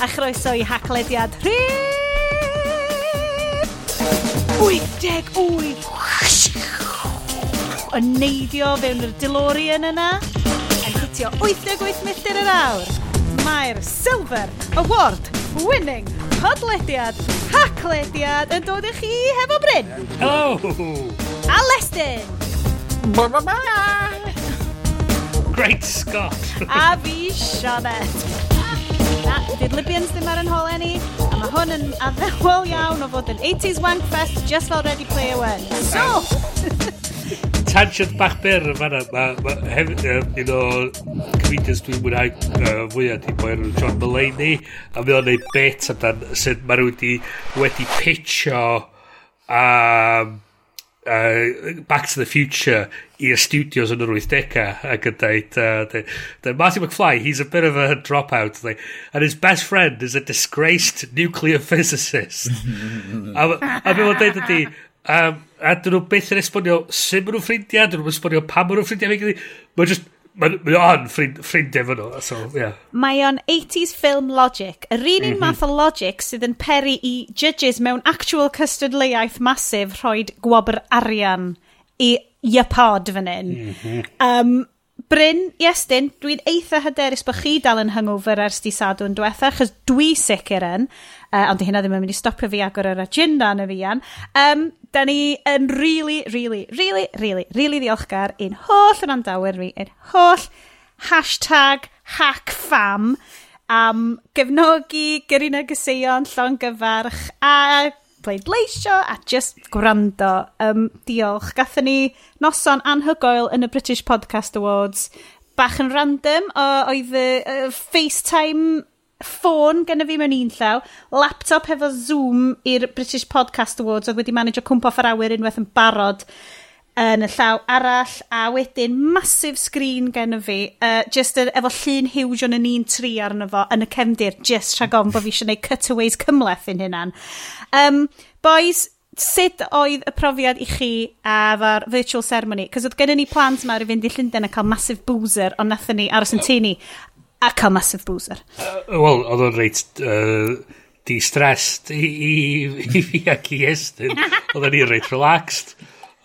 a chroeso i haclediad rhif 88 yn neidio fewn yr DeLorean yna. Yn hitio 88 milltir yr awr. Mae'r Silver Award winning podlediad haclediad yn dod i chi hefo Bryn. Oh. a Lestyn! ba ba ba! Great Scott! A fi Sioned Fydd Libyans ddim ar yn hol eni, a mae hwn yn addewol iawn o fod yn 80s wank fest just fel Ready Player One. So! Tangent bach byr yn fanna, mae ma, hefyd, um, un o comedians dwi'n mwynhau uh, fwyaf di boi enw John Mulaney, a mae o'n neud bet amdan sut mae wedi, wedi pitcho um, uh, Back to the Future i'r studios yn yr 80au ac yn dweud, uh, Marty McFly, he's a bit of a dropout. Like, and his best friend is a disgraced nuclear physicist. a a fe mae'n dweud ydi, um, a dyn nhw beth yn esbonio sut maen nhw'n ffrindiau, dyn nhw'n esbonio pam maen nhw'n ffrindiau. Mae'n just, Mae o'n ffrind, ffrindiau fan nhw, so, yeah. Mae o'n 80s film logic, yr un un math o logic sydd yn peri i judges mewn actual cystadleuaeth masif rhoi gwobr arian i iapod fan hyn. Mm -hmm. um, Bryn, Iestyn, dwi'n eitha hyderus bod chi dal yn hungover ers di sadwn diwetha, achos dwi sicr yn, uh, ond hynna ddim yn mynd i stopio fi agor yr agenda yn y fi an. Um, da ni yn really, really, really, really, really ddiolchgar i'n holl yn andawyr fi, i'n holl hashtag hackfam am gefnogi, gyrru negeseuon, llon gyfarch a pleidleisio a just gwrando. Um, diolch. Gathen ni noson anhygoel yn y British Podcast Awards bach yn random o, oedd y uh, FaceTime ffôn gen i fi mewn un llaw, laptop hefo Zoom i'r British Podcast Awards oedd wedi manage o cwmpo ffer awyr unwaith yn barod yn y llaw arall a wedyn masif sgrin gen i fi uh, just er, efo llun huge o'n yn un tri arno fo yn y cefndir just rhag on bo fi eisiau gwneud cutaways cymleth yn hynna'n um, boys sut oedd y profiad i chi efo'r virtual ceremony? Cos oedd gennym ni plant mawr i fynd i Llundain a cael massive boozer ond nathon ni aros yn tini a cael massive boozer. Uh, Wel, oedd o'n reit uh, di-stressed i, i, i fi ac i Estyn. oedd o'n i'n reit relaxed.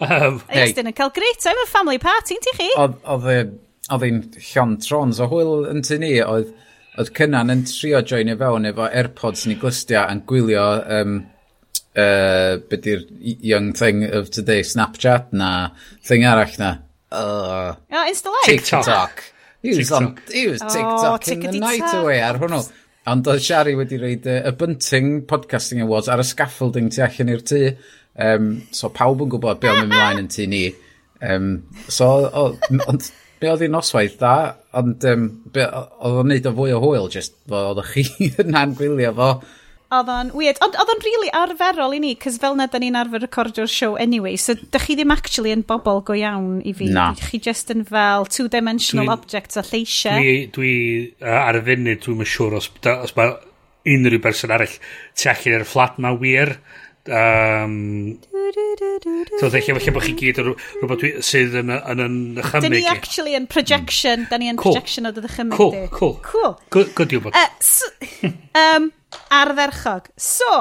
Um, Estyn yn cael great time yn family party, ti chi? Oedd hi'n llon trons o hwyl yn tu ni, oedd oedd cynnan yn trio joinio fewn efo AirPods ni glustia yn gwylio um, uh, beth yw'r young thing of today, Snapchat na, thing arall na. Uh, oh, Insta Live. TikTok. TikTok. He was, on, he was oh, TikTok oh, in the night away ar hwnnw. Ond oedd Shari wedi rhaid y Bunting Podcasting Awards ar y scaffolding tu allan i'r tŷ. Um, so pawb yn gwybod be o'n mynd ymlaen yn tŷ ni. Um, so, ond be oedd hi'n noswaith da, ond um, oedd o'n neud o fwy o hwyl, just oedd o chi yn angwylio fo. Oedd o'n weird. Ond oedd o'n really arferol i ni, cys fel na da ni'n arfer recordio'r show anyway, so dych chi ddim actually yn bobl go iawn i fi. Na. Dych chi just yn fel two-dimensional objects a lleisiau. Dwi, dwi uh, ar y funud, dwi'n siŵr os, da, os mae unrhyw berson arall tu allan i'r fflat ma wir. Um, so, ddech chi'n bod chi gyd rhywbeth sydd yn, yn, yn ychymyg. Da ni actually yn projection, da ni yn cool. projection o dy ddechymig. cool, di. Cool, cool. Good, Good uh, so, um, arferchog. So,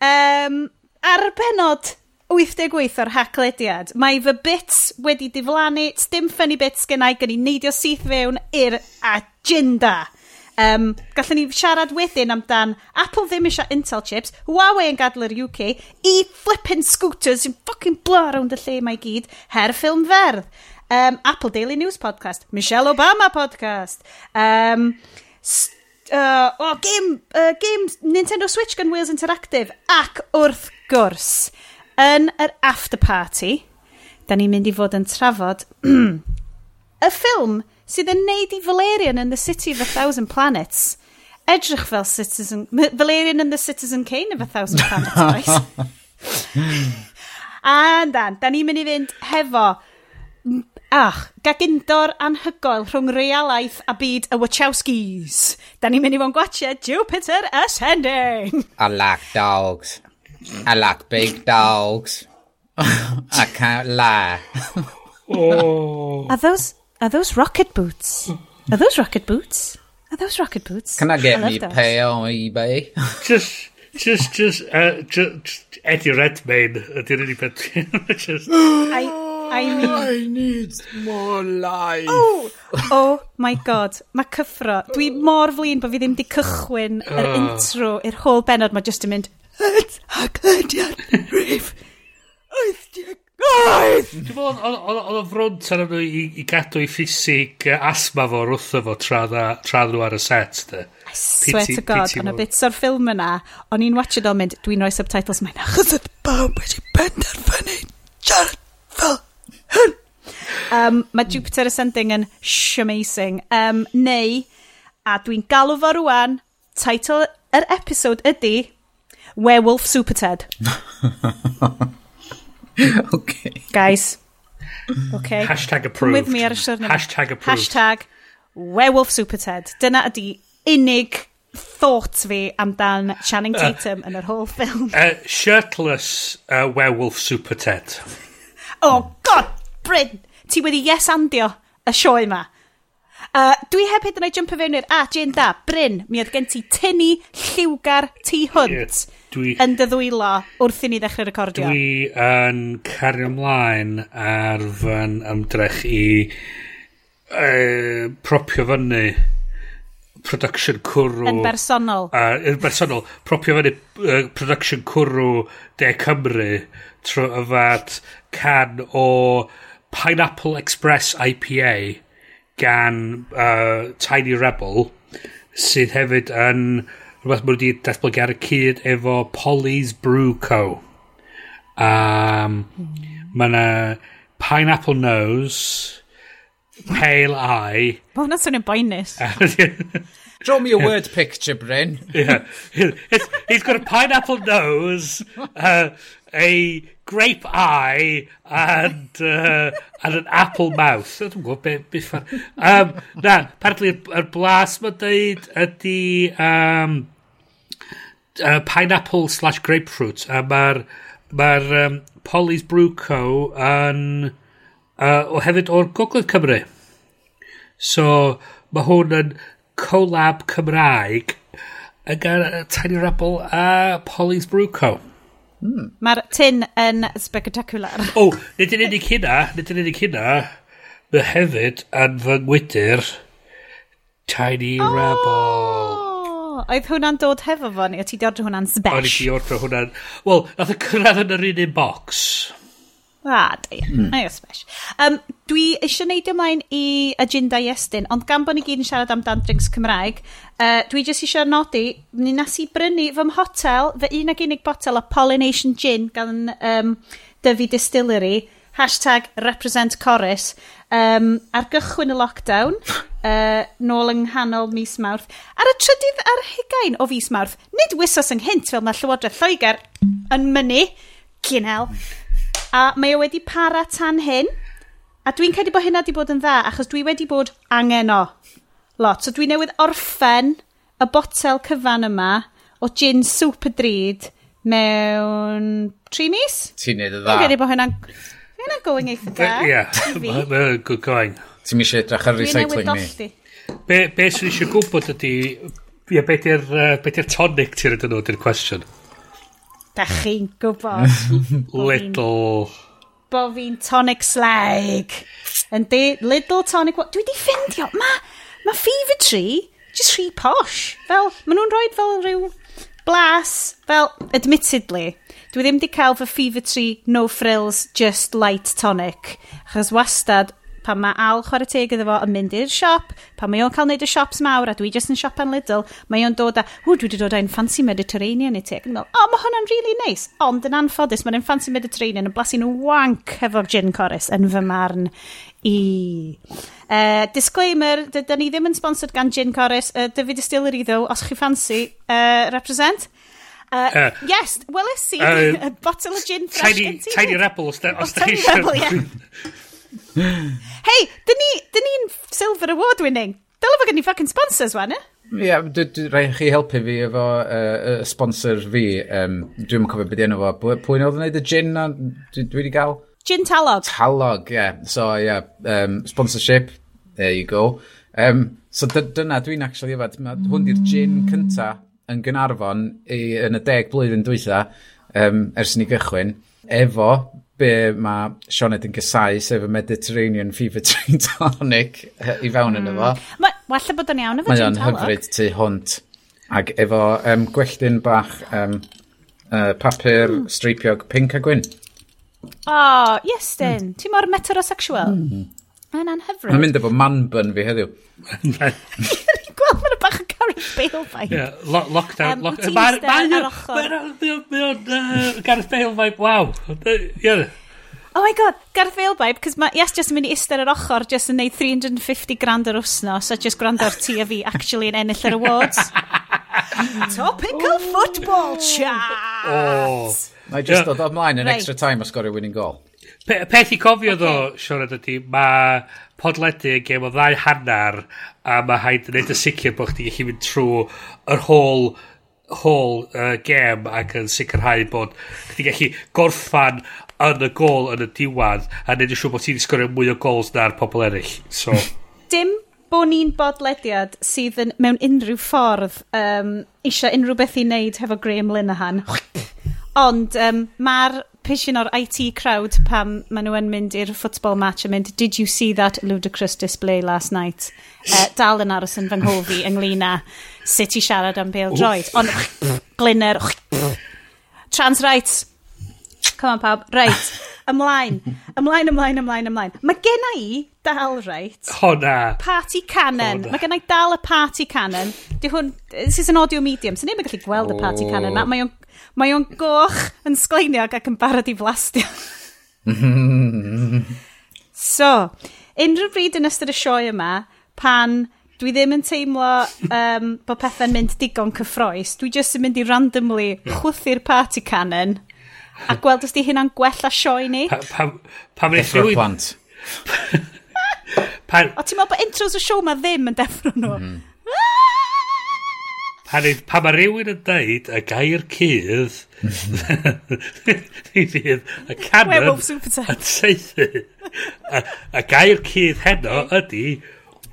um, ar benod 88 o'r haclediad, mae fy bits wedi diflannu, dim ffynnu bits gennau, gen i neidio syth fewn i'r agenda. Um, gallwn ni siarad wedyn amdan Apple ddim eisiau Intel chips, Huawei yn gadw yr UK, i flipping scooters sy'n fucking blow around y lle mae gyd, her ffilm ferdd. Um, Apple Daily News podcast, Michelle Obama podcast, um, uh, oh, game, uh, game Nintendo Switch gan Wales Interactive, ac wrth gwrs, yn yr after party, da ni'n mynd i fod yn trafod y ffilm sydd yn neud i Valerian in the City of a Thousand Planets edrych fel Citizen... Valerian in the Citizen Kane of a Thousand Planets, And a dan, da ni'n mynd i fynd hefo ach, gagundor anhygoel rhwng realaeth a byd y Wachowskis. Da ni'n mynd i fo'n gwachio Jupiter Ascending. I like dogs. I like big dogs. I can't lie. oh. Are those are those rocket boots? Are those rocket boots? Are those rocket boots? Can I get I me those. on eBay? just, just, just, uh, just Eddie Redmayne ydy'r unig beth. just... I, I mean... I need more life. Oh, oh my god. Mae cyffro. Dwi mor flin bod fi ddim di cychwyn yr ah. intro i'r holl benod. Mae just yn mynd... Hyd a glydiad rif. Oedd di Oedd! Dwi'n meddwl, oedd o front ar nhw i, i gadw i ffisig asma fo wrtho fo tra nhw ar y set, de. I swear to God, ond y bits o'r ffilm yna, o'n i'n watch it o'n mynd, dwi'n rhoi subtitles mae'n achos oedd bawb wedi benderfynu siarad fel hyn. Um, mae Jupiter Ascending yn shamazing. Um, neu, a dwi'n galw fo rwan, title yr episode ydy Werewolf Super Ted. okay. Guys. Okay. Mm. Hashtag approved. With me ar y siwrn Hashtag approved. Hashtag werewolf superted. Dyna ydy unig thought fi amdan Channing uh, Tatum uh, yn yr holl ffilm. Uh, shirtless uh, werewolf superted. oh, god, Bryn! Ti wedi yes andio y sioe yma. Uh, dwi heb hyd yn oed jump fewn i'r agenda. Bryn, mi oedd gen ti tynnu lliwgar ti hwnt. Yeah Dwi, yn dy ddwylo wrth i ni ddechrau recordio. Dwi yn cario ymlaen ar fy ymdrech i uh, propio fyny production cwrw... Yn bersonol. Uh, yn bersonol. Propio fyny uh, production cwrw De Cymru trwy yfad can o Pineapple Express IPA gan uh, Tiny Rebel sydd hefyd yn rhywbeth mwyn wedi datblygu ar y cyd efo Polly's Brew Co. Um. Hmm. Mae yna Pineapple Nose, Pale Eye... Mae hwnna'n swnio'n boenus. Draw me a word picture, Bryn. yeah. It's, got a pineapple nose, uh, a grape eye and, uh, and an apple mouth. I don't gwybod beth be ffan. Um, na, apparently, yr blas mae'n dweud ydy um, uh, pineapple slash grapefruit. A mae'r ma um, Polly's Brew Co yn... Uh, o hefyd o'r Gogledd Cymru. So, mae hwn yn collab Cymraeg yn gan uh, Tiny Rebel a Polly's Brew Co. Mm. Mae'r tin yn spectacular. O, oh, nid yn unig hynna, nid yn unig hynna, mae hefyd yn fy ngwydr Tiny oh! Rebel. Oedd hwnna'n dod hefo fo ni, o ti di ordro hwnna'n sbesh? O'n i di ordro hwnna'n... Wel, nath y cyrraedd yn yr un box. Ah, deir. Mm. O. Um, dwi eisiau neud e ymlaen i agenda Iestyn, ond gan bod ni gyd yn siarad am dan drinks Cymraeg, uh, dwi jyst eisiau nodi, ni nas i brynu fy mhotel, fy un ag unig botel o Pollination Gin gan um, Dyfu Distillery, hashtag represent Corus, um, ar gychwyn y lockdown, uh, nôl yng nghanol mis Mawrth, ar y trydydd ar hugain o fis Mawrth, nid wisos ynghynt fel mae Llywodraeth Lloegr yn mynnu, cynel. A mae o wedi para tan hyn. A dwi'n credu bod hynna wedi bod yn dda, achos dwi wedi bod angen o lot. So dwi newydd orffen y botel cyfan yma o gin super drud mewn tri mis. Ti'n neud y dda. Dwi'n credu bod hynna'n... Hynna'n going eitha da. Ie, mae'n good going. Ti'n eisiau edrych ar recycling ni? Be, be sy'n eisiau gwybod ydy... Ie, be di'r uh, be di tonic ti'n rhaid nhw, di'r cwestiwn. Da hmm. chi'n gwybod. Little. Bo fi'n tonic slag. Yndi, little tonic... Dwi di ffindio, ma, ma fever tree, just rhy posh. Fel, ma nhw'n rhoi fel rhyw blas, fel, admittedly, dwi ddim di cael fy fever tree, no frills, just light tonic. Achos wastad pan mae Al chwarae teg iddo fo yn mynd i'r siop, pan mae o'n cael neud y siops mawr a dwi jyst yn siop yn Lidl, mae o'n dod â, ww, dwi wedi dod â'n fancy Mediterranean i teg. Meddwl, o, mae hwnna'n really nice, ond yn anffodus, mae'n fancy Mediterranean yn blasu'n wank hefo'r gin chorus yn fy marn i. Uh, disclaimer, dydyn ni ddim yn sponsored gan Gin Corus, uh, eh, David Distillery ddo, os chi fancy, uh, represent. Uh, uh, yes, weles i, uh, a bottle of gin fresh tiny, gen ti. Tiny oh, Rebel, os da chi eisiau. Tiny Rebel, ie. Hei, dyn ni'n ni, ni Silver Award winning. Dyla fo gen ni fucking sponsors wan, eh? Ie, yeah, rhaid chi helpu fi efo uh, sponsor fi. Um, Dwi'n cofio beth enw fo. Pwy oedd yn gwneud y gin na dwi wedi gael? Gin Talog. Talog, ie. Yeah. So, ie, yeah, um, sponsorship. There you go. Um, so, dyna dwi'n actually efo. Hwn di'r gin cynta yn Gynarfon i, yn y deg blwyddyn dwytha, um, ers ni gychwyn, efo be mae Sioned yn gysau, sef y Mediterranean Fever Train Tonic i fewn yn efo. Walla mm. bod o'n iawn efo Mae o'n hyfryd tu hwnt. Ac efo um, gwelltyn bach um, uh, papur mm. streipiog pink a gwyn. O, oh, yes, Dyn. Mm. Ti mor meterosexual. Mm. Mae'n anhyfryd. Mae'n mynd efo man bun fi heddiw. Gareth Bale vibe. Yeah, lo lockdown. Um, lock Mae o'n Gareth Bale vibe, wow. Yeah. Oh my god, Gareth Bale vibe, cos mae Yes just yn mynd i ister yr ochr just yn neud 350 grand yr wsnos a just gwrando ar ti a fi actually yn ennill yr awards. Topical Ooh. football chat! Oh. Mae just dod ymlaen yn extra time a sgorio winning goal. Pe peth i cofio okay. ddo, Sioned, ydy, mae podledu yn gem o ddau hannar, a mae haid yn neud y sicr bod chdi gallu mynd trwy yr whole whole uh, gem ac yn sicrhau bod chdi gallu gorffan yn y gol yn y diwad a neud yn siŵr bod ti'n sgorio mwy o gols na'r pobl eraill. So. dim bod ni'n bodlediad sydd yn, mewn unrhyw ffordd um, eisiau unrhyw beth i wneud hefo Graham Linehan. Ond um, mae'r pishin o'r IT crowd pam maen nhw yn mynd i'r football match yn mynd, did you see that ludicrous display last night? Uh, dal yn aros yn fy nghofi ynglyn â sut i siarad am Bale Droid. Ond glynner, trans rights. Come on pawb, right. ymlaen, ymlaen, ymlaen, ymlaen, ymlaen. Mae genna i dal, reit? O na. Party cannon. Mae genna i dal y party cannon. Di hwn, this is an audio medium, so ni'n gallu gweld y party cannon. Mae o'n mae o'n goch yn sgleiniog ac yn barod i flastio. so, unrhyw bryd yn ystod y sioe yma, pan dwi ddim yn teimlo um, bod pethau'n mynd digon cyffroes, dwi jyst yn mynd i randomly chwthu'r party cannon A gweld ysdi hynna'n gwella sioe ni? Pam pa, pa, pa rhywun... plant. pan... O ti'n meddwl bod intros y siow ma ddim yn deffro nhw? Mm. Pan, pa mae rhywun yn dweud y gair cydd, ni fydd y canon yn teithu. Y gair cydd heno ydy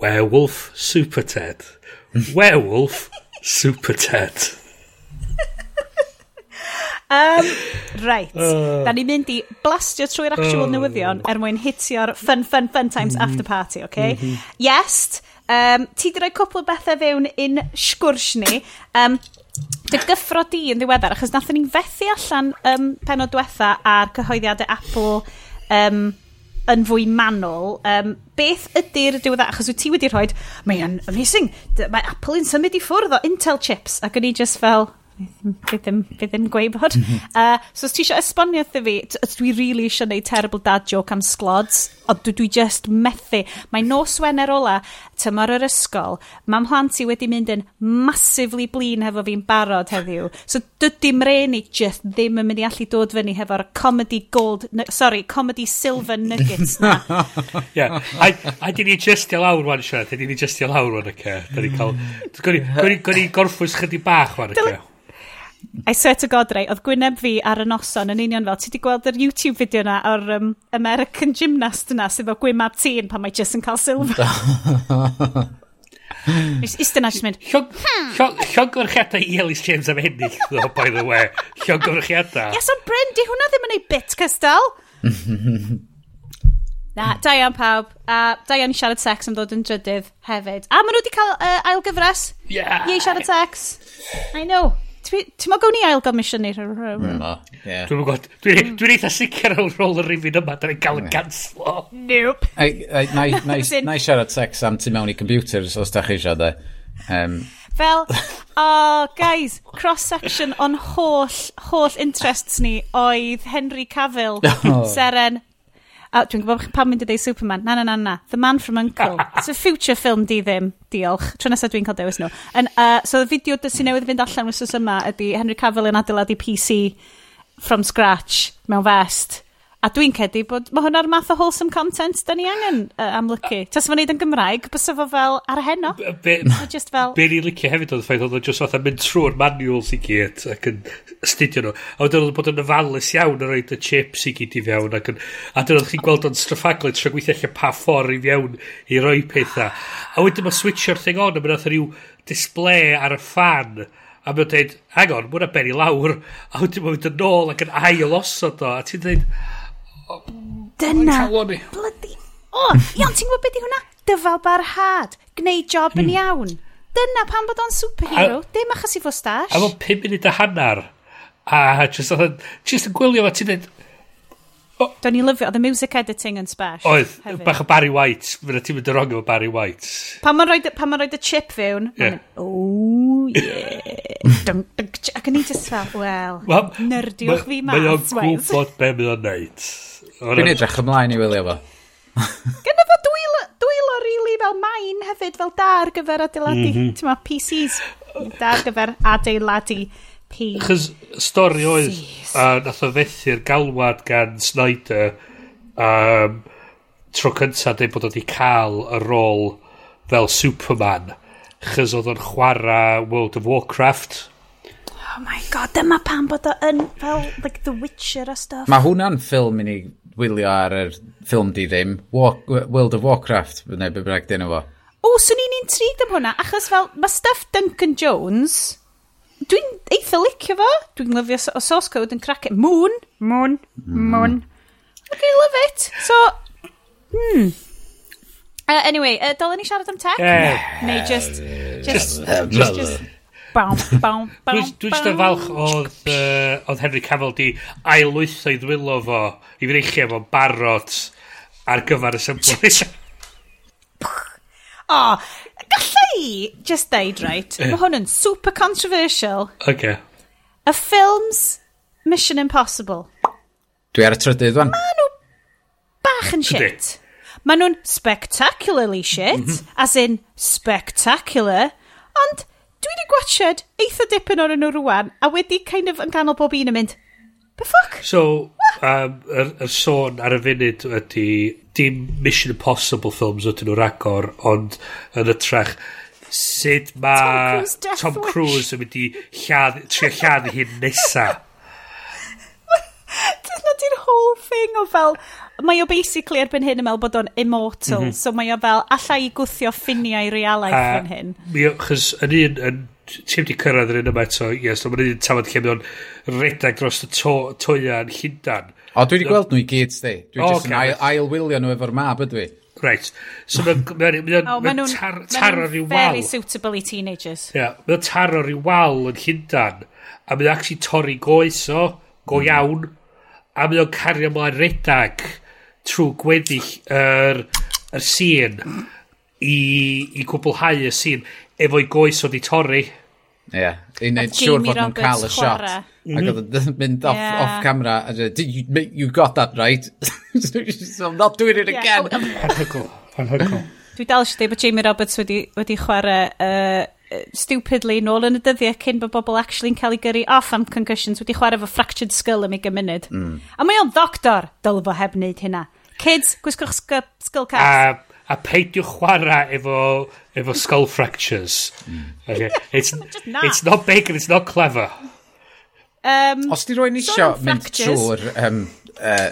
Werewolf Super Ted. Werewolf Super Ted. Um, right. Uh. Oh. Da ni'n mynd i blastio trwy'r actual uh. newyddion er mwyn hitio'r fun, fun, fun times mm after party, oce? Okay? Mm -hmm. Yes. Um, ti di rhoi cwpl bethau fewn un sgwrs ni. Um, dy gyffro di yn ddiweddar, achos nath ni'n fethu allan um, penod diwetha ar cyhoeddiadau Apple um, yn fwy manwl, um, beth ydy'r diweddar, achos wyt ti wedi rhoi, mae'n amazing, mae Apple yn symud i ffwrdd o Intel chips, ac o'n i just fel, Fi ddim, fi ddim gweibod. Mhm. uh, so os ti eisiau esbonio wrtho fi, dwi really eisiau gwneud terrible dad joke am sglods, ond dwi, dwi just methu. Mae nos Wener ola, tymor yr ysgol, mam hlant i wedi mynd yn massively blin hefo fi'n barod heddiw. So dydy'n mreni just ddim yn mynd i allu dod fyny hefo'r comedy gold, sorry, comedy silver nuggets na. yeah. a, a dyn ni justio lawr wan, Sian, dyn ni justio lawr wan, oce. Okay. Dyn ni cael, gwni gorffwys chydig bach wan, oce. Okay. I swear to God, rei, oedd gwyneb fi ar y noson yn union fel, ti di gweld yr YouTube fideo na o'r um, American gymnast yna sydd o gwymab tîn pan mae jyst yn cael silfa. Nes istyn a jyst mynd, Llongorchiadau hmm. i Ellis James am ennill, though, by the way. Llongorchiadau. Yes, ond Bryn, di hwnna ddim yn ei bit, Cystal. Na, da iawn pawb. A da iawn i siarad sex am ddod yn drydydd hefyd. A maen nhw wedi cael uh, ail gyfres. Yeah. Ie, siarad sex. I know. Ti'n mwyn gawn ni ail gomisiynu rhywun? No, ie. Dwi'n gwybod, dwi'n eitha sicr o'r rôl yr rifin yma, dwi'n cael yn ganslo. Nope. Na i siarad sex am ti mewn i computers, os da chi eisiau, de. Um. Fel, oh, guys, cross-section on holl, holl interests ni oedd Henry Cavill, oh. Seren A dwi'n gwybod pan mynd i ddeud Superman. Na, na, na, na. The Man from Uncle. It's a future film di ddim. Diolch. Tro nesaf dwi'n cael dewis nhw. And, uh, so, y fideo sy'n newydd fynd allan wrth yma ydy Henry Cavill yn adeiladu PC from scratch mewn vest A dwi'n cedi bod mae hwnna'r math o wholesome content da ni angen uh, amlygu. Tas fo'n neud yn Gymraeg, bys efo fel ar heno. Be, just fel... be ni'n licio hefyd oedd y ffaith oedd o'n just fatha mynd trwy'r manuals i gyd ac yn studio nhw. A wedyn oedd bod yn ofalus iawn yn rhoi'r chips i gyd i fewn. Ac yn, a dyn oedd chi'n gweld o'n straffaglu trwy gweithio lle pa ffordd i fewn i roi pethau. A wedyn mae switcho'r thing on a mynd oedd rhyw display ar y fan a mae'n dweud, hang on, mwna ben i lawr, a wedyn mae'n mynd yn ôl ac yn ail osod o, a ti'n dweud, Dyna. Bloody. O, iawn, ti'n gwybod beth i hwnna? Dyfal barhad. Gwneud job yn hmm. iawn. Dyna pan bod o'n superhero. Dim achos i fo stash. A fo 5 munud a hannar. A just, just yn gwylio fo ti'n dweud, Do'n i lyfio, oedd y music editing yn sbash. Oedd, bach o Barry White, fyna ti'n mynd yn rong efo Barry White. Pan ma'n rhoi, pan ma rhoi y chip fewn, yeah. mae'n oh yeah. dunk, dunk, ac yn i just fel, well, ma, nerdiwch fi mas. Mae o'n gwybod be mae o'n neud. Dwi'n edrych ymlaen i wylio fo. Gynna fo dwylo, dwylo rili really fel main hefyd, fel da ar gyfer adeiladu, mm -hmm. ma, PCs, da ar gyfer adeiladu P. Chos stori oedd, a nath o fethu'r galwad gan Snyder, um, tro cyntaf dweud bod wedi cael y rôl fel Superman, chys oedd o'n chwarae World of Warcraft. Oh my god, dyma pan bod o yn fel like, The Witcher a stuff. Mae hwnna'n ffilm i ni wylio ar yr ffilm di ddim, Walk, World of Warcraft, neu be bynnag dyn fo. O, swn i'n intrigued am hwnna, achos fel, mae stuff Duncan Jones, dwi'n eitha licio fo, dwi'n lyfio o source code yn crack it. E. Moon, moon, mm. moon. Ok, love it. So, hmm. Uh, anyway, uh, dylen ni siarad am tech? Yeah. Neu just... Just, just, just, just bawn, bawn, bawn, bawn. Dwi'n just yn falch oedd, uh, oedd Henry Cavill di ailwytho i ddwylo fo i freichio fo'n barod ar gyfer y symbol. o, gallai i just deud, right, mae hwn yn super controversial. Okay. Y ffilms Mission Impossible. Dwi ar y trydydd wan. Mae nhw bach yn shit. Mae nhw'n spectacularly shit, mm -hmm. as in spectacular, ond dwi wedi gwachod eitha dipyn o'r nhw rwan, a wedi kind of yn ganol bob un yn mynd, the fuck? So, um, yr, yr sôn ar y funud ydy, dim Mission Impossible films ydyn nhw ragor, ond yn ytrach, sut mae Tom Cruise yn mynd i lladd, trio lladd i hyn nesa. i'r whole thing o fel... Mae o basically erbyn hyn yn meddwl bod o'n immortal, mm -hmm. so mae o fel allai i gwthio ffiniau realaeth fan hyn. Mi o, chys yn un, yn, ti'n wedi cyrraedd yr un yma eto, yes, ond mae'n un tafod lle mae o'n redag dros y to, yn llundan. O, dwi wedi gweld nhw i gyd, sti. Dwi oh, jyst yn okay. ail, ail wylio nhw efo'r mab, ydw i. Right. So mae'n oh, ma tar, taro rhyw wal. Very suitable i teenagers. Ie. Yeah, mae'n taro rhyw wal yn llundan, a mae'n actually torri goes o, go mm. iawn, mm a mae o'n cario mlaen redag trwy gweddill yr, yr sîn i, i gwblhau y sîn efo'i goes oedd i torri. Ie, yeah. i wneud siŵr bod nhw'n cael y shot. Mm -hmm. Ac oedd yn mynd off, yeah. off camera a dweud, you, you got that right. so I'm not doing it yeah. again. Anhygol, anhygol. Dwi dal eisiau dweud bod Jamie Roberts wedi, wedi chwarae uh, stupidly nôl yn y dyddiau cyn bod bobl actually'n cael ei gyrru off am concussions wedi chwarae fo fractured skull am ei gymuned. Mm. A mae o'n ddoctor, dylai fo heb wneud hynna. Kids, gwisgwch skull caps. A, a peidiwch chwarae efo, efo skull fractures. Mm. Okay. It's, not. it's not big and it's not clever. Um, Os di rwy'n isio mynd trwy'r um, uh,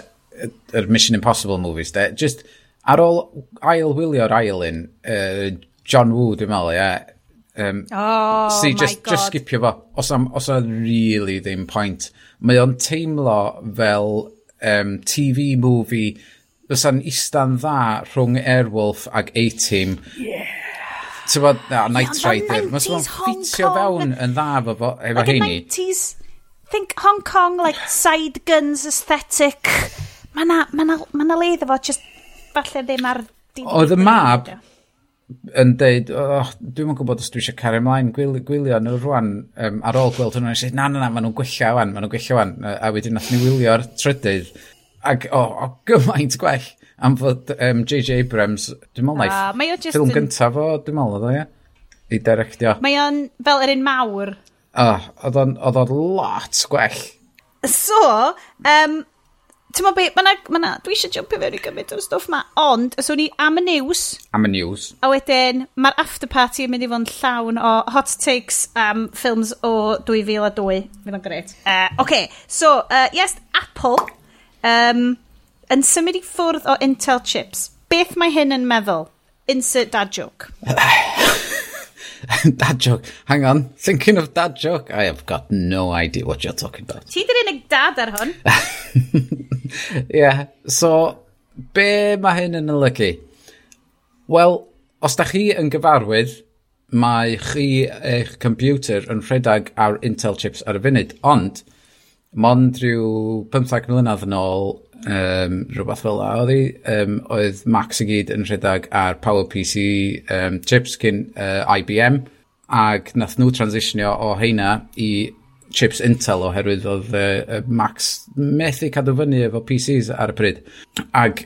er Mission Impossible movies, de, just ar ôl ail wylio'r ail un, uh, John Woo, dwi'n meddwl, ie, yeah, Um, oh, si, just, God. just skipio fo. Os am, os am really ddim point. Mae o'n teimlo fel um, TV movie fysa'n ista'n dda rhwng Airwolf ag A-Team. Yeah. Ti'n bod, na, Night Rider. Mae o'n ffitio fewn yn dda efo, fo, efo like heini. 90s, think Hong Kong, like side guns aesthetic. Mae na, ma na, ma na le iddo fo, just falle ddim ar... Oedd y mab, yn deud, oh, dwi'n yn gwybod os dwi eisiau cario ymlaen gwylio, gwylio nhw rwan um, ar ôl gweld hwnnw. Nes i, na, na, na, maen nhw'n gwella wan, maen nhw'n gwella wan. A wedyn nath ni wylio'r trydydd. Ac, o, oh, oh, gymaint gwell am fod um, J.J. Abrams, dwi'n meddwl, uh, naeth ffilm yn... gyntaf o, dwi'n meddwl, oedd o, ie? I directio. Mae o'n fel yr un mawr. O, oh, oedd o'n lot gwell. So, um, ti'n be, ma na, ma na, dwi eisiau jumpio fewn i gymryd o'r stwff ma, ond, os o'n i am y news. Am y news. A wedyn, mae'r after party yn mynd i fod yn llawn o hot takes am ffilms o 2002. Fydd o'n gret. Uh, okay, so, uh, yes, Apple um, yn symud i ffwrdd o Intel chips. Beth mae hyn yn meddwl? Insert dad joke. dad joke. Hang on. Thinking of dad joke. I have got no idea what you're talking about. Ti dyn unig dad ar hwn? yeah. so be mae hyn yn olygu? Wel, os da chi yn gyfarwydd, mae chi eich computer yn rhedeg ar Intel chips ar y funud, ond mond rhyw 15 mlynedd yn ôl, um, rhywbeth fel la oedd hi, um, oedd Macs i gyd yn rhedeg ar PowerPC um, chips cyn uh, IBM, ac nath nhw transitionio o heina i chips Intel oherwydd oedd uh, Max methu cadw fyny efo PCs ar y pryd. Ac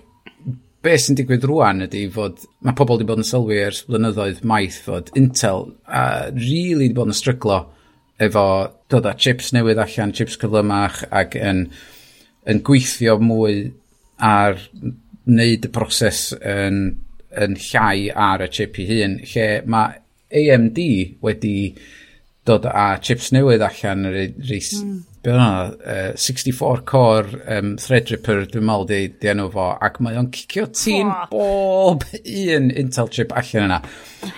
be sy'n digwydd rwan ydy fod, mae pobl wedi bod yn sylwi ers blynyddoedd maith fod Intel a uh, really wedi bod yn stryglo efo dod â chips newydd allan, chips cyflymach ac yn, yn gweithio mwy ar wneud y broses yn, yn llai ar y chip i hun, lle mae AMD wedi dod â chips newydd allan yr reis. Mm. uh, 64 core um, Threadripper dwi'n meddwl di, di enw fo ac mae o'n cicio tîn oh. bob un Intel chip allan yna.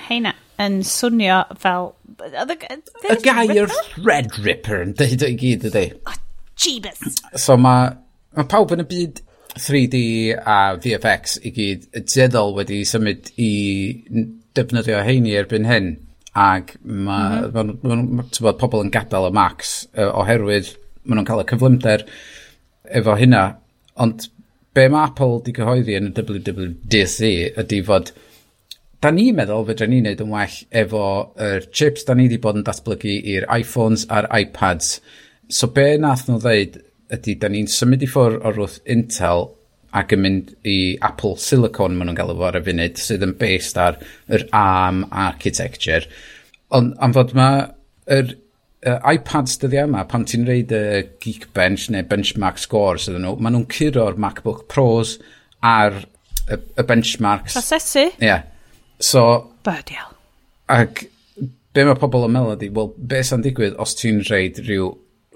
Heina yn swnio fel y gair Threadripper yn dweud o'i gyd ydy oh, jeebus. So mae ma pawb yn y byd 3D a VFX i gyd y dyddol wedi symud i defnyddio heini erbyn hyn. Ac mae mm -hmm. ma, mhm. ma, pobl yn gadael y max uh, oherwydd maen nhw'n cael y cyflymder efo hynna. Ond be mae Apple di cyhoeddi yn y WWDC ydy fod da ni'n meddwl fedra ni'n neud yn well efo efo'r chips da ni wedi bod yn datblygu i'r iPhones a'r iPads. So be nath nhw ddeud ydy da ni'n symud i ffwrdd o'r wrth Intel ac yn mynd i Apple Silicon maen nhw'n gael efo ar y funud sydd yn based ar yr ARM architecture. Ond am fod mae yr uh, iPads dyddi yma, pan ti'n reid y Geekbench neu benchmark scores ydyn nhw, maen nhw'n curo'r MacBook Pros ar y, y benchmarks. Prosesu? Ie. Yeah. So... Byrdiol. Ac be mae pobl yn meddwl ydy wel, be sy'n digwydd os ti'n reid rhyw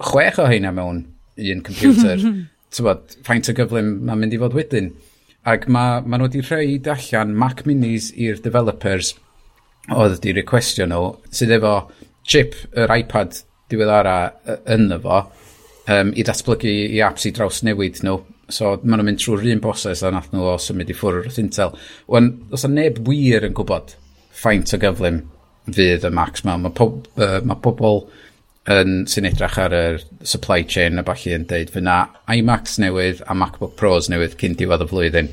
chwech o heina mewn un computer tybod, faint o gyflym mae'n mynd i fod wedyn. Ac mae ma nhw wedi rhoi allan Mac Minis i'r developers oedd wedi requestio nhw, sydd efo chip yr iPad diweddara yn efo, um, i datblygu i apps i draws newid nhw. So maen nhw'n mynd trwy'r un broses a nath nhw o symud i ffwrdd wrth Intel. Wan, os yna neb wir yn gwybod faint o gyflym fydd y Macs mewn, mae, po, uh, mae pobl... Ma yn, sy'n edrych ar y supply chain a falle yn deud fyna iMacs newydd a MacBook Pros newydd cyn diwedd y flwyddyn.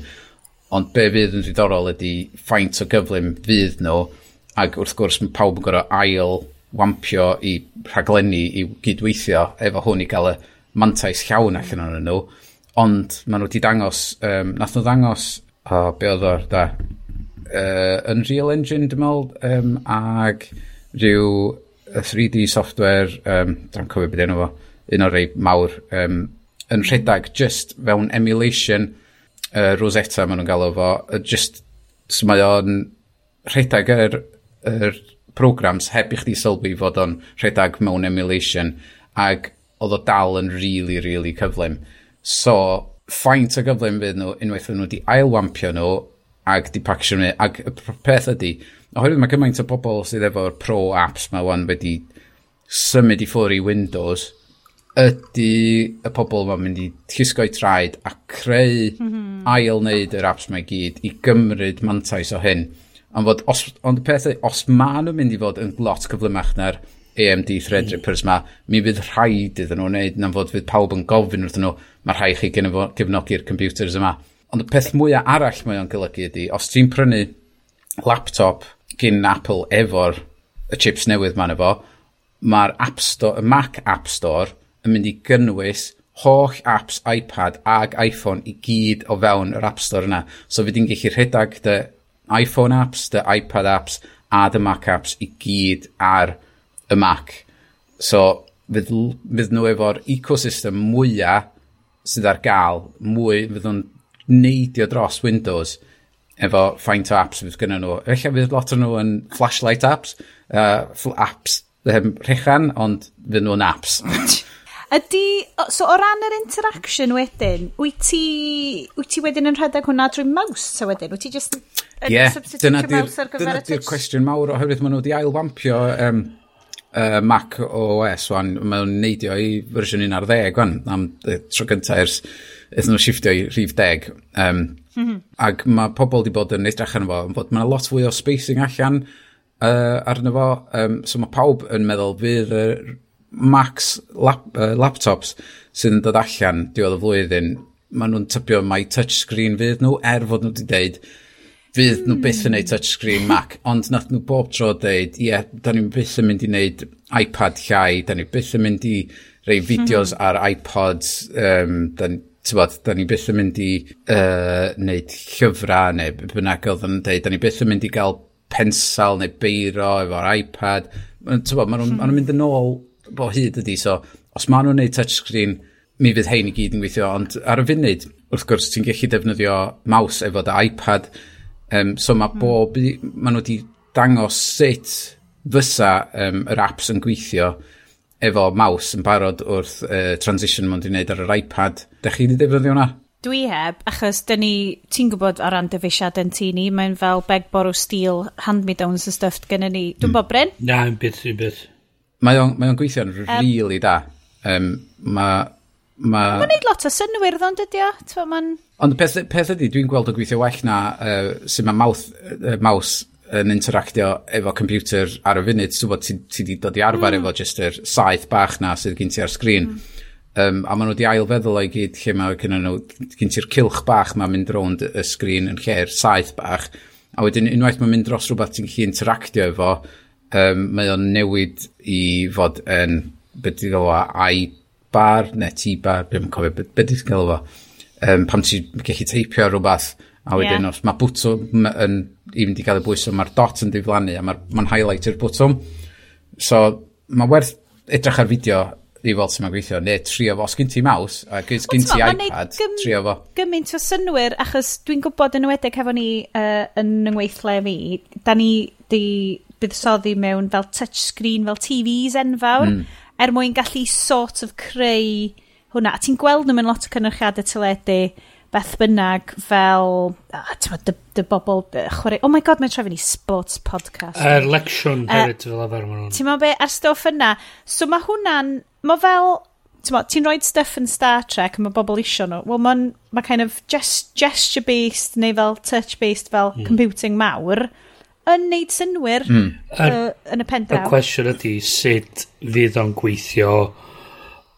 Ond be fydd yn ddiddorol ydy faint o gyflym fydd nhw ac wrth gwrs mae pawb yn gorau ail wampio i rhaglenni i gydweithio efo hwn i gael y mantais llawn allan o'n nhw. Ond maen nhw wedi dangos, um, nath nhw ddangos, o, oh, be oedd o'r da, uh, Unreal Engine, dim meddwl, um, ag rhyw 3D software, um, dwi'n cofio beth enw fo, un o'r rei mawr, um, yn rhedeg just fewn emulation uh, Rosetta maen nhw'n galw fo, just so mae o'n rhedeg yr, yr programs heb i chdi sylwi fod o'n rhedeg mewn emulation ac oedd o dal yn really, really cyflym. So, ffaint o gyflym fydd nhw unwaith nhw wedi ailwampio nhw ac di pacsio nhw ac y peth ydy oherwydd mae cymaint o bobl sydd efo'r pro apps mae wan wedi symud i ffwrdd i Windows, ydy y pobl mae'n mynd i llusgo i traed a creu mm -hmm. ail wneud yr apps mae gyd i gymryd mantais o hyn. Ond, fod, os, ond y peth os maen nhw'n mynd i fod yn glot cyflymach na'r AMD Threadrippers mm. ma, mi fydd rhaid iddyn nhw wneud na'n fod fydd pawb yn gofyn wrthyn nhw, mae rhaid chi gefnogi'r computers yma. Ond y peth mwyaf arall mae o'n golygu ydy, os ti'n prynu laptop gyn Apple efo'r y chips newydd ma'n efo, mae'r App Store, y Mac App Store yn mynd i gynnwys holl apps iPad ag iPhone i gyd o fewn yr App Store yna. So fi i'n gallu rhedeg dy iPhone apps, dy iPad apps a dy Mac apps i gyd ar y Mac. So fydd, fydd nhw efo'r ecosystem mwyaf sydd ar gael, mwy fydd nhw'n neidio dros Windows efo faint o apps fydd gyda nhw. Efallai fydd lot o nhw yn flashlight apps, uh, apps um, rechan, ond fydd nhw'n apps. Ydy, so o ran yr interaction wedyn, wyt ti, wyt ti wedyn yn rhedeg hwnna drwy mouse so wedyn? Wyt ti just yn yeah, substitute mouse ar gyfer dyna y touch? Cwestiwn mawr oherwydd maen nhw wedi ailwampio um, uh, Mac OS wan, maen nhw'n neidio i fersiwn 1 ar 10 wan, am tro gyntaf ers ydyn nhw shiftio i rhif deg. Um, mm -hmm. Ac mae pobl wedi bod yn edrych arno fo, yn bod mae'n lot fwy o spacing allan uh, arno fo. Um, so mae pawb yn meddwl fydd y uh, Max lap, uh, laptops sydd yn dod allan diwedd y flwyddyn, maen nhw'n tybio mai touchscreen fydd nhw, er fod nhw wedi deud fydd nhw byth yn neud hmm. touchscreen Mac, ond nath nhw bob tro dweud, ie, yeah, da ni'n byth yn mynd i wneud iPad llai, da ni byth yn mynd i rei hmm. fideos ar iPods, um, da ni bod, da ni byth yn mynd i uh, wneud llyfrau neu bynnag oedd yn dweud, da ni byth yn mynd i gael pensal neu beiro efo'r iPad. Bod, maen nhw'n hmm. mynd yn ôl bo hyd ydi, so os maen nhw'n neud touchscreen, mi fydd hein i gyd yn gweithio, ond ar y funud, wrth gwrs, ti'n gallu defnyddio mouse efo dy iPad, um, so mae hmm. bob, maen nhw wedi dangos sut fysa um, yr apps yn gweithio, efo mouse yn barod wrth uh, transition mae'n wneud ar yr iPad. Da chi wedi defnyddio hwnna? Dwi heb, achos dyn ni, ti'n gwybod ar ran dyfeisiad yn tu ni, mae'n fel beg borw steel, hand-me-downs and stuff gen ni. Dwi'n mm. bod Bryn? Na, yn byth, yn byth. Mae o'n, mae on gweithio'n um, really da. Um, mae... Ma... Mae'n neud lot o synwyr ddo'n dydy o? Ond peth, peth ydy, dwi'n gweld o gweithio well na uh, sy'n mae mouth, uh, mouse yn interactio efo computer ar y funud, ti'n bod ti, ti di dod i arfer mm. efo jyst yr saith bach na sydd gen ti ar sgrin. Mm. Um, a maen nhw wedi ail feddwl o'i gyd lle mae gen nhw, gen ti'r cilch bach mae'n mynd rownd y sgrin yn lle'r saith bach. A wedyn unwaith mae'n mynd dros rhywbeth ti'n gallu interactio efo, um, mae o'n newid i fod yn, beth i gael o, i bar neu t bar, beth mae'n cofio, beth i gael o, um, pam ti'n gallu teipio rhywbeth A wedyn, yeah. os mae bwtwm yn, i fynd i gael y bwyswm, mae'r dot yn diflannu a mae'r mae highlight i'r bwtwm. So, mae werth edrych ar fideo i weld sy'n ma'n gweithio, neu trio fo. Os gen ti mouse, a gys gen ti iPad, gym, trio fo. Gymaint o synwyr, achos dwi'n gwybod yn ywedig hefo ni uh, yn yngweithle fi, da ni di buddsoddi mewn fel touchscreen, fel TVs enfawr, mm. er mwyn gallu sort of creu hwnna. A ti'n gweld nhw mewn lot o cynnyrchiadau teledu, beth bynnag fel, ah, ti'n dy, dy bobl, chwarae, oh my god, mae'n trefyn i sports podcast. Yr uh, lection hefyd, fel afer maen nhw'n. Ti'n meddwl be, ar stoff yna. So mae hwnna'n, mae fel, ti'n rhoi stuff yn Star Trek, mae bobl isio nhw. Wel, mae'n ma kind of gest, gesture-based, neu fel touch-based, fel mm. computing mawr yn neud synwyr mm. uh, yn y pendraw. Y cwestiwn ydy sut fydd o'n gweithio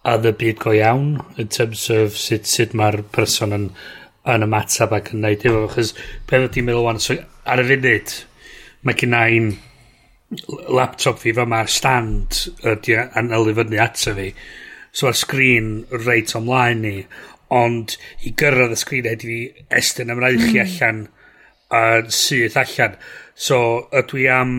yn y byd go iawn in terms of sut, sut mae'r person yn, yn ymatab ac yn neud efo achos beth ydy'n meddwl wan so ar y funud mae gen i'n laptop fi fe fyma stand ydy yn ylu fyny ato fi so ar sgrin reit omlaen ni ond i gyrraedd y sgrin ydy fi estyn ymlaen mm. allan uh, syth allan so ydw i am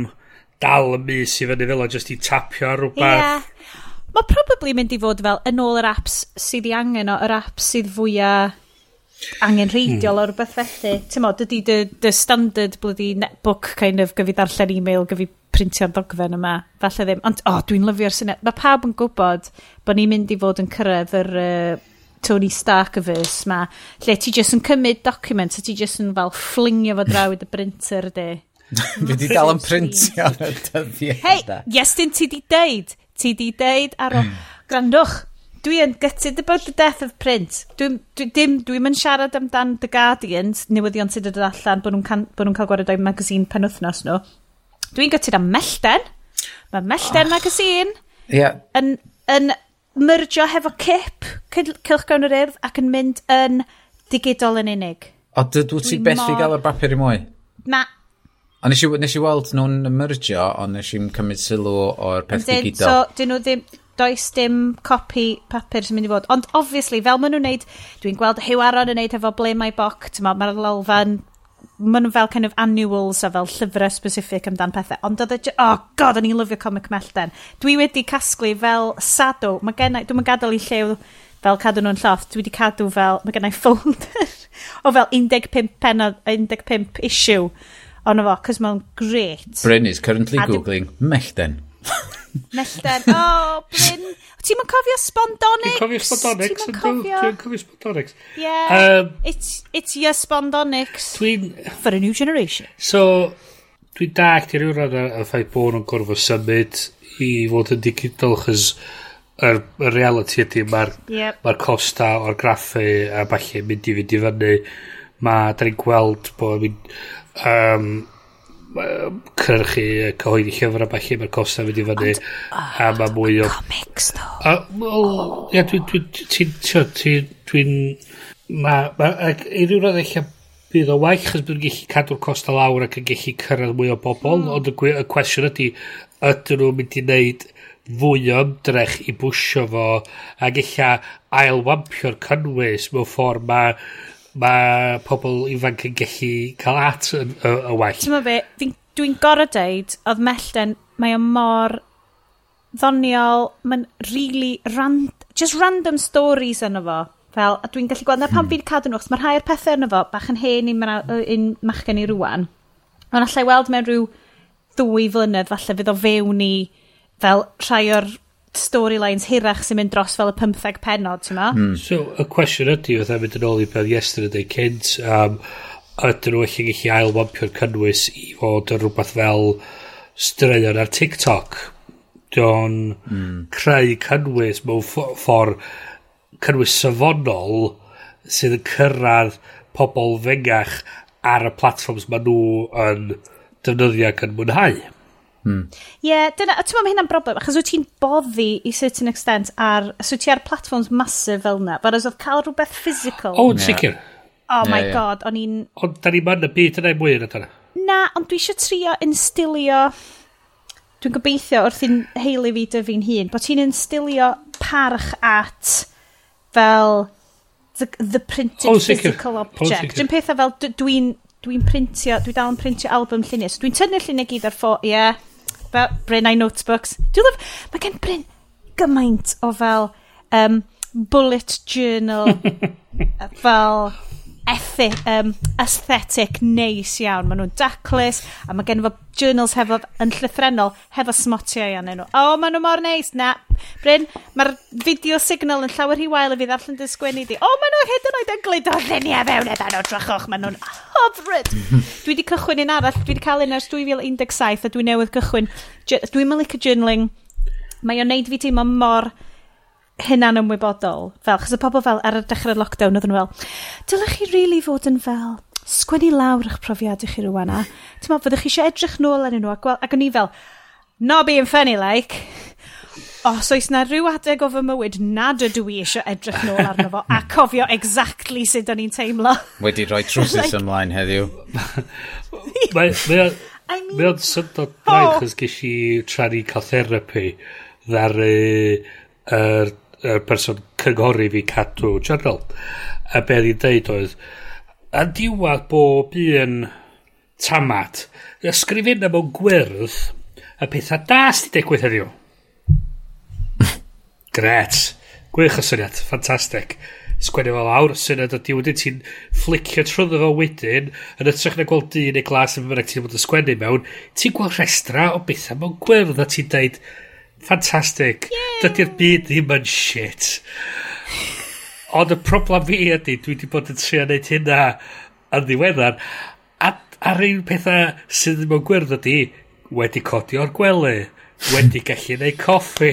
dal y mis i fyny fel o jyst i tapio ar rhywbeth yeah. Mae probably mynd i fod fel yn ôl yr apps sydd i angen o, yr apps sydd fwyaf angen reidiol hmm. o'r beth felly. Ti'n mo, dydy dy, dy standard bloody netbook kind of gyfi darllen e-mail, gyfi printio'r dogfen yma. Falle ddim. Ond, o, oh, dwi'n lyfio'r syniad. Mae pawb yn gwybod bod ni'n mynd i fod yn cyrraedd yr uh, Tony Stark y fys ma, lle ti jyst yn cymryd document, a ti jyst yn fel fflingio fo draw i dy brinter di. Fi di dal yn printio yn y dyddiau. Hei, yes, dyn ti di deud ti di deud ar o... Mm. grandwch, dwi yn gutted about the death of print. Dwi'n dwi, dim, dwi'n yn siarad amdan The Guardian, newyddion sydd wedi allan, bod nhw'n nhw cael gwared o'i magazine penwthnos nhw. Dwi'n gutted am Mellten. Mae Mellten oh. magazine yeah. yn, yn myrgio hefo cip Cylchgawn yr Urdd ac yn mynd yn digidol yn unig. O, dydw ti beth i gael y bapur i mwy? Na, A nes i, nes i weld nhw'n ymyrgio, ond nes i'n cymryd sylw o'r peth di gyda. So, dyn nhw ddim, does dim copi papur sy'n mynd i fod. Ond, obviously, fel maen nhw'n neud, dwi'n gweld Hugh Aron yn neud efo Ble Mae Boc, mae'r lolfa'n maen nhw fel kind of annuals a fel llyfrau specific amdan pethau. Ond oedd e, oh god, o'n i'n lyfio comic mellten. Dwi wedi casglu fel sadw, mae gennau, dwi'n gadael i llew fel cadw nhw'n lloft, dwi wedi cadw fel, mae gennau folder o fel 15, penod, 15 issue ond fo, cos mae'n great. Bryn is currently Adem... googling mellten. mellten, o, oh, Bryn. Ti'n ma'n cofio spondonics? Ti'n cofio spondonics? Ti'n cofio... Ti'n cofio spondonics? Yeah, um, it's, it's your spondonics. Dwi'n... For a new generation. So, dwi'n dag ti'n rhywun ar y ffaith bod nhw'n gorfod symud i fod yn digidol, chys yr, yr reality ydy mae'r yep. ma costa o'r graffu a falle mynd i fynd i fyny mae da ni'n gweld bod Mynd, um, cyrchu cyhoeddi llyfr a falle mae'r costa fynd i fyny a oh, mae mwy o comics ddo ia dwi'n dwi'n dwi'n dwi'n mae i ryw roedd eich bydd o waith chos bydd yn gallu cadw'r costa lawr ac yn gallu cyrraedd mwy o bobl hmm. ond y cwestiwn ydy ydyn nhw'n mynd i wneud fwy o ymdrech i bwysio fo ac eich ailwampio'r cynnwys mewn ffordd mae mae pobl ifanc yn gallu cael at y, y, y well. Ti'n meddwl be, dwi'n gorau deud, oedd mellten, mae o mor ddoniol, mae'n really rand, just random stories yno fo. Fel, a dwi'n gallu gweld, na pan hmm. fi'n cadw nhw, mae'r rhai o'r pethau yno fo, bach yn hen i'n machgen i rwan. Ond allai weld mewn rhyw ddwy flynedd, falle fydd o fewn i fel rhai o'r storylines hirach sy'n mynd dros fel y 15 penod, ti'n ma? Mm. So, y cwestiwn ydy, oedd e'n mynd yn ôl i beth yesterday cynt, um, ydyn nhw eich gallu ail wampio'r cynnwys i fod yn rhywbeth fel straeon ar TikTok. Dwi'n mm. creu cynnwys mewn ffordd cynnwys safonol sydd yn cyrraedd pobl fengach ar y platforms maen nhw yn defnyddio ac yn mwynhau. Ie, yeah, dyna, a ti'n meddwl mae hynna'n broblem, achos wyt ti'n boddi i certain extent ar, so ti ar platforms masif fel yna, bod oedd cael rhywbeth physical. O, yn yeah. sicr. Oh yeah, my yeah. god, o'n i'n... Ond da ni ma'n y byd yna i mwy yn ydyn. Na, ond dwi eisiau trio instilio... Dwi'n gobeithio wrth i'n heili fi dy fi'n hun, bod ti'n instilio parch at fel the, the printed oh, physical object. Dwi'n pethau fel dwi'n dwi'n printio, dwi dal yn printio album lluniau. So dwi'n tynnu lluniau gyd ar ffo, ie, yeah, Brynau notebooks. Dwi'n lyf, mae gen Bryn gymaint o fel um, bullet journal, fel ethi, um, aesthetic neis iawn. Maen nhw'n daclus, a mae gen fo journals hefo yn llythrenol, hefo smotiau iawn nhw. O, oh, maen nhw mor neis. Na, Bryn, mae'r video signal yn llawer hi wael i fi ddarllen dy sgwennu di. O, oh, maen nhw hyd yn oed yn glid o lluniau fewn edan o drachwch. Maen nhw'n hyfryd. dwi wedi cychwyn un arall. Dwi wedi cael un ers 2017 a dwi newydd cychwyn. Dwi'n mynd mylicio journaling. Mae o'n neud fi teimlo mor hynna'n ymwybodol. Fel, chos y pobl fel ar y dechrau lockdown oedden nhw fel, dylech chi really fod yn fel, sgwennu lawr eich profiadau chi rwana. Ti'n meddwl, fyddwch chi eisiau edrych nôl arnyn nhw ac, wel, ac o'n i fel, not being funny like, os oes na rhyw adeg o fy mywyd nad ydw i eisiau edrych nôl arno fo a cofio exactly sut o'n i'n teimlo. Wedi rhoi trwsus like, ymlaen heddiw. Mae o'n syndod braich chos oh. gysi trani cael therapi ddar yr er, y person cynghori fi cadw journal. A be oedd hi'n deud oedd, a diwad bob un tamat, ysgrifenna mewn gwyrdd, y pethau da sydd wedi digwydd heddiw. Gret. Gwych o syniad. Fantastic. Sgwennu fel awr, syniad ydi wedyn ti'n flicio trwyddo fo wedyn, yn ytrach na gweld dyn neu glas yn fyrwyd ti'n bod yn sgwennu mewn, ti'n gweld rhestra o bethau mewn gwyrdd a ti'n deud, Fantastic. Dydy'r byd ddim yn shit. Ond y problem fi ydy, dwi wedi bod yn trio wneud hynna yn ddiweddar. A, a'r un pethau sydd ddim yn gwirth ydy, wedi codi o'r gwely, wedi gallu gwneud coffi,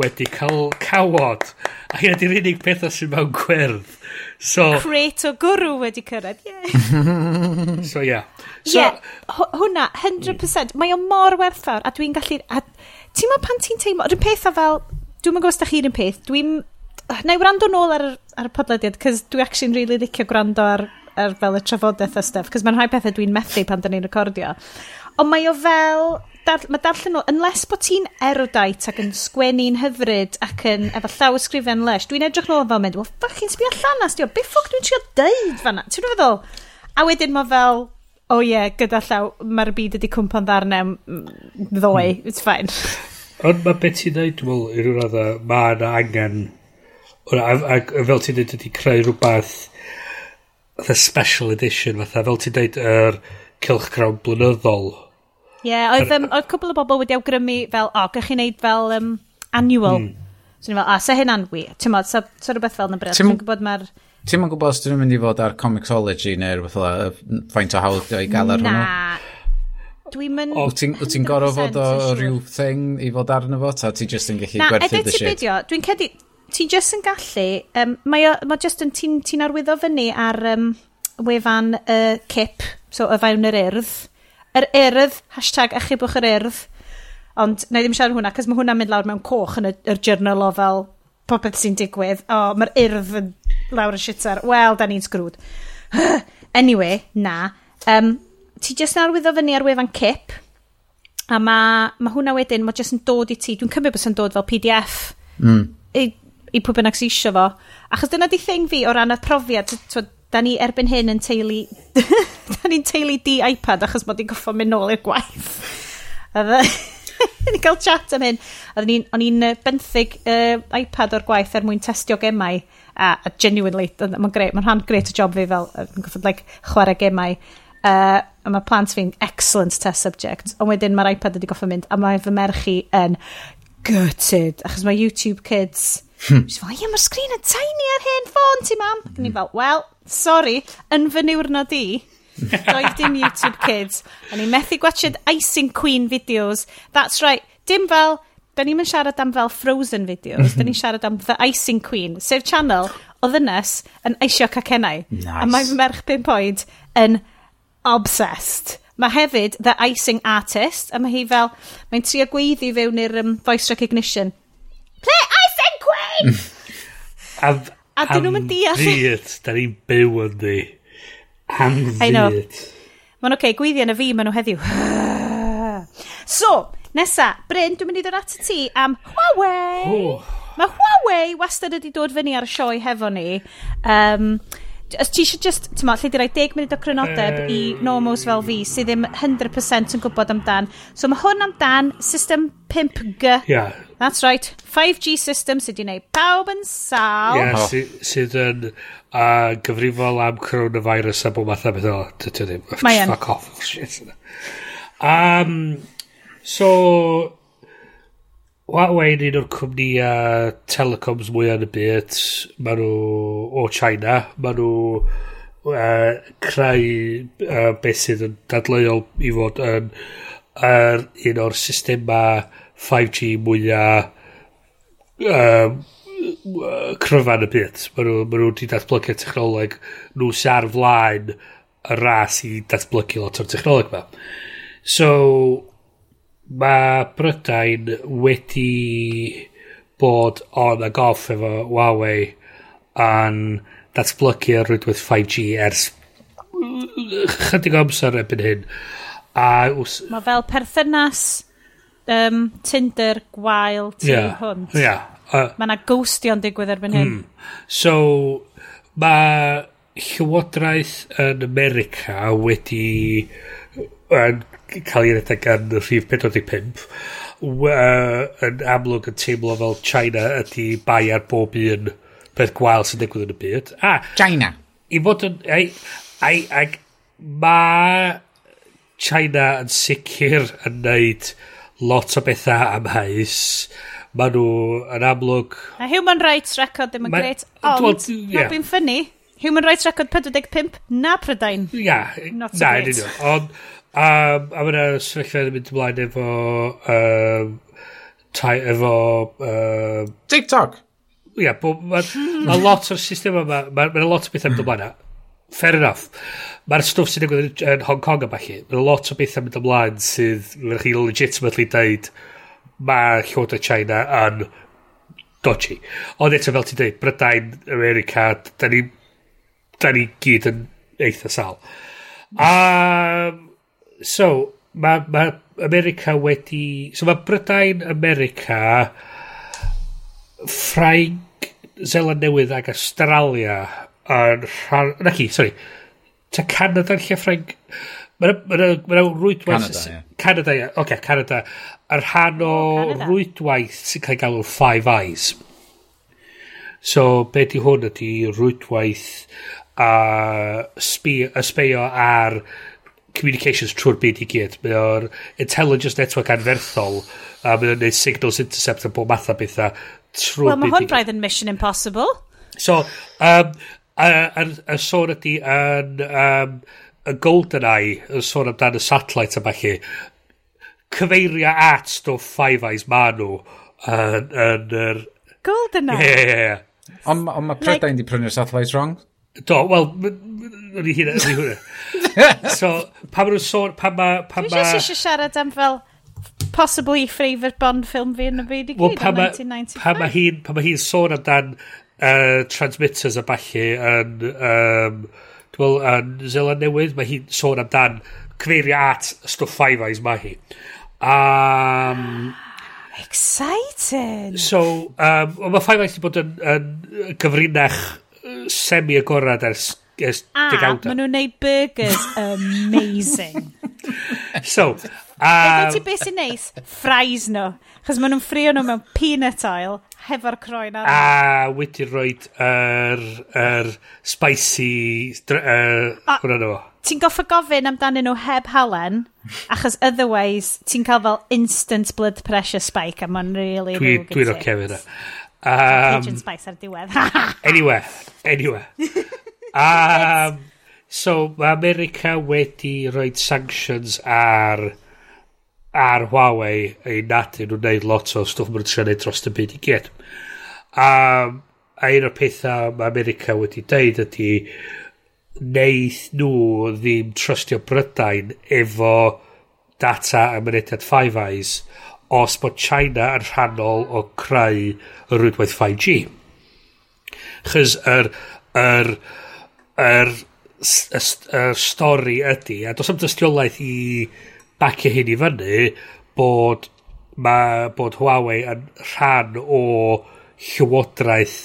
wedi cael cawod. A hyn ydy'r unig pethau sydd mewn gwyrdd. So, Cret o gwrw wedi cyrraedd, yeah. so, yeah. So, yeah, hwnna, 100%. Mm. Mae o mor werthfawr, a dwi'n gallu... A, ti'n meddwl pan ti'n teimlo, rhywun peth a fel, dwi'n meddwl os da chi'r un peth, dwi'n, na i wrando nôl ar, ar y podlediad, cys dwi actually'n really licio gwrando ar, ar fel y trafodaeth a stuff, cys mae'n rhai pethau dwi'n methu pan da ni'n recordio. Ond mae o fel, dar, mae darllen nhw, unless bod ti'n erudite ac yn sgwennu'n hyfryd ac yn efo llawysgrifen lesh, dwi'n edrych nôl fel mynd, well, fucking sbio allan as, diw, beth ffwc dwi'n trio deud fanna? Ti'n meddwl? A wedyn mae fel, o oh, ie, yeah, gyda llaw, mae'r byd wedi cwmpa'n ddarnau ddoe, mm. Hmm. it's fine. Ond mae beth ti'n dweud, dwi'n meddwl, i rhyw radda, mae yna angen, ac fel ti'n dweud ydy creu rhywbeth, the special edition, fatha, fel ti'n dweud, yr er cilchgrawn blynyddol. Ie, yeah, oedd, um, oedd cwbl o bobl wedi awgrymu fel, o, oh, gych chi'n neud fel um, annual. Mm. So ni'n fel, a, sa hynna'n wir. Ti'n modd, sa, sa rhywbeth fel na bryd. Ti'n gwybod mae'r Ti'n ma'n gwybod os dyn nhw'n mynd i fod ar Comixology neu rhywbeth fel faint o hawdd i gael ar hwnnw? Na. Dwi'n mynd... O, ti'n ti gorau fod o rhyw thing i fod arno fo, ta ti just yn gallu gwerthu e, dy shit? Na, edrych ti dwi'n cedi... Ti'n just yn gallu... Um, mae o, mae just yn... Ti'n ti arwyddo fyny ar um, wefan uh, cip, so y fawn yr urdd. Yr urdd, hashtag achubwch yr urdd. Ond, na i ddim siarad hwnna, cos mae hwnna'n mynd lawr mewn coch yn y, y journal o fel popeth sy'n digwydd. O, mae'r urdd yn lawr y shitter. Wel, da ni'n sgrwd. anyway, na. Um, ti jyst yn arwyddo fyny ar wefan cip, a mae ma hwnna wedyn, mae jyst yn dod i ti, dwi'n cymryd bod sy'n dod fel PDF, mm. i, i pwy bynnag sy'n isio fo. Achos dyna di thing fi o ran y profiad, da ni erbyn hyn yn teulu, da ni'n teulu di iPad achos bod i'n goffo mynd nôl i'r gwaith. E- ni cael chat am hyn. O'n i'n benthyg uh, iPad o'r gwaith er mwyn testio gemau a, a genuinely, mae'n gret, mae'n rhan gret o job fi fel, yn goffod, like, chwarae gemau. Uh, a mae plant fi'n excellent test subject, ond wedyn mae'r iPad wedi goffa mynd, a mae fy merch i yn gutted, achos mae YouTube Kids... Hmm. Fel, ie, mae'r sgrin yn tiny ar hen ffôn ti, mam. Mm. Ni fel, wel, sorry, yn fy niwrnod i, doedd dim YouTube Kids. A ni methu gwachod Icing Queen videos. That's right, dim fel da ni'n siarad am fel Frozen videos, da ni'n mhm. siarad am The Icing Queen, sef channel o ddynes yn eisio cacennau. Nice. A mae merch 5 oed yn obsessed. Mae hefyd The Icing Artist, a mae hi fel, mae'n trio gweiddi fewn i'r um, voice recognition. Play Icing Queen! am, a dyn nhw'n deall. Am da ni'n byw yn di. Am ddyd. Mae'n oce, okay, gweiddi yn y fi maen nhw heddiw. so, Nesa, Bryn, dwi'n mynd i ddod at y ti am Huawei. Oh. Mae Huawei wastad wedi dod fyny ar y sioe hefo ni. Um, os ti eisiau just, ti'n ma, lle di roi 10 munud o crynodeb um, i normos fel fi sydd ddim 100% yn gwybod amdan. So mae hwn amdan system 5G. Yeah. That's right. 5G system sydd wedi gwneud pawb yn sal. Yeah, oh. sydd yn uh, gyfrifol am coronavirus a bod math o beth o. Fuck off. Shit. Um, So, Huawei yn un o'r cwmnïa telecoms mwy yn y byd. maen nhw o China. maen nhw uh, creu uh, beth sydd yn dadleuol i fod yn er, un o'r systema 5G mwyaf um, e, cryfan y byd. Mae nhw, ma nhw wedi datblygu technoleg nhw sy'n ar flaen y ras i datblygu lot o'r technoleg yma. So, mae Brydain wedi bod on ag off efo Huawei yn datblygu ar rwydwaith 5G ers chydig amser erbyn hyn. A, ws... Mae fel perthynas um, Tinder gwael tu yeah, hwnt. Yeah, uh, mae yna ghostio'n digwydd erbyn hyn. Mm. So, mae Llywodraeth yn America wedi yn cael ei redeg gan rhif 45 uh, yn amlwg yn teimlo fel China ydy bai ar bob un peth gwael sy'n digwydd yn y byd. A, China. I fod yn... Ai, ai, ag, mae China yn sicr yn neud lot o bethau amhaus. Mae nhw yn amlwg... A human rights record ddim yn greit, ond yeah. not ffynnu. Human rights record 45 na prydain. Ia, yeah, na, so great. Ond A, a mae'n sefyllfa yn mynd ymlaen efo... Um, tai, efo... Um, TikTok! ia, yeah, mae ma lot o'r system yma, mae'n ma lot o bethau mynd ymlaen. Fair enough. Mae'r stwff sy'n digwydd yn Hong Kong yma chi. Mae'n lot o bethau mynd ymlaen sydd, mae'n chi legitimately deud, mae Llywodraeth China yn dodgy. Ond eto fel ti'n dweud, Brydain, America, da ni, da ni gyd yn eitha sal. A um, So, mae ma America wedi... So, mae Brydain, America, Ffrainc, Zeland Newydd ac Australia yn rhan... Na chi, sorry. Ta Canada yn lle Ffrainc... Mae'n ma rwydwaith... Canada, ie. Canada, ie. Oce, okay, Canada. Yr rhan o rwydwaith sy'n cael ei galw Five Eyes. So, be di hwn ydi rwydwaith a sbio ar communications trwy'r byd i gyd. Mae o'r intelligence network anferthol, a mae o'n neud signals intercept a bob math o bethau trwy'r well, byd i gyd. Wel, mae hwn braidd yn Mission Impossible. So, um, a, a, a sôn ydy yn um, y GoldenEye, y sôn amdan y satellite yma chi, cyfeirio at stwff Five Eyes ma nhw yn yr... GoldenEye? Ie, ie, ie. Ond on mae Prydain like... di prynu'r satellite wrong? Do, wel, o'n i hynna, o'n i hwnna. so, pa maen nhw'n sôn, pa ma... Pa Dwi just eisiau siarad am fel possibly favourite Bond film fi yn y byd i gyd well, pan ma, 1995. Pa mae hi'n pa ma hi sôn amdan uh, transmitters a balli yn, um, well, yn Zeland Newydd, mae hi'n sôn amdan cyfeirio at stwff Five Eyes mae hi. Um, Exciting! So, um, mae Five Eyes wedi bod yn, yn gyfrinach semi agorad ers ys, a, degawda. maen nhw'n neud burgers amazing. so, a... Um, ti beth sy'n neis? Fries nhw. Chos maen nhw'n ffrio nhw mewn peanut oil hefo'r croen ar. A wedi rhoi yr, yr spicy... Uh, Hwna nhw. Ti'n goffa gofyn amdanyn nhw heb halen, achos otherwise ti'n cael fel instant blood pressure spike, a mae'n really dwi, ddrwg Dwi'n oce fe na. Um, Cajun spice ar diwedd. anyway, anyway. um, so, mae America wedi rhoi sanctions ar ar Huawei ei nad nhw'n neud lot o stwff mae'n trio neud dros y byd i gyd. Um, a un o'r pethau mae America wedi deud ydy neith nhw ddim trystio Brydain efo data am mynediad Five Eyes os bod China yn rhannol o creu y rwydwaith 5G. Chys yr, yr yr, y, y stori ydy, a dos am dystiolaeth i bacio hyn i fyny, bod, ma, bod Huawei yn rhan o llywodraeth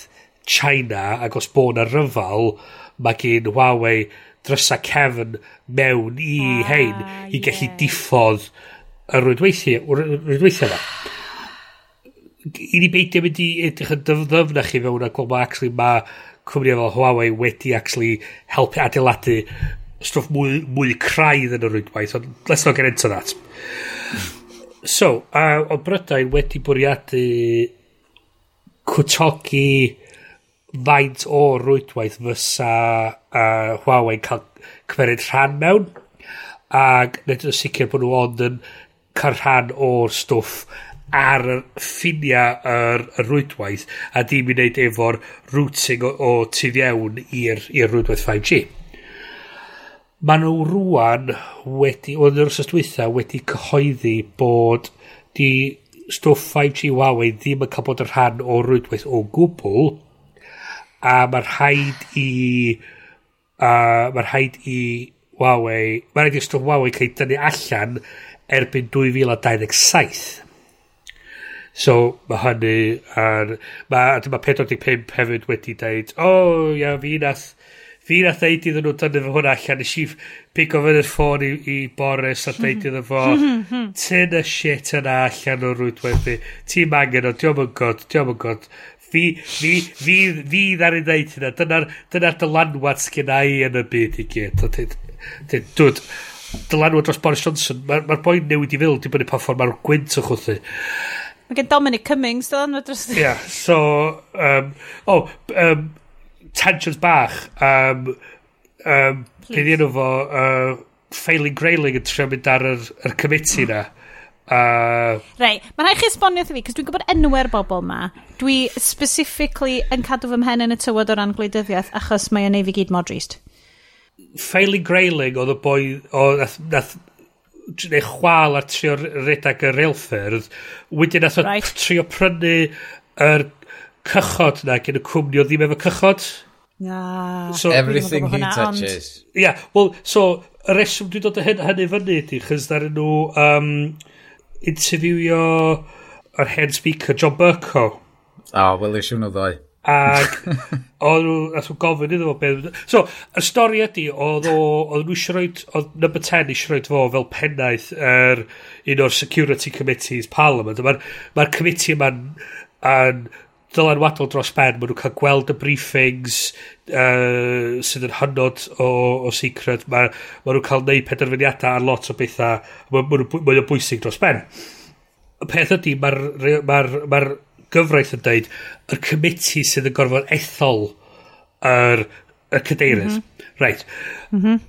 China ac os bod yna ryfal, mae gen Huawei drysa cefn mewn i ah, hein i gallu yeah. diffodd y rwydweithiau yma. I ni beidio mynd i edrych yn dyfnach chi fewn ac mae actually mae cwmni fel Huawei wedi actually helpu adeiladu stwff mwy, mwy craidd yn y rwydwaith, ond let's not get into that. So, uh, o Brydain wedi bwriadu cwtogi faint o rwydwaith fysa uh, Huawei cael cymeryd rhan mewn ac nid yn sicr bod nhw ond yn cael rhan o'r stwff ar ffiniau yr, yr rwydwaith a dim i wneud efo'r routing o, o tu fiewn i'r ir rwydwaith 5G. Maen nhw rwan wedi, oedd yr wrthos dwytha wedi cyhoeddi bod di stwff 5G Huawei ddim yn cael bod yn rhan o rwydwaith o gwbl a mae'r rhaid i uh, mae'r rhaid i Huawei mae'r rhaid i stwff Huawei cael ei dynnu allan erbyn 2027 So mae hynny ar... Mae, dyma 45 hefyd wedi dweud, o oh, ia, fi nath... Fi nath ddeud iddyn nhw dynnu fy hwnna allan, nes i pigo fyny ffôn i, i Boris a ddeud iddo fo, tyn y shit yna allan o'r rwydwaith fi, ti'n angen o, diolch yn god, diolch yn god, fi, fi, fi, fi ddari ddeud hynna, dyna'r dyna dylanwad sgen i yn y byd i gyd. Dwi'n dylanwad dros Boris Johnson, mae'r ma boi'n newid i fyl, di bod yn pa ffordd mae'r gwynt o chwthu. Mae gen Dominic Cummings, dylan nhw dros... Ie, yeah, so... Um, oh, um, tangent bach. Um, um, Please. Pyn fo, uh, Failing Grayling yn trio mynd ar yr, yr committee hmm. na. Uh, Rei, mae'n rhaid chi esbonio wrtho fi, cos dwi'n gwybod enwau'r bobl ma. Dwi specifically yn cadw fy mhen yn y tywod o ran gwleidyddiaeth, achos mae'n ei fi gyd mor drist. Failing Grayling oedd y boi... O, nath, nath, neu chwal ar trio redag y reilffyrdd, wedyn nath o right. trio prynu yr cychod na gen y cwmni o ddim efo cychod. Na, so, everything he touches. Ia, yeah, well, so, y reswm dwi'n dod o hyn, hynny fyny ydy, chys ddaren nhw um, interviewio yr hen speaker John Burko. O, oh, wel, eisiau nhw ddoi. Ac oedd nhw, nath nhw gofyn iddo fo beth... So, y stori ydy oedd oedd nhw eisiau rhoi, oedd number 10 eisiau rhoi fo fel pennaeth er, un o'r security committees parliament. Mae'r ma committee yma'n yn dylanwadol dros ben, maen nhw'n cael gweld y briefings uh, sydd yn hynod o, o secret, maen ma nhw'n cael neud penderfyniadau ar lot o bethau, maen nhw'n bwysig dros ben. Y peth ydy, mae'r ma r, ma gyfraith yn dweud y committee sydd yn gorfod ethol yr, y cadeirydd. Mm -hmm. Right. Mm -hmm.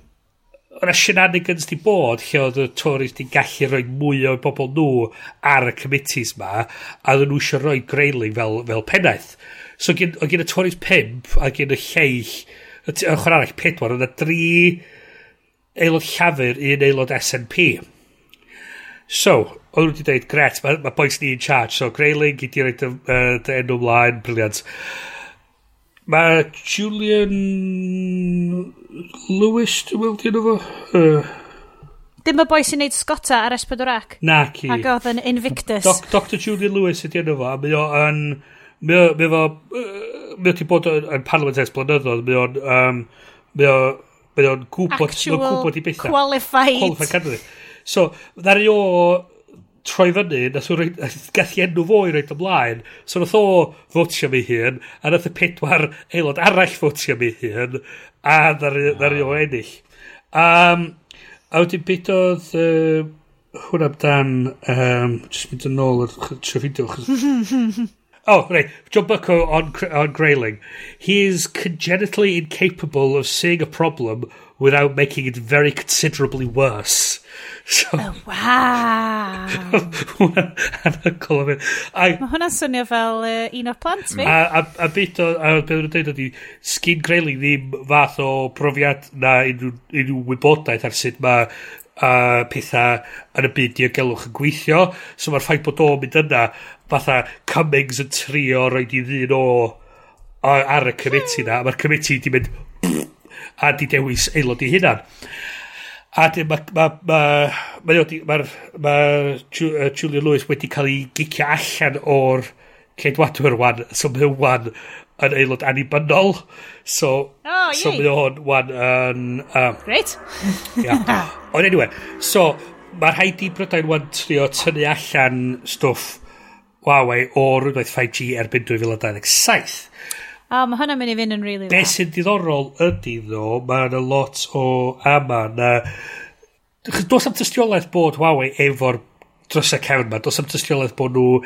Yna shenanigans di bod lle oedd y Tories di gallu rhoi mwy o bobl nhw ar y committees ma a oedden nhw eisiau rhoi greiling fel, fel pennaeth. So gen, o gen y Tories 5 a gen y lleill y chwarae arall 4 oedd yna 3 aelod llafur un aelod SNP. Mm So, o'n nhw wedi dweud, gret, mae ma boys ni in charge. So, Greyling, i di roed dy uh, enw mlaen, briliant. Mae Julian Lewis, dwi'n meddwl, di efo? Uh, Dim y boi sy'n neud Scotta ar Espedorac? Na, ci. Ac oedd yn Invictus. Doc, Dr Julian Lewis ydi enw fo. Mae o'n... Mae o'n... Mae o'n bod yn Parliament es blynyddoedd. Mae o'n... Um, mae o'n... Mae o'n gwybod... Actual qualified. Qualified candidate. So, ddari o troi fyny, nath o'n gath i enw fo i roed ymlaen, so nath o fotio mi hun, a nath y pedwar aelod arall fotio mi hun, a ddari ah. o ennill. Um, a wedyn beth oedd uh, hwn amdan, um, jyst mynd yn ôl ar trwy fideo, Oh, right. John Bucko on, on Grayling. He is congenitally incapable of seeing a problem without making it very considerably worse. So, oh, wow. anhygol o fi. Mae hwnna'n swnio fel uh, un o'r plant fi. A, a, a beth o, a beth o'n dweud ydi, sgyn Grayling ddim fath o profiad na unrhyw, unrhyw wybodaeth ar sut mae uh, pethau yn y byd diogelwch yn gweithio so mae'r ffaith bod o'n mynd yna fatha Cummings yn trio roed i ddyn o, o ar y committee na, a mae'r committee di mynd a di dewis aelod i hunan. A dyn mae ma, ma, ma, ma, ma, Julian Lewis wedi cael ei gicio allan o'r ceidwadwyr wan, so mae wan yn aelod anibynnol. So, oh, so mae o'n wan yn... Um, Great. Yeah. Ond anyway, so mae'r rhaid i Brydain wan trio tynnu allan stwff Huawei o rhywbeth 5G erbyn 2027. O, oh, mae hwnna'n mynd i fynd yn rili really Be sy'n diddorol ydy ddo, mae yna lot o ama na... Does am tystiolaeth bod Huawei efo'r dros y cefn ma, does am tystiolaeth bod nhw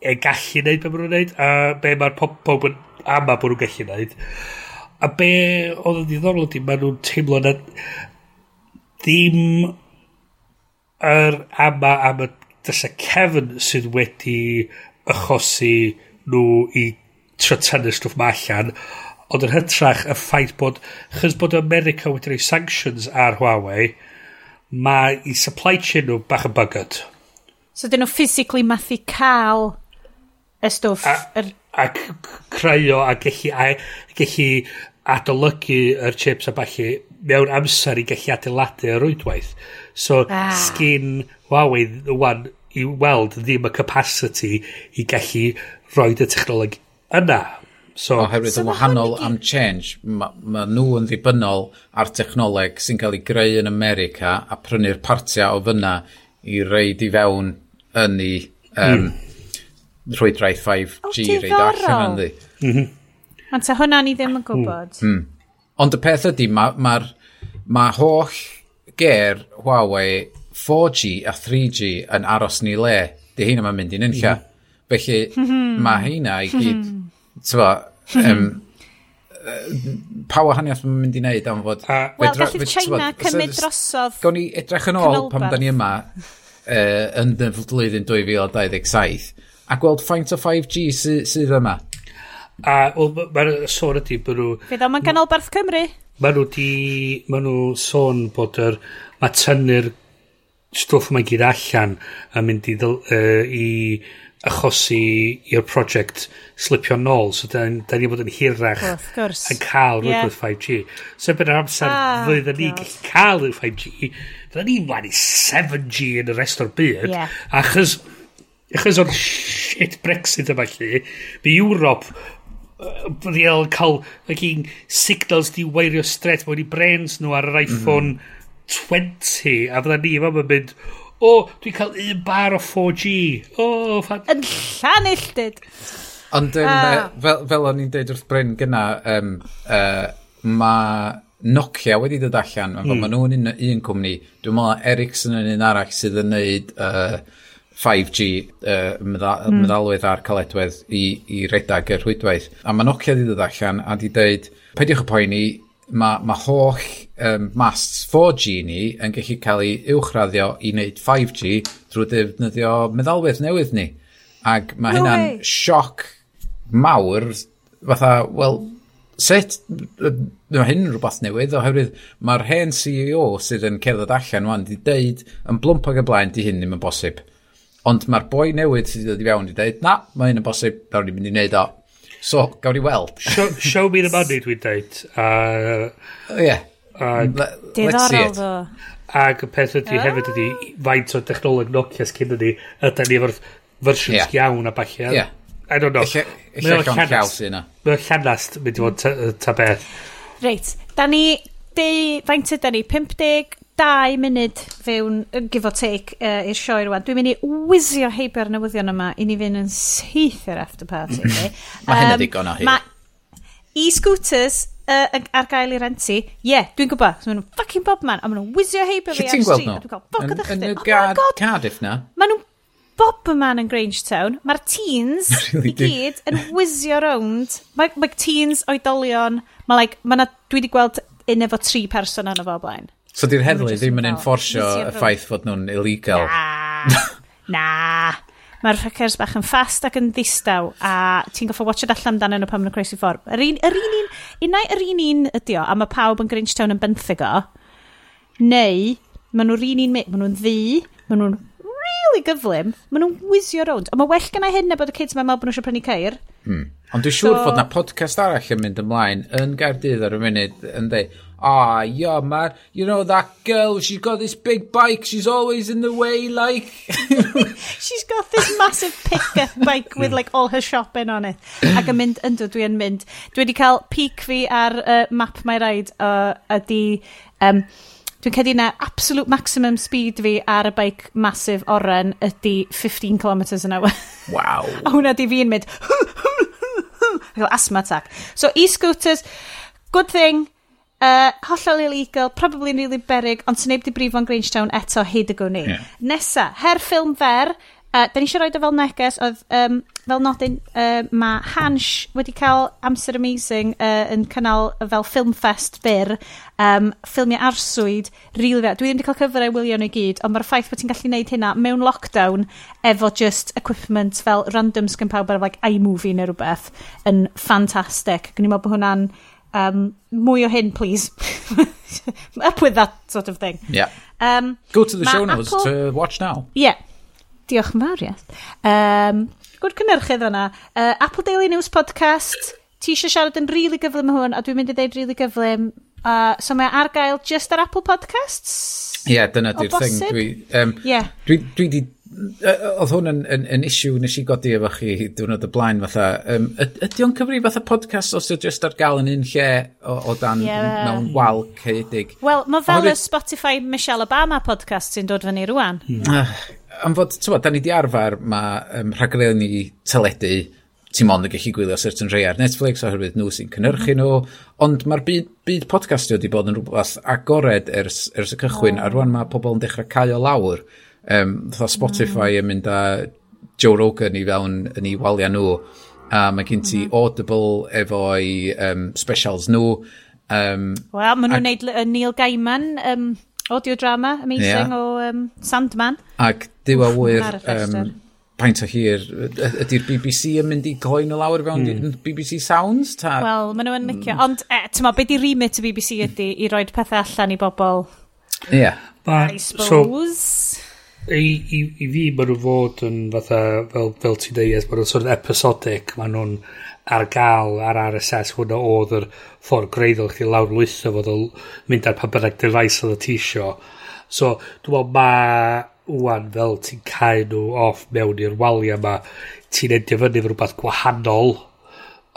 e gallu neud be maen nhw'n neud, a be mae'r pob yn ama bod nhw'n gallu neud. A be oedd yn ddiddorol ydy, maen nhw'n teimlo na ddim yr ama am y fysa Kevin sydd wedi achosi nhw i trio tynnu stwff ma allan, ond yn hytrach y ffaith bod, chys bod America wedi rhoi sanctions ar Huawei, mae i supply chain nhw bach yn bygyd. So dyn nhw physically mathu cael y stwff. A, er... a creu o a gellu, a, gellu adolygu yr chips a balli mewn amser i gallu adeiladu y rwydwaith. So, ah. sgyn Huawei wan i weld ddim y capacity i gallu rhoi y technoleg yna. So, Oherwydd so y wahanol am change, mae ma nhw yn ddibynnol ar technoleg sy'n cael ei greu yn America a prynu'r partiau o fyna i reid i fewn yn ei um, mm. rhwydraeth 5G oh, reid allan yn ddi. Mm -hmm. Ond ta hwnna ni ddim yn hmm. gwybod. Mm. Ond y peth ydy, mae ma, ma, holl ger Huawei 4G a 3G yn aros ni le. Di mhm. Mhm. heina mae'n mynd i'n unlla. Mm. Felly mae hynna i gyd, mhm. tyfa, um, pa wahaniaeth mae'n mynd i wneud am fod... Wel, gallu China cymryd drosodd... Gawn ni edrych yn ôl pam da ni yma uh, yn y flwyddyn 2027 a gweld faint o 5G sydd sy yma. A mae'r sôn ydy bod nhw... Fydd o'n ganolbarth Cymru? Mae nhw di... Mae nhw sôn bod yr... Mae tynnu'r stwff mae'n gyd allan a mynd i, ddyl, uh, i achosi i'r prosiect slipio nôl. So da, da ni bod yn hirach yn cael yeah. rhywbeth 5G. So bydd yr amser ah, fydden ni gallu cael rhyw 5G, da ni mlaen i 7G yn y rest o'r byd. Yeah. Achos, achos o'r shit Brexit yma lle, by Europe real cael like signals di weirio stret mewn i brains nhw ar yr mhm. iPhone mm -hmm. 20 a fydda ni fam yn mynd o oh, dwi'n cael un bar o 4G o oh, fan... yn llanilltyd ond um, ah. fel, fel o'n i'n deud wrth Bryn gyna um, uh, e, mae Nokia wedi dod allan mm. mae nhw'n un, un cwmni dwi'n meddwl Ericsson yn un arall sydd yn neud uh, 5G uh, meddal, mm. meddalwedd ar caledwedd i, i redag y rhwydwaith. A mae Nokia wedi dod allan a wedi dweud, peidiwch y poeni, mae ma holl um, masts 4G ni yn gallu cael ei uwchraddio i wneud 5G drwy defnyddio meddalwedd newydd ni. Ac mae no hynna'n sioc mawr, fatha, wel, sut mae hyn yn rhywbeth newydd oherwydd mae'r hen CEO sydd yn cerdded allan wan di deud yn blwmpag y blaen di hyn ddim yn bosib. Ond mae'r boi newydd sydd wedi fewn i dweud, na, mae hyn yn bosib, nawr ni'n mynd i wneud o. So, gawn ni weld. show, show me the money, dwi'n dweud. Uh, yeah. Uh, let's see it. Ddo. Ac y peth ydy oh. Ah. hefyd ydy, faint o dechnoleg Nokia sgyn ni, ydy ni efo'r versions yeah. iawn a bach iawn. Yeah. I don't know. Mae Mae'n llanast. Mae o'n llanast mynd i fod ta ta beth. Reit, da ni, de, faint ydy ni? 50, dau munud fewn, give or take, uh, i'r sioe rwan. Dwi'n mynd i wisio heibio'r newyddion yma i ni fynd yn syth i'r after party. um, mae hynna ddigon o hyn. Mae e-scooters uh, ar gael i rentu, ie, yeah, dwi'n gwybod, so maen nhw'n fucking bob man, a maen nhw'n wisio heibio fi ar y street. Dwi'n cael boc o ddychdyn. Yn y oh Cardiff na? Maen nhw'n bob y man yn Grangetown, mae'r teens really i gyd yn wisio rownd. Mae, mae teens oedolion, mae like, ma na, dwi wedi gweld un efo tri person yn y fo blaen. So di'r heddlu ddim yn enforcio y ffaith fod nhw'n illegal. Na, na. Mae'r fuckers bach yn fast ac yn ddistaw a ti'n goffo watch it allan dan nhw pan mae'n croesi ffordd. Yr un, yr un un, unai yr un un ydi o, a mae pawb yn Gringetown yn benthyg o, neu maen nhw'r un un, maen nhw'n ddi, maen nhw'n really gyflym, maen nhw'n wisio rownd. Ond mae well gynnau hyn na bod y kids mae'n meddwl bod nhw eisiau prynu ceir. Hmm. Ond dwi'n siŵr so... fod na podcast arall yn mynd ymlaen yn Gaerdydd ar y munud yn dweud, ah, yeah, man, you know that girl, she's got this big bike, she's always in the way, like. She's got this massive pickup bike with like all her shopping on it. Ac yn mynd, ynddo, dwi yn mynd. Dwi wedi cael peak fi ar uh, map my ride uh, ydi... Um, Dwi'n cedi na absolute maximum speed fi ar y bike massive oren ydi 15 km an hour. wow. A hwnna di fi'n mynd... Asthma attack. So e-scooters, good thing. Uh, hollol illegal, probably really berig, ond sy'n neud i brifo'n Grangetown eto hyd y gwni. Yeah. Nesa, her ffilm fer, uh, da ni eisiau rhoi o fel neges, oedd um, fel nodyn, uh, mae Hansh wedi cael Amser Amazing uh, yn cynnal fel film fest byr, um, ffilmiau arswyd, rili fe. Dwi ddim wedi cael cyfrau wylio nhw i gyd, ond mae'r ffaith bod ti'n gallu gwneud hynna mewn lockdown efo just equipment fel randoms gan pawb ar like iMovie neu rhywbeth yn ffantastig. Gwni meddwl bod hwnna'n um, mwy o hyn, please. Up with that sort of thing. Yeah. Um, Go to the show notes Apple... to watch now. Yeah. Diolch yn fawr, yes. Um, Gwrdd cynnyrchydd o'na. Uh, Apple Daily News Podcast. Ti eisiau siarad yn rili really gyflym hwn, a dwi'n mynd i ddeud rili really gyflym. Uh, so mae ar gael just ar Apple Podcasts? Ie, yeah, dyna di'r thing. Dwi, um, yeah. dwi, dwi, di Oedd hwn yn, yn, yn isiw nes i godi efo chi diwrnod y blaen fatha. Um, ydy o'n cyfri fatha podcast os ydy just ar gael yn un lle o, o dan yeah. mewn wal ceedig? Wel, mae fel y Spotify Michelle Obama podcast sy'n dod fyny rwan. Mm. Am fod, ti'n bod, da ni di arfer mae um, rhaglen ni teledu ti'n mond yn gallu gwylio certain rhai ar Netflix oherwydd nhw sy'n cynnyrchu nhw, ond mae'r byd, byd podcastio wedi bod yn rhywbeth agored ers, ers y cychwyn, oh. a rwan mae pobl yn dechrau cael o lawr um, Spotify yn mynd â Joe Rogan i fewn yn ei walia nhw a mae gen ti mm. Audible efo'i um, specials nhw um, Wel, maen nhw'n gwneud Neil Gaiman um, audio drama amazing yeah. o um, Sandman ac diwa wyr um, paint o hir ydy'r BBC yn mynd i gloi nhw lawr fewn mm. BBC Sounds ta? Wel, maen nhw'n licio mm. ond e, tyma, be di remit y BBC ydy i roed pethau allan i bobl Yeah. yeah. I suppose so, I, i, i fi maen nhw fod yn fatha, fel, fel ti'n dweud, yes, maen nhw'n sort of episodic, maen nhw'n ar gael ar RSS hwnna oedd yr ffordd greiddol chdi lawr lwytho fod o mynd ar pa bynnag device oedd y ti isio. So, dwi'n meddwl ma wwan fel ti'n cael nhw off mewn i'r waliau yma, ti'n endio fyny fy rhywbeth gwahanol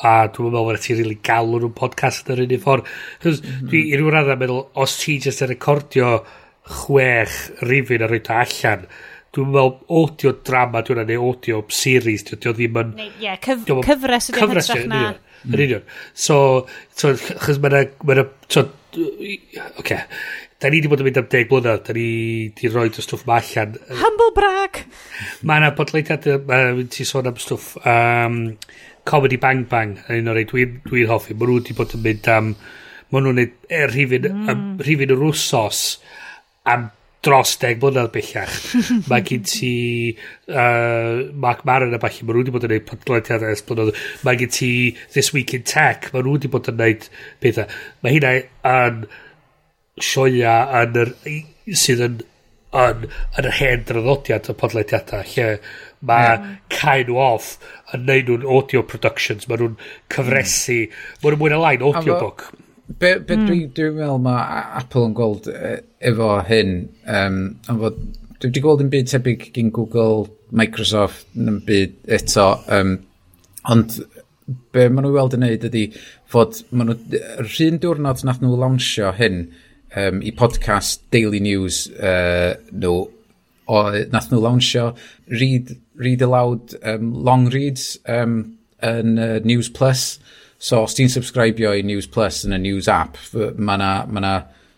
a dwi'n meddwl bod ti'n really galw nhw'n podcast yn yr unig ffordd. Mm -hmm. Dwi, i ryw raddau, meddwl, os ti jyst yn recordio chwech rifin a rwy'n allan. Dwi'n meddwl audio drama dwi'n neu audio series dwi'n dwi ddim yn yeah, cyf cyfres ydy'n hytrach na. yn union. So, so chys mae'na mae so, okay. da ni wedi bod yn mynd am deg blynedd da ni wedi rhoi y stwff ma allan. Humble brag! Mae yna podleidiad mae ti sôn am stwff um, comedy bang bang yn un o'r rei dwi'n dwi, hoffi. Mae nhw wedi bod yn mynd am mae nhw'n gwneud e, rhifin, mm. rhifin yr wsos am dros deg blynedd bellach. mae gen ti uh, Mark Maron a falle, mae nhw wedi bod yn gwneud podlediad ers blynedd. Mae gen ti This Week in Tech, mae nhw wedi bod yn gwneud pethau. Mae hynna yn sioia yn yr, sydd yn yn, yn yr hen draddodiad y podlediadau lle mae yeah. kind off yn neud nhw'n audio productions mae nhw'n cyfresu mm. mae nhw'n mwyn y lain audiobook be, be mm. dwi'n dwi meddwl mae Apple yn gweld uh, efo hyn, um, am fod, dwi wedi gweld yn byd tebyg gyn Google, Microsoft, yn byd eto, um, ond be maen nhw weld yn neud ydy fod maen nhw, rhywun diwrnod nath nhw lawnsio hyn um, i podcast Daily News e, uh, nhw, o, nath nhw lawnsio read, read aloud um, long reads um, yn uh, News Plus, So os ti'n subscribio i News Plus yn y News app, mae yna ma, na,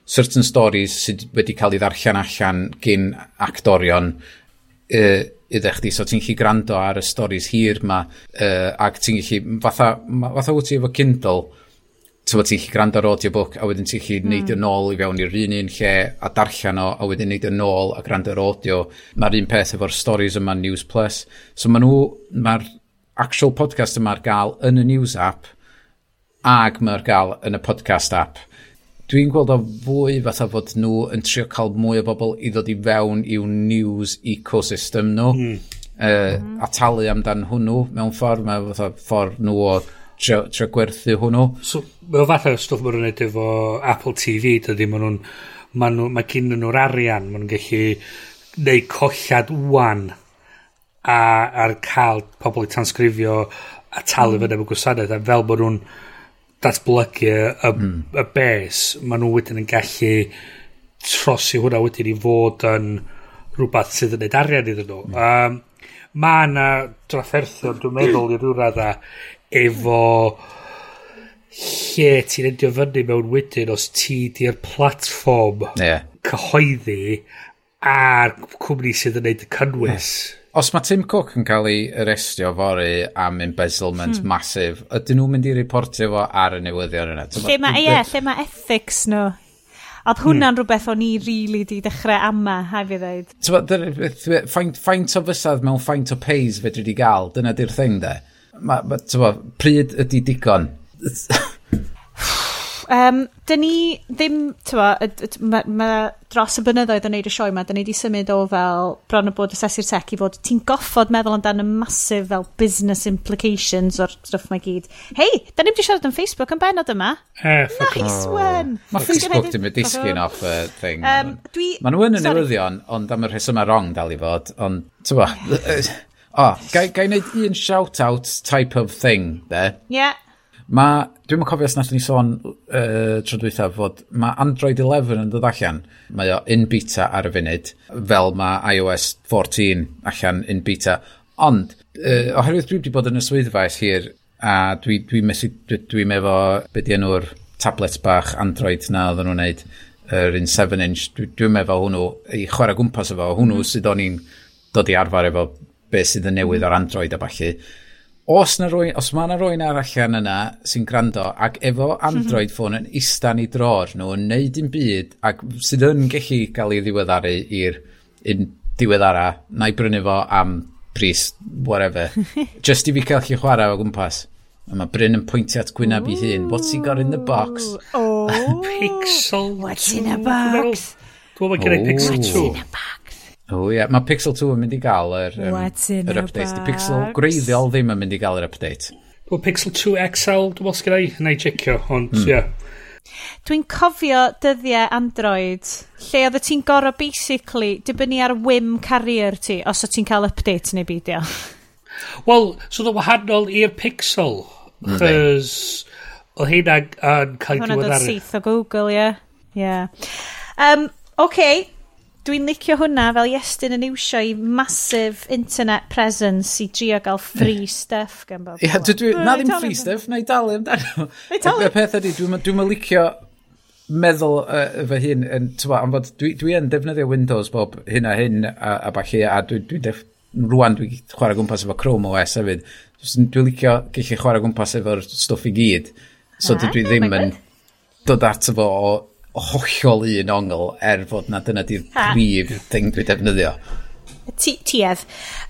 certain stories sydd wedi cael ei ddarllen allan gyn actorion uh, iddo chdi. So ti'n gallu gwrando ar y stories hir ma, uh, ac ti'n gallu, fatha, fatha wyt ti efo Kindle, So ti'n gallu gwrando ar audiobook, a wedyn ti'n gallu mm. neud yn ôl i fewn i'r un un lle, a darllen o, a wedyn neud yn ôl a gwrando ar audio. Mae'r un peth efo'r stories yma News Plus. So mae nhw, mae'r actual podcast yma ar gael yn y News app, ag mae'r gael yn y podcast app. Dwi'n gweld o fwy fatha fod nhw yn trio cael mwy o bobl i ddod i fewn i'w news ecosystem nhw. Mm. Uh, a talu amdan hwnnw mewn ffordd, mae fatha ffordd nhw o trio, trio gwerthu hwnnw. So, mae fatha stwff maen nhw'n edrych efo Apple TV, dydy maen nhw'n, mae nhw, mae cyn nhw'r arian, maen nhw'n gallu neud collad wan a, ar cael pobl i transgrifio a talu mm. fyny efo gwasanaeth a fel bod nhw'n datblygu y, mm. y hmm. bes, maen nhw wedyn yn gallu trosi hwnna wedyn i fod yn rhywbeth sydd yn neud arian iddyn nhw. Mm. Um, mae yna drafferthion, dwi'n meddwl, i ryw radda, efo lle ti'n endio fyny mewn wedyn os ti di'r platform yeah. cyhoeddi a'r cwmni sydd yn neud y cynnwys. Yeah. Os mae Tim Cook yn cael ei arestio fory am embezzlement hmm. masif, ydyn nhw'n mynd i reportio fo ar y newyddion yna? Lle mae, ie, lle mae ethics nhw? Oedd hwnna'n hmm. rhywbeth o'n i rili really di dechrau ama, haf i ddweud. Faint, o fysadd mewn faint o pays fedri di gael, dyna di'r thing de. Ma, ma, bo, pryd ydi digon? um, dyn ni ddim, tywa, ma, ma, dros y bynyddoedd yn neud y sioe yma, da ni wedi symud o fel bron o bod asesu'r tech i fod ti'n goffod meddwl amdano y masif fel business implications o'r stwff mae gyd. Hei, da ni wedi siarad am Facebook yn benod yma. Eh, nice oh. one! Mae Facebook ddim wedi disgyn off y thing. Um, dwi... Mae nhw yn y newyddion, ond am y rheswm wrong dal i fod, ond ti'n bo... O, oh, gai, gai wneud un shout-out type of thing, de? Yeah. Mae, dwi'n cofio os nath ni sôn uh, tro dwytha fod mae Android 11 yn dod allan. Mae o in beta ar y funud, fel mae iOS 14 allan in beta. Ond, uh, oherwydd dwi wedi bod yn y swyddfa es hir, a dwi, dwi, mesu, dwi, dwi mefo be di enw'r tablet bach Android na oedden nhw'n neud, yr un 7-inch, dwi'n dwi mefo hwnnw, i chwarae gwmpas efo, hwnnw mm. sydd o'n i'n dod i arfer efo beth sydd yn newydd o'r Android a falle os, na rwy, os mae yna rwy'n arall yn yna sy'n gwrando ac efo Android ffôn yn istan i dror nhw yn neud un byd ac sydd yn gallu cael ei ddiweddaru i'r un diweddara na i brynu fo am pris whatever just i fi cael chi chwarae o gwmpas a mae Bryn yn pwyntio at gwyneb i hun what's he got in the box oh, Pixel what's in a box Dwi'n meddwl bod gen i Pixel 2 O oh, ie, yeah. mae Pixel 2 yn mynd i gael yr, um, yr update. Di Pixel greiddiol ddim yn mynd i gael yr update. Wel, Pixel 2 XL, dwi'n meddwl sgynna i, na i checio, ond mm. yeah. Dwi'n cofio dyddiau Android, lle oedd ti'n gorau basically dibynnu ar whim carrier ti, os o ti'n cael update neu beidio. Wel, so oedd wahanol i'r Pixel, hmm. chys oedd hynna yn cael diwedd ar... Hwna dod syth o Google, ie. Yeah. Yeah. Um, okay, Dwi'n licio hwnna fel Iestyn yn iwsio i massive internet presence i drio gael free stuff gan bob. Ia, yeah, na ddim free stuff, na i dalu amdano. Na i. Y peth ydy, dwi'n licio meddwl uh, fy hun, yn, tywa, am fod dwi, dwi yn defnyddio Windows bob hyn a hyn a, a bachu, a dwi, dwi def, rwan dwi chwarae gwmpas efo Chrome OS hefyd. Dwi'n licio gallu chwarae gwmpas efo'r stwff i gyd. So ah, oh dwi ddim yn dod ato fo o hollol un ongl er fod na dyna di'r prif thing dwi defnyddio tuedd.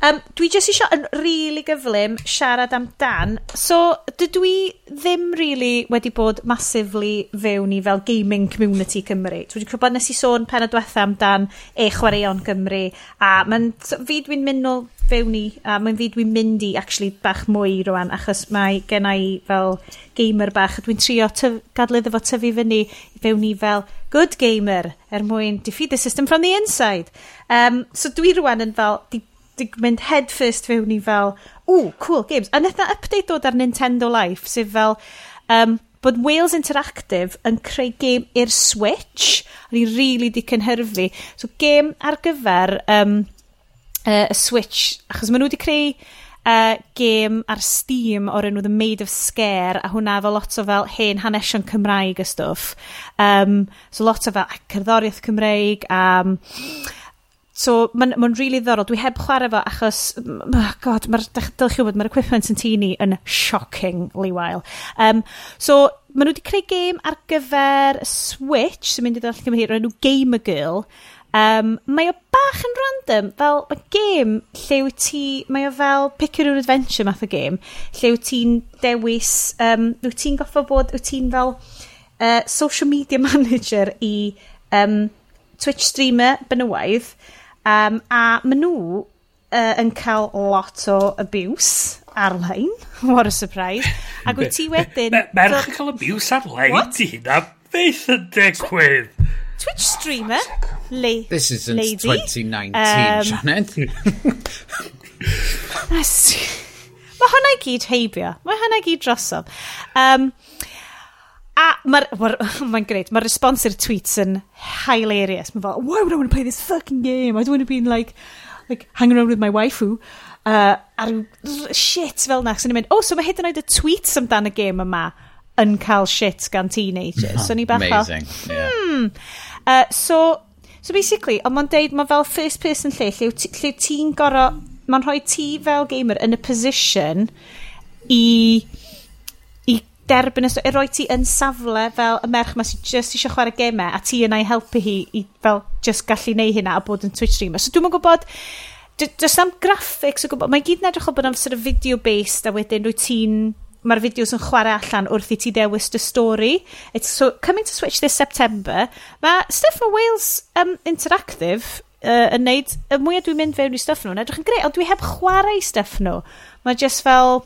Um, dwi jyst eisiau yn rili really gyflym siarad am Dan. So, dydw i ddim really wedi bod massively fewn i fel gaming community Cymru. Dwi wedi gwybod nes i sôn pen y diwetha am Dan e chwaraeon Cymru. A mae'n fi dwi'n mynd nôl fewn i, a mae'n fi dwi'n mynd i actually bach mwy rwan, achos mae gen i fel gamer bach, a dwi'n trio gadlydd efo tyfu fyny fewn i fel Good Gamer, er mwyn defeat the system from the inside. Um, so dwi rwan yn fel, di, di mynd head first fewn i fel, ww, cool games. A nethna update dod ar Nintendo Life, sef fel, um, bod Wales Interactive yn creu game i'r Switch. O'n i'n really di cynhyrfu. So game ar gyfer um, uh, y Switch, achos maen nhw wedi creu uh, gêm ar Steam o'r enw The Maid of Scare a hwnna efo lot o fel hen hanesion Cymraeg y stwff. Um, so lot o fel cerddoriaeth Cymraeg a... Um, So, mae'n ma really ddorol. Dwi heb chwarae fo achos, oh god, mae'r dylch chi wybod, mae'r equipment yn tini yn shockingly wael. Um, so, maen nhw wedi creu gêm ar gyfer Switch, sy'n mynd i ddod allan Gymru, rhaid nhw Gamer Girl, Um, mae o bach yn random, fel mae gêm lle wyt ti, mae o fel pick your own adventure math o gêm, lle wyt ti'n dewis, um, wyt ti'n goffo bod, wyt ti'n fel uh, social media manager i um, Twitch streamer benywaidd, um, a maen nhw uh, yn cael lot o abuse ar-lein. What a surprise. Ac wyt ti wedyn... Merch yn cael abuse ar-lein ti hynna, Beth yn digwydd? Twitch streamer. La this isn't lady. 2019, um, Mae hwnna i gyd heibio. Mae hwnna i gyd drosom. Um, a mae'n ma, ma greit. Mae'r response i'r tweets yn hilarious. Mae'n fel, why would I want to play this fucking game? I don't want to be in like, like hanging around with my waifu. Uh, ar shit fel na. So ni'n mynd, oh, so mae hyd yn oed y tweets amdan y game yma yn cael shit gan teenagers. so ni bach fel, hmm. Yeah. Uh, so, so basically, ond mae'n deud, mae fel first person lle, lle, lle ti'n goro, mae'n rhoi ti fel gamer yn y position i derbyn y roi ti yn safle fel y merch ma sy'n just eisiau chwarae gemau a ti yna i helpu hi i fel just gallu neu hynna a bod yn Twitch streamer. So dwi'n gwybod, does am graphics o gwybod, mae'n gyd yn edrych o bod am sort of video based a wedyn rwy ti'n mae'r fideos yn chwarae allan wrth i ti dewis dy stori. It's so, coming to Switch this September. Mae stuff o Wales um, Interactive uh, yn neud, y mwyaf dwi'n mynd fewn i stuff nhw, yn edrych yn greu, ond dwi heb chwarae stuff nhw. Mae just fel,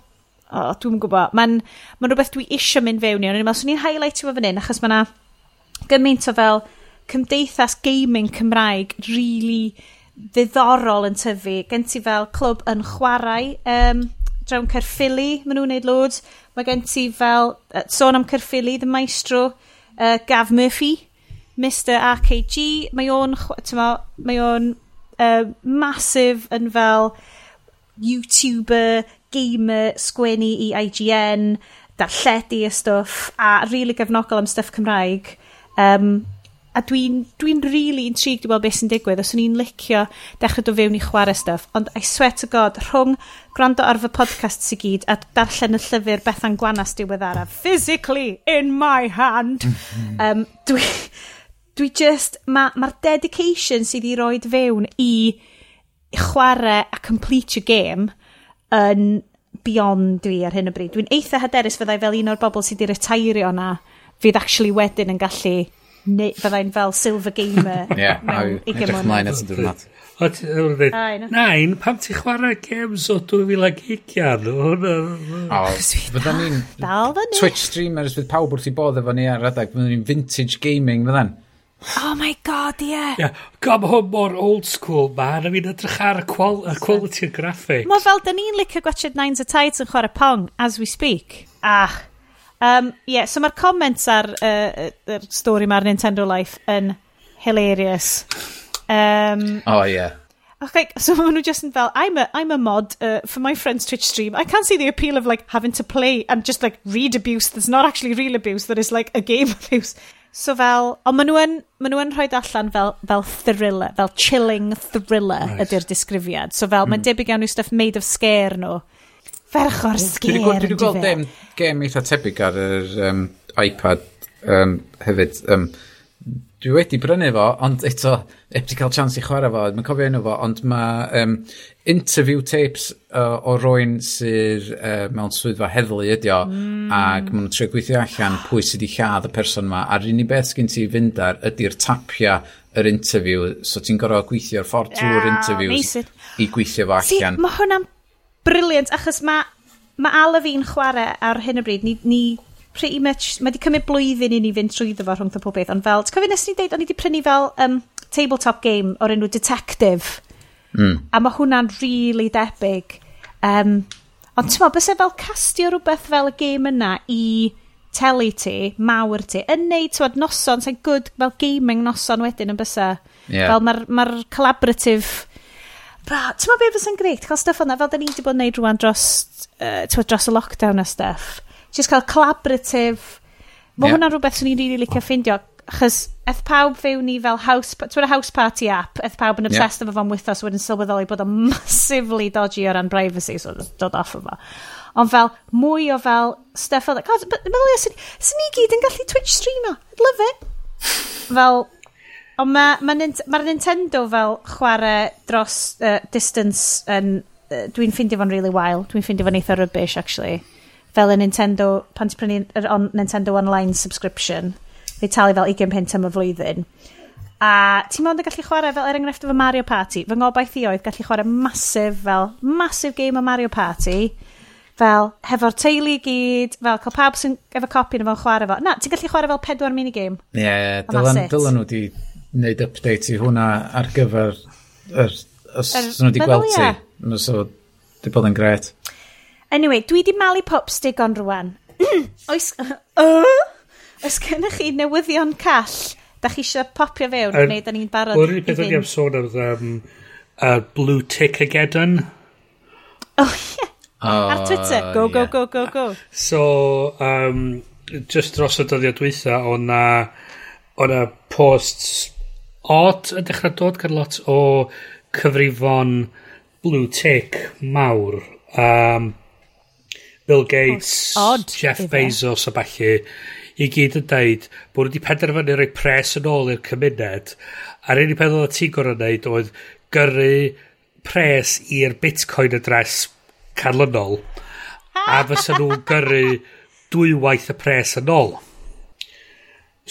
oh, dwi'n gwybod, mae'n ma rhywbeth dwi eisiau mynd fewn i, ond i'n meddwl, swn i'n highlightio fo fan hyn, achos mae yna gymaint o fel cymdeithas gaming Cymraeg really ddiddorol yn tyfu. Gen ti fel clwb yn chwarae, um, drawn Caerffili, maen nhw'n neud loads. Mae gen ti fel, uh, sôn am Caerffili, The Maestro, uh, Gav Murphy, Mr RKG, mae o'n, mae o'n uh, massive yn fel YouTuber, gamer, sgwennu i IGN, darlledu y stwff, a rili really gefnogol am stuff Cymraeg. Um, a dwi'n dwi, really intrigued i weld beth sy'n digwydd. Os o'n i'n licio dechrau do fewn i chwarae stuff. Ond I swear to god rhwng gwrando ar fy podcast sy'n gyd a darllen y llyfr Bethan Gwanas diweddara physically in my hand um, dwi dwi just mae'r ma, ma dedication sydd i roed fewn i chwarae a complete your game yn beyond dwi ar hyn o bryd. Dwi'n eitha hyderus fyddai fel un o'r bobl sydd i retairio na fydd actually wedyn yn gallu fyddai'n fel silver gamer yeah, mewn 20 mlynedd. Edrych O, ti'n dweud, nain, pam ti chwarae games o 2020? O, fydda ni'n... Dal fyny. Twitch streamers fydd pawb wrth i bodd efo ni ar adeg, Fydda ni'n vintage gaming fydda'n. Oh my god, ie. Yeah. Yeah. Gom hwn mor old school, ma, na fi'n edrych ar y qual quality of graphics. Mo fel, da ni'n licio gwachod Nines a Tides yn chwarae Pong, as we speak. Ah, Um, yeah, so mae'r comments ar uh, yr stori mae'r Nintendo Life yn hilarious. Um, oh, yeah. Okay, so maen nhw just yn fel, I'm a, I'm a mod uh, for my friend's Twitch stream. I can't see the appeal of like having to play and just like read abuse that's not actually real abuse, that is like a game abuse. So fel, ond maen nhw yn, maen nhw yn rhoi allan fel, fel thriller, fel chilling thriller right. ydy'r disgrifiad. So fel, mm. mae'n debyg iawn i stuff made of scare nhw. No ferch o'r sger. Dwi wedi gweld ddim gêm eitha tebyg ar yr um, iPad um, hefyd. Um, dwi wedi brynu fo, ond eto, heb di cael chance i chwarae fo, mae'n cofio enw fo, ond mae um, interview tapes uh, o roen sydd uh, mewn swyddfa heddlu ydi o, mm. ac maen nhw'n trio gweithio allan pwy sydd wedi lladd y person yma, a'r unig beth sgyn ti fynd ar ydy'r tapia yr interview, so ti'n gorfod gweithio'r ffordd ah, trwy'r oh, interviews amazing. i gweithio fo allan. See, mae hwnna'n briliant, achos mae ma Al fi'n chwarae ar hyn o bryd, ni, ni pretty much, mae wedi cymryd blwyddyn i ni fynd trwyddo fo rhwng o pob beth, ond fel, ti'n cofio nes ni deud, o'n i wedi prynu fel um, tabletop game o'r enw Detective, mm. a mae hwnna'n really debyg. Um, ond ti'n meddwl, bysau fel castio rhywbeth fel y game yna i telu ti, mawr ti, yn neud, ti'n noson, sy'n good fel gaming noson wedyn yn bysau. Yeah. Fel mae'r ma collaborative Bra, ti'n meddwl beth fysa'n greit cael stuff yna, fel da ni wedi bod yn neud rwan dros, uh, dros y lockdown a stuff. Just cael collaborative. Mae yeah. hwnna'n rhywbeth sy'n ni'n rili really licio ffindio. Chos eth pawb fewn i fel house, ti'n house party app, eth pawb yn obsessed yeah. efo fo'n wythnos wedyn sylweddoli bod o massively dodgy o ran privacy, so dod off efo. Ond fel, mwy o fel stuff fel. God, but, meddwl i, sy'n ni gyd yn gallu Twitch streamer. I'd love it. fel, Ond mae'r ma, ma, Nint ma Nintendo fel chwarae dros uh, distance yn... Uh, dwi'n ffeindio fo'n really wild. Dwi'n ffeindio fo'n eitha rubbish, actually. Fel y Nintendo, pan ti'n prynu yr on, Nintendo Online subscription, fe talu fel 20 pint am y flwyddyn. A ti'n mynd yn gallu chwarae fel er enghraifft efo Mario Party. Fy ngobaith i oedd gallu chwarae masif fel, masif game o Mario Party. Fel, hefo'r teulu i gyd, fel cael pawb sy'n efo copi yn efo'n chwarae fo. Na, ti'n gallu chwarae fel pedwar minigame. Ie, yeah, dylan nhw di wneud update i hwnna ar gyfer yr, os er, nhw wedi gweld ti. Yeah. So, di bod yn gret. Anyway, dwi di malu popstick on rwan. oes, uh, oes gennych chi newyddion call? Da chi eisiau popio fewn er, neu da ni'n barod i fynd? Wrth i am sôn oedd um, uh, Blue Tick Ageddon. Oh, yeah. Uh, ar Twitter, go, go, yeah. go, go, go. So, um, just dros y dyddiad dwytha, o'na, o'na posts od yn dechrau dod gan lot o cyfrifon blue tick mawr. Um, Bill Gates, odd, Jeff ife. Bezos a falle, i gyd yn deud bod wedi penderfynu rhoi pres yn ôl i'r cymuned. A'r unig peth oedd y ti gorau wneud oedd gyrru pres i'r bitcoin adres canlynol a fysa nhw'n gyrru dwywaith y pres yn ôl.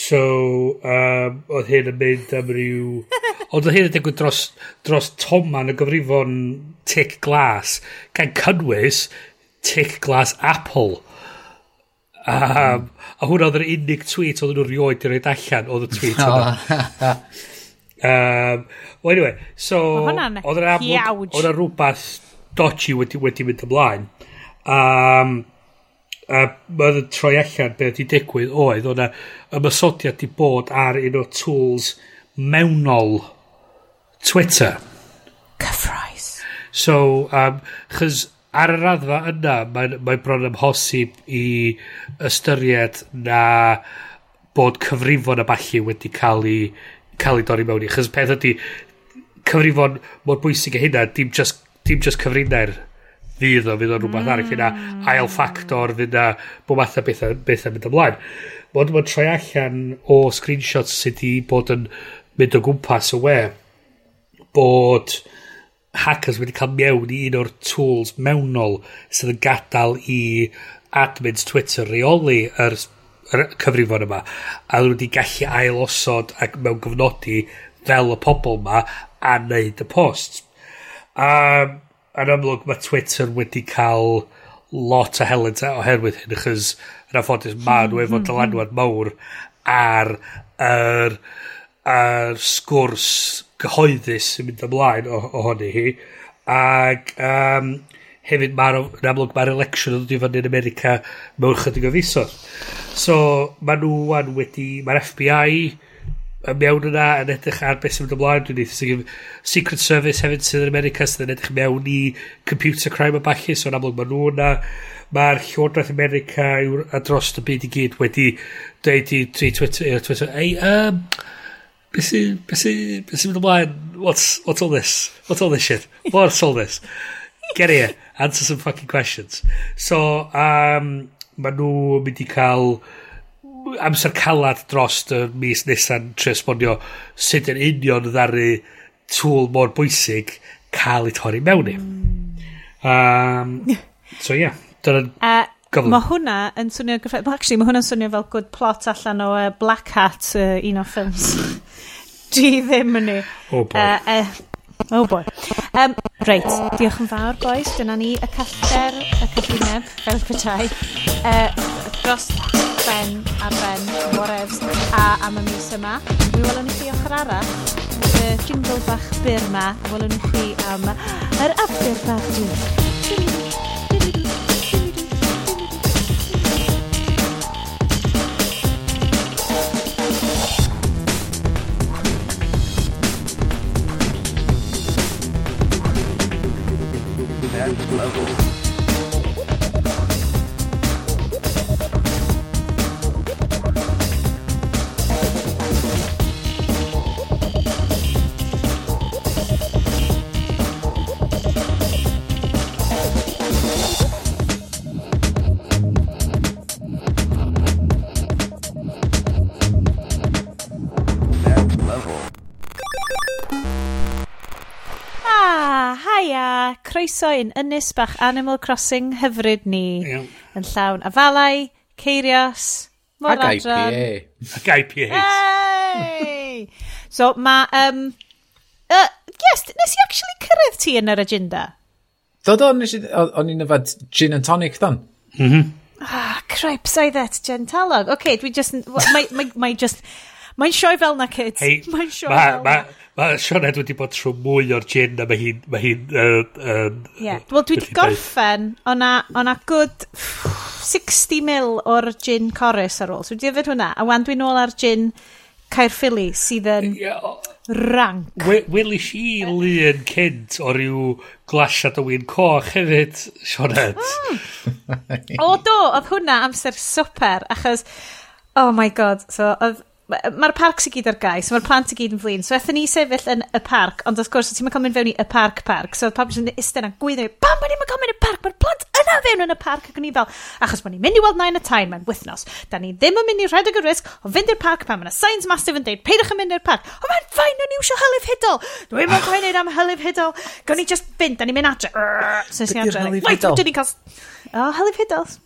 So, um, oedd hyn yn mynd am ryw... Oedd hyn yn digwydd dros, dros Toman y gyfrifon tic glas gan cynnwys tic glas Apple. Um, a hwnna oedd yr unig tweet oedd nhw'n rioed i roed allan oedd y tweet yna. um, well, anyway, so... Oedd yna rhywbeth dodgy wedi, wedi mynd ymlaen. Um, a mae'n troi allan beth wedi digwydd oedd o'na ymysodiad di bod ar un o tools mewnol Twitter. Cyffroes. So, um, chys ar y raddfa yna, mae'n mae bron amhosib i ystyried na bod cyfrifon y balli wedi cael ei cael ei dorri mewn i. chys peth ydy, cyfrifon mor bwysig y hynna, dim just, dim just cyfrinair fydd o, fydd o rhywbeth mm. arall, fydd na hmm. ail ffactor, fydd na bod math o beth, beth yn mynd ymlaen. Mae'n mae'n troi allan o screenshots sydd wedi bod yn mynd o gwmpas y we, bod hackers wedi cael mewn i un o'r tools mewnol sydd yn gadael i admins Twitter reoli yr, yr cyfrifon yma a nhw wedi gallu ailosod ac mewn gyfnodi fel y pobl yma a wneud y post. Um, yn amlwg mae Twitter wedi cael lot o helen oherwydd hyn achos yn anffodus mae nhw efo hmm, hmm, hmm. dylanwad mawr ar yr ar sgwrs gyhoeddus sy'n mynd ymlaen ohoni hi. Ac um, hefyd mae'r yn amlwg mae'r election yn dod i fyny yn America mewn chydig o fisoedd. So mae nhw wedi mae'r FBI mewn yna yn edrych ar beth sy'n mynd ymlaen dwi'n eithaf So, Secret Service hefyd sydd yn America sydd yn edrych mewn i computer crime a bachu so yn amlwg maen nhw yna. Mae'r Llywodraeth America a dros y byd i gyd wedi dweud i Twitter, Twitter ei, um, beth sy'n mynd ymlaen? What's, what's all this? What's all this shit? What's all this? Get here. Answer some fucking questions. So, um, maen nhw mynd i cael amser calad dros y mis nesan trio esbonio sut yn union ddaru tŵl mor bwysig cael ei torri mewn i. Um, so ie, yeah, dyna'n uh, gyflym. Mae hwnna yn swnio... Actually, mae hwnna'n swnio fel good plot allan o uh, Black Hat, uh, un o ffilms. Dwi ddim yn ni. Oh boy. Uh, uh, oh boy. Um, reit, diolch yn fawr, boys. Dyna ni y callter, y cyllineb, fel petai. Uh, dros ben a ben, whatevs, a am y mis yma. Mi welwn i chi ochr arall, y jingle bach byr yma. Welwn i chi am yr after party. next level. croeso i'n ynys bach Animal Crossing hyfryd ni. Yeah. Yn llawn afalau, ceirios, mor Ac adran. Ac IPA. Ac so mae... Um, uh, yes, nes i actually cyrraedd ti yn yr agenda? Dod o'n nes i... O'n i'n yfad gin and tonic dan. Mm-hmm. Ah, creip, sai that, gen talog. Oce, okay, dwi just... Mae just... Mae'n sioi fel na, kids. Hey, mae'n sioi fel na. Mae Sioned wedi bod trwy mwy o'r gin a mae hi'n... Mae hi'n uh, uh, yeah. Wel, dwi wedi gorffen, o'na, ona good 60 mil o'r gin corus ar ôl. So dwi wedi hwnna, a wan dwi'n ôl ar gin Caerffili sydd yn rank. Wel i lun cynt o ryw glasiad o wyn coch hefyd, Sioned. Mm. o do, oedd hwnna amser super, achos... Oh my god, so oedd mae'r parc sy'n gyd ar gais, so mae'r plant i gyd yn flin. So eithon ni sefyll yn y parc, ond wrth gwrs, ti'n cael mynd fewn i y parc parc. So pam sy'n isten a gwyddo i, pam bod ni'n cael mynd i parc? Mae'r plant yna fewn yn y parc ac o'n i fel, achos bod ni'n mynd i weld nain y tain mewn wythnos. Da ni ddim yn mynd i rhedeg y risg o fynd i'r parc pan mae'na signs Massive yn deud, peidwch yn mynd i'r parc. O mae'n ffain, o'n i eisiau hylif hydol. Dwi'n mynd gwaith am hylif hydol. Gawn ni just fynd, da ni'n mynd adre. So nes ni'n adre. Waith, dyn ni'n cael... O, oh, Helif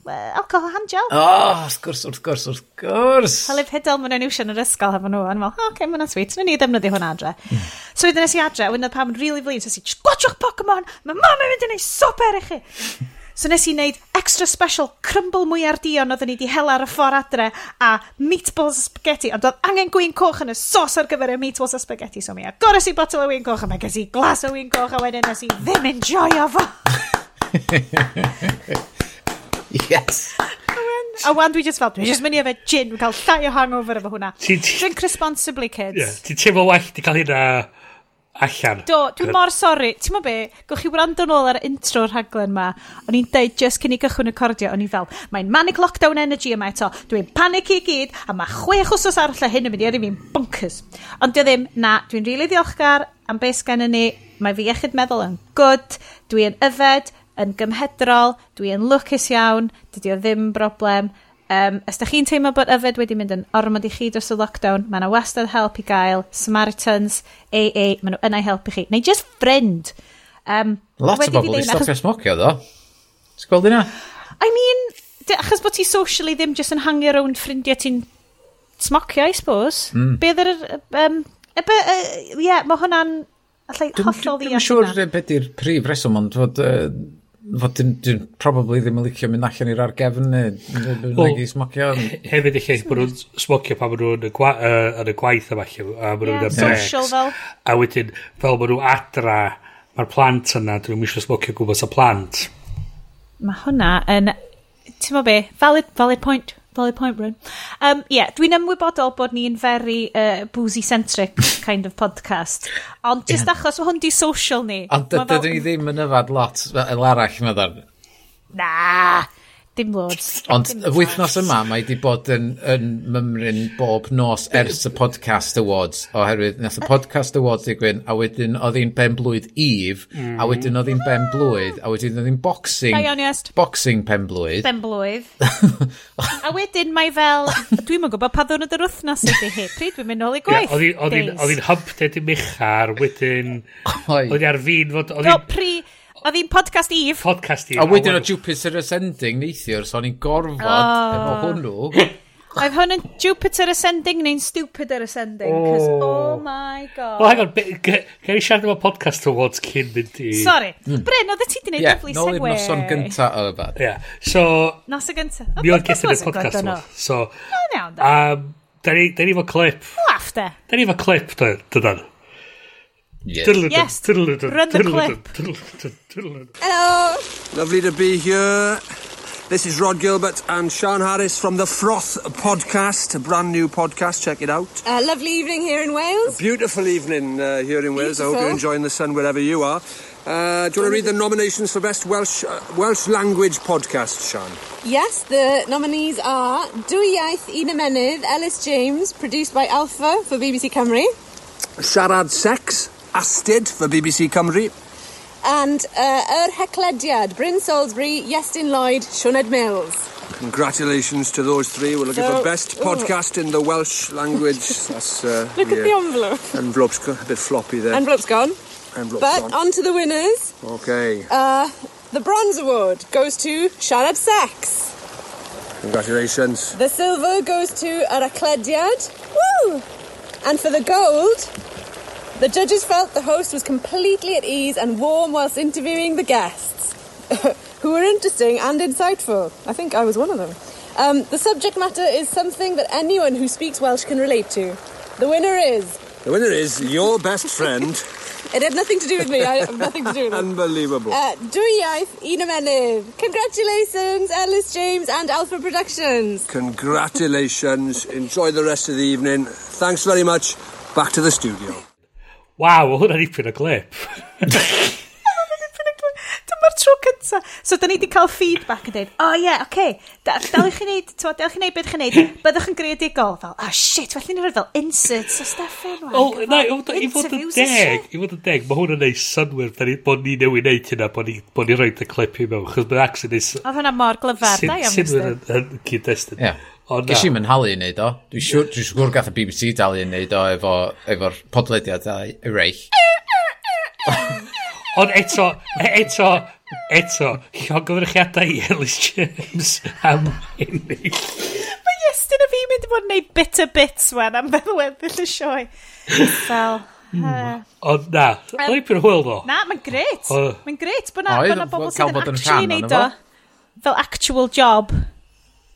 Uh, alcohol handgel. O, oh, wrth gwrs, wrth gwrs, wrth gwrs. Helif Hydel, mae'n ei iwsio yn yr ysgol hefo nhw. Yn fel, o, okay, mae'n sweet, Nw'n ni ddefnyddio hwnna adre. Mm. So, wedyn nes i adre, wedyn oedd pam yn really flin, so nes i, gwachwch Pokemon, mae mam yn mynd i wneud super i chi. So nes i wneud extra special crumble mwy ar dion oedden ni di hela ar y ffordd adre a meatballs a spaghetti ond oedd angen gwyn coch yn y sos ar gyfer y meatballs a spaghetti so mi agores i botol o wyn coch a mae ges i glas o wyn coch a wedyn nes i ddim enjoyo fo. Yes. A wan dwi just fel, dwi just mynd i efo gin, dwi'n cael llai o hangover efo hwnna. Drink responsibly, kids. Yeah. Ti'n teimlo well di cael hynna allan. Do, dwi'n mor sori. Ti'n mo be, gwych chi wrando nôl ar intro'r rhaglen ma, o'n i'n deud just cyn i gychwyn y cordio, o'n i fel, mae'n manic lockdown energy yma eto, dwi'n panic i gyd, a mae chwech wsos arall a hyn yn mynd i eri fi'n bunkers. Ond dio ddim, na, dwi'n rili really ddiolchgar am beth sgan ni, mae fi iechyd meddwl yn good, dwi'n yfed, yn gymhedrol, dwi yn lwcus iawn, dydy o ddim broblem. Um, os da chi'n teimlo bod yfed wedi mynd yn ormod i chi dros y lockdown, mae yna wastad help i gael, Samaritans, AA, mae nhw yna i helpu chi. Neu just friend. Um, Lot o bobl i stopio smocio, ddo. Ti'n gweld hynna? I mean, achos bod ti socially ddim just yn hangi rownd ffrindiau ti'n smocio, I suppose. Mm. Be yr... Um, e, be, uh, yeah, mae hwnna'n allai hollol ddiall. Dwi'n siŵr sure beth yw'r prif reswm, ond fod... Uh, fod dyn, dyn probably ddim yn licio mynd allan i'r argefn neu bydd well, i smocio. Hefyd eich bod nhw'n smocio pan maen nhw'n yn y gwaith yma lle. a maen nhw'n yeah, social fel. A wedyn, fel maen nhw adra, mae'r plant yna, dyn nhw'n eisiau smocio gwmpas y plant. Mae hwnna yn, ti'n mo be, valid, valid point. Dolly Poinbrown. Um, yeah, dwi'n ymwybodol bod ni'n very uh, boozy-centric kind of podcast. Ond just yeah. achos mae hwn di social ni. Ond dydyn ni ddim yn yfad lot fel arall, meddwl. Na! Dim loads. Ond y wythnos yma, mae wedi bod yn, yn mymryn bob nos ers y Podcast Awards, oherwydd nath y Podcast Awards digwyn, a wedyn oedd hi'n ben blwydd Eve, a mm. wedyn oedd hi'n ben ah. blwydd, a wedyn oedd hi'n boxing, Dioniest. boxing pen blwydd. Ben blwydd. a wedyn mae fel, dwi'n mwyn gwybod pa ddwrnod yr wythnos ydy hi, pryd dwi'n mynd nôl i gwaith. Yeah, oedd hi'n hub ded i mechar, wedyn, oedd hi ar fin fod... No, pri... Oedd hi'n podcast Eve. Podcast Eve. A wedyn oh, o Jupiter Ascending neithiwr, so o'n i'n gorfod oh. efo hwnnw. Oedd hwn yn Jupiter Ascending neu'n Stupider Ascending, cos oh. oh my god. Well, hang on, gael i siarad efo podcast awards cyn mynd i... Sorry, mm. Bryn, oedd ti di wneud yeah, dyflu segwe. Ie, nôl i'r noson gynta o fan. Ie, yeah. so... Nos y gynta. Mi oedd gestyn y podcast awards. So, no, no, no. Um, da ni, da ni fo clip. Laughter. Da ni efo clip, dydan. Yes. Yes, run the clip. Hello. Lovely to be here. This is Rod Gilbert and Sean Harris from the Froth podcast, a brand new podcast. Check it out. A lovely evening here in Wales. Beautiful evening uh, here in Wales. I hope you're enjoying the sun wherever you are. Uh, do you want to read the nominations for best Welsh uh, Welsh language podcast, Sean? Yes, the nominees are Dwyieith Un Ymenydd, Ellis James, produced by Alpha for BBC Cymru, Siarad Sex, Astid for BBC Cymru. and uh, Yr Heclediad, Bryn Salisbury, Iestyn Lloyd, Sioned Mills. Congratulations to those three. We're looking So- for best podcast in the Welsh language. That's uh, Look at the envelope. envelope's a bit floppy there. Envelope's gone. Envelope's But gone. on to the winners. Okay. Uh, the Bronze Award goes to Siarad Sex. Congratulations. The silver goes to Yr Heclediad. Woo! And for the gold, the judges felt the host was completely at ease and warm whilst interviewing the guests, who were interesting and insightful. I think I was one of them. Um, the subject matter is something that anyone who speaks Welsh can relate to. The winner is. The winner is your best friend. It had nothing to do with me. I have nothing to do with it. Unbelievable. Uh, Un Ymenydd. Congratulations, Ellis James and Alpha Productions. Congratulations. Enjoy the rest of the evening. Thanks very much. Back to the studio. Waw, o hwnna'n ipyn o glip. Dyma'r tro cynta. So, da ni wedi cael feedback yn dweud, o oh, ie, yeah, oce, okay. Da, dal i chi wneud, twa, dal i chi wneud beth chi'n wneud, byddwch yn greadigol, fel, oh, shit, felly ni'n rhaid fel inserts o stuff yn. O, na, i fod yn deg, i fod yn deg, mae hwn yn neud synwyr, da ni, bod ni newid neud hynna, bod ni, bod ni roed y clip i mewn, chos mae'n ac sy'n neud... Oedd hwnna mor glyfar, da iawn, Mr. Synwyr yn cyd-destun. Yeah. Oh, Ges i'n mynhalu i wneud o. Dwi'n siŵr, dwi siŵr gath y BBC dalu i wneud o efo, efo'r podlediad eraill. Ond eto, eto, eto, llongyfrychiadau i Ellis James am ennill. Mae Iestyn a fi mynd i fod yn neud bitter bits wen am feddweddill y sioe. Fel... Uh, Ond na, o'n i'n hwyl ddo. Na, mae'n gret. Mae'n gret bod na bobl sydd yn actually neud o fel actual job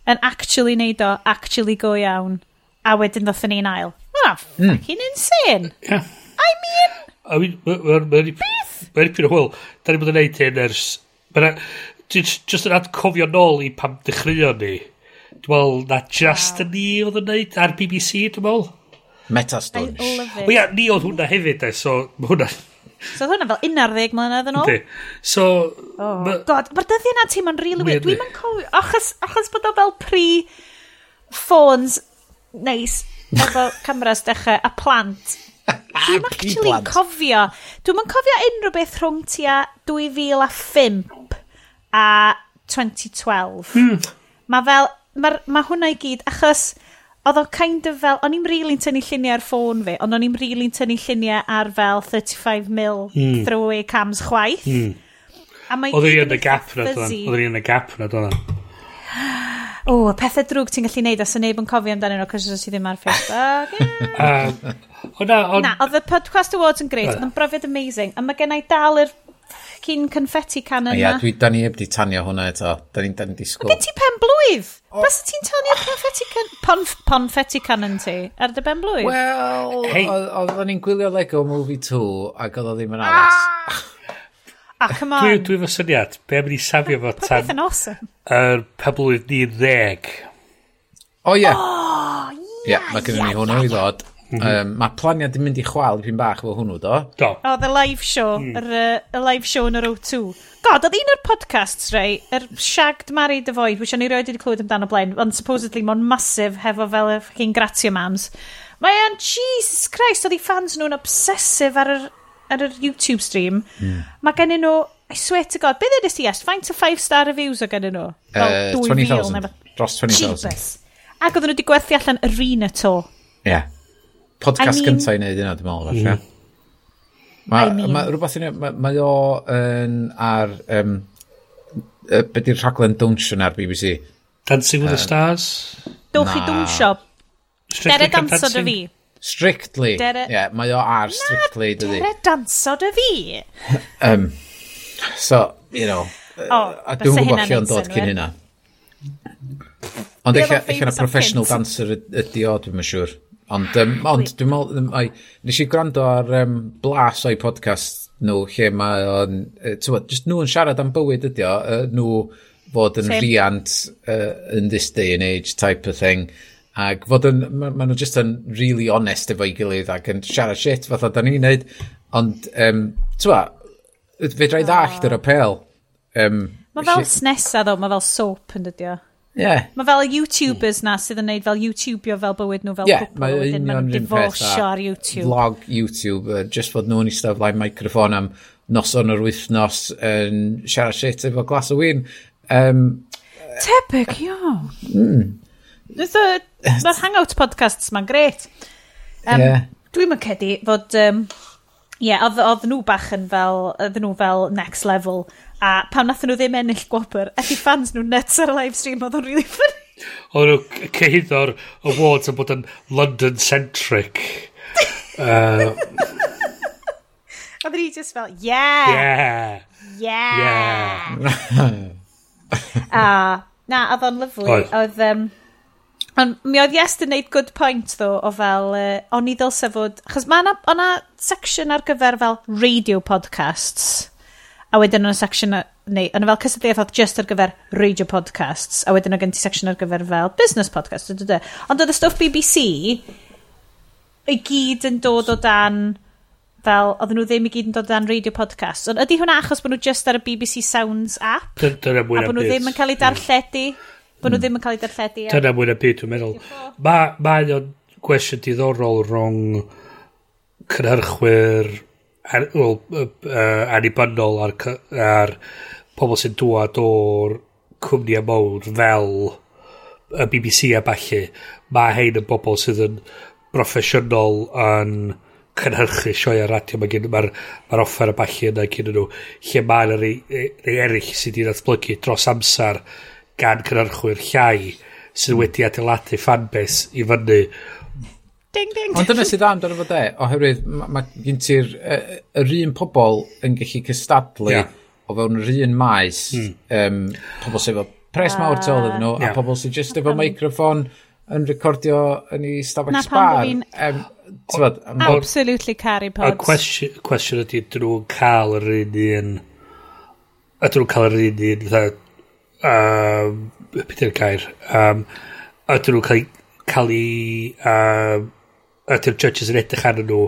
yn actually neud o, actually go iawn, a wedyn ddothyn ni'n ail. Mae'n mm. fucking insane. Yeah. I mean... I mean, mae'n ma, ma, ma, hwyl. Da ni bod yn neud hyn ers... Just yn atcofio nôl i pam dechreuon ni. Dwi'n meddwl na just yn ni oedd yn neud ar BBC, dwi'n meddwl. Metastunch. stories. O ia, ni oedd hwnna hefyd, so hwnna So oedd hwnna fel 11 mlynedd yn ôl? Ynddi. So... Oh, ma... god, mae'r dyddi yna ma'n really weird. Dwi'n ma'n cofio, achos, achos bod o fel pre... Phones... neis, efo cameras dechrau, a plant. Dwi'n actually plant. cofio, dwi'n ma'n cofio unrhyw beth rhwng tua 2005 a 2012. Hmm. Mae fel, mae ma hwnna i gyd, achos Oedd o kind of fel, o'n i'n rili'n tynnu lluniau ar ffôn fi, ond o'n i'n rili'n tynnu lluniau ar fel 35mm mm. throwaway cams chwaith. Mm. Oedd i yn y gap na do'n. Oedd i yn y gap na do'n. O, oh, pethau drwg ti'n gallu neud os so neb yn cofio amdano nhw cos oes i ddim ar Facebook. Yeah. um, o na, on... na, oedd y Podcast Awards yn greit, oedd yn brofiad amazing, a mae gennau dal yr ffocin confetti can yna. Ia, dwi, da ni heb di tanio hwnna eto. Da ni'n ni disgwyl. Gen ti pen blwydd? Oh. Bas ti'n tanio confetti can... Pon, ponfetti cannon ti? Ar dy ben blwydd? Wel, hey. oedden ni'n gwylio Lego Movie 2 ac oedd o ddim yn ah! aros. Ah, come on. Dwi, dwi fy syniad, be am ni safio fo tan... Popeth yn awesome. Yr er, pen blwydd ni'n ddeg. O, ie. O, ie, ie. Mae gennym ni hwnnw i ddod. Um, mhm. mae planiad yn mynd i chwal pyn bach fel hwnnw, do? Do. O, oh, the live show, mm. yr, uh, live show yn yr O2. God, oedd un o'r podcasts, rei, yr er Shagged Married the Void, which o'n i roed wedi clywed amdano blaen, ond supposedly mae'n masif hefo fel y fucking gratia mams. Mae o'n, Jesus Christ, oedd i fans nhw'n obsesif ar yr, ar yr YouTube stream. Mm. Mae gennyn nhw, I swear to God, beth ydych chi est? Faint o 5 star reviews o gennyn nhw? Uh, 20,000. Dros 20,000. Ac oedden nhw wedi gwerthu allan arena to. Yeah podcast I mean... gyntaf i wneud yna, dwi'n meddwl, mm. Mae I mean... ma, rhywbeth yn... Mae ma o yn ar... Um, uh, be di'r rhaglen Dunsion ar BBC? Dancing with uh, the Stars? Dowch i dwnsio. Dere dansod y fi. Strictly. Dere... Yeah, mae o ar Strictly, dydy. Dere dansod y fi. um, so, you know... Oh, a dwi'n gwybod lle o'n dod cyn hynna. Ond eich yna professional dancer ydi o, dwi'n siŵr. Sure. Ond, um, ond dwi'n meddwl, um, nes i gwrando ar um, blas o'i podcast nhw, lle mae o'n, uh, just nhw yn siarad am bywyd ydi o, uh, nhw fod yn Same. riant uh, in this day and age type of thing. Ac fod yn, maen ma nhw just yn really honest efo'i gilydd ac yn siarad shit fatha da ni'n neud. Ond, um, twa, fe drai ddallt yr apel. Um, mae fel snesa ddo, mae fel soap yn dydio. Yeah. Mae fel hmm. YouTubers na sydd yn neud fel YouTubio fel bywyd nhw fel yeah, cwpl. Mae wedyn maen nhw'n diforsio ar YouTube. Vlog YouTube, uh, just fod nhw'n eistedd flaen microfon am noson o'r wythnos yn um, siarad shit efo glas o wyn. Um, Tebyg, iawn. Mm. Mae'r hangout podcasts ma'n gret. Um, yeah. Dwi'n mynd cedi fod... Um, Ie, yeah, oedd, oedd nhw bach yn fel, oedd nhw fel next level A pam nath nhw ddim ennill gwobr, ethi fans nhw nuts ar y live stream, oedd o'n really funny. Oedd nhw cyhyddo'r awards yn bod yn London-centric. uh, Oedd ni just fel, yeah! Yeah! Yeah! yeah. a, na, oedd o'n lyflu. Oedd, um, ond mi oedd yes yn neud good point, ddo, o fel, uh, o'n i ddylse fod, achos mae yna section ar gyfer fel radio podcasts, a wedyn o'n section, neu, o'n fel cysylltiaeth oedd just ar gyfer radio podcasts, a wedyn o'n gen ti section ar gyfer fel business podcasts, dy, dy, Ond oedd y stwff BBC i gyd yn dod o dan, fel, oedden nhw ddim i gyd yn dod o dan radio podcasts. Ond ydy hwnna achos bod nhw just ar y BBC Sounds app? Dyna mwy A bod nhw mm. mm. ddim yn cael ei darlledu? Bod nhw ddim yn cael ei darlledu? Dyna mwy na byd, dwi'n meddwl. Mae o'n gwestiwn diddorol rhwng cynhyrchwyr an, well, uh, annibynnol ar, ar pobl sy'n dŵad o'r cwmnïau mawr fel y BBC a balli, mae hein yn bobl sydd yn broffesiynol yn cynhyrchu sioia radio. Mae'r ma, r, ma offer a balli yna gyn nhw, lle mae'n rei, rei eraill sydd wedi datblygu dros amser gan cynhyrchwyr llai sydd wedi adeiladu fanbase i fyny ding, ding. Ond dyna sydd am, dyna fod e, oherwydd mae ma gen ti'r uh, yr un pobl yn gallu cystadlu yeah. o fewn yr un maes, mm. um, pobl sydd efo pres uh, mawr tol iddyn nhw, yeah. a pobl sydd jyst efo microffon yn recordio yn ei stafell Na, sbar. Um, tywed, absolutely carry pods. Y cwestiwn ydy, dyn nhw'n cael yr un un... Ydyn nhw'n cael yr un un... Um, Peter Cair. Um, ydyn nhw'n cael, cael ei... Um, ydy'r judges yn edrych arnyn nhw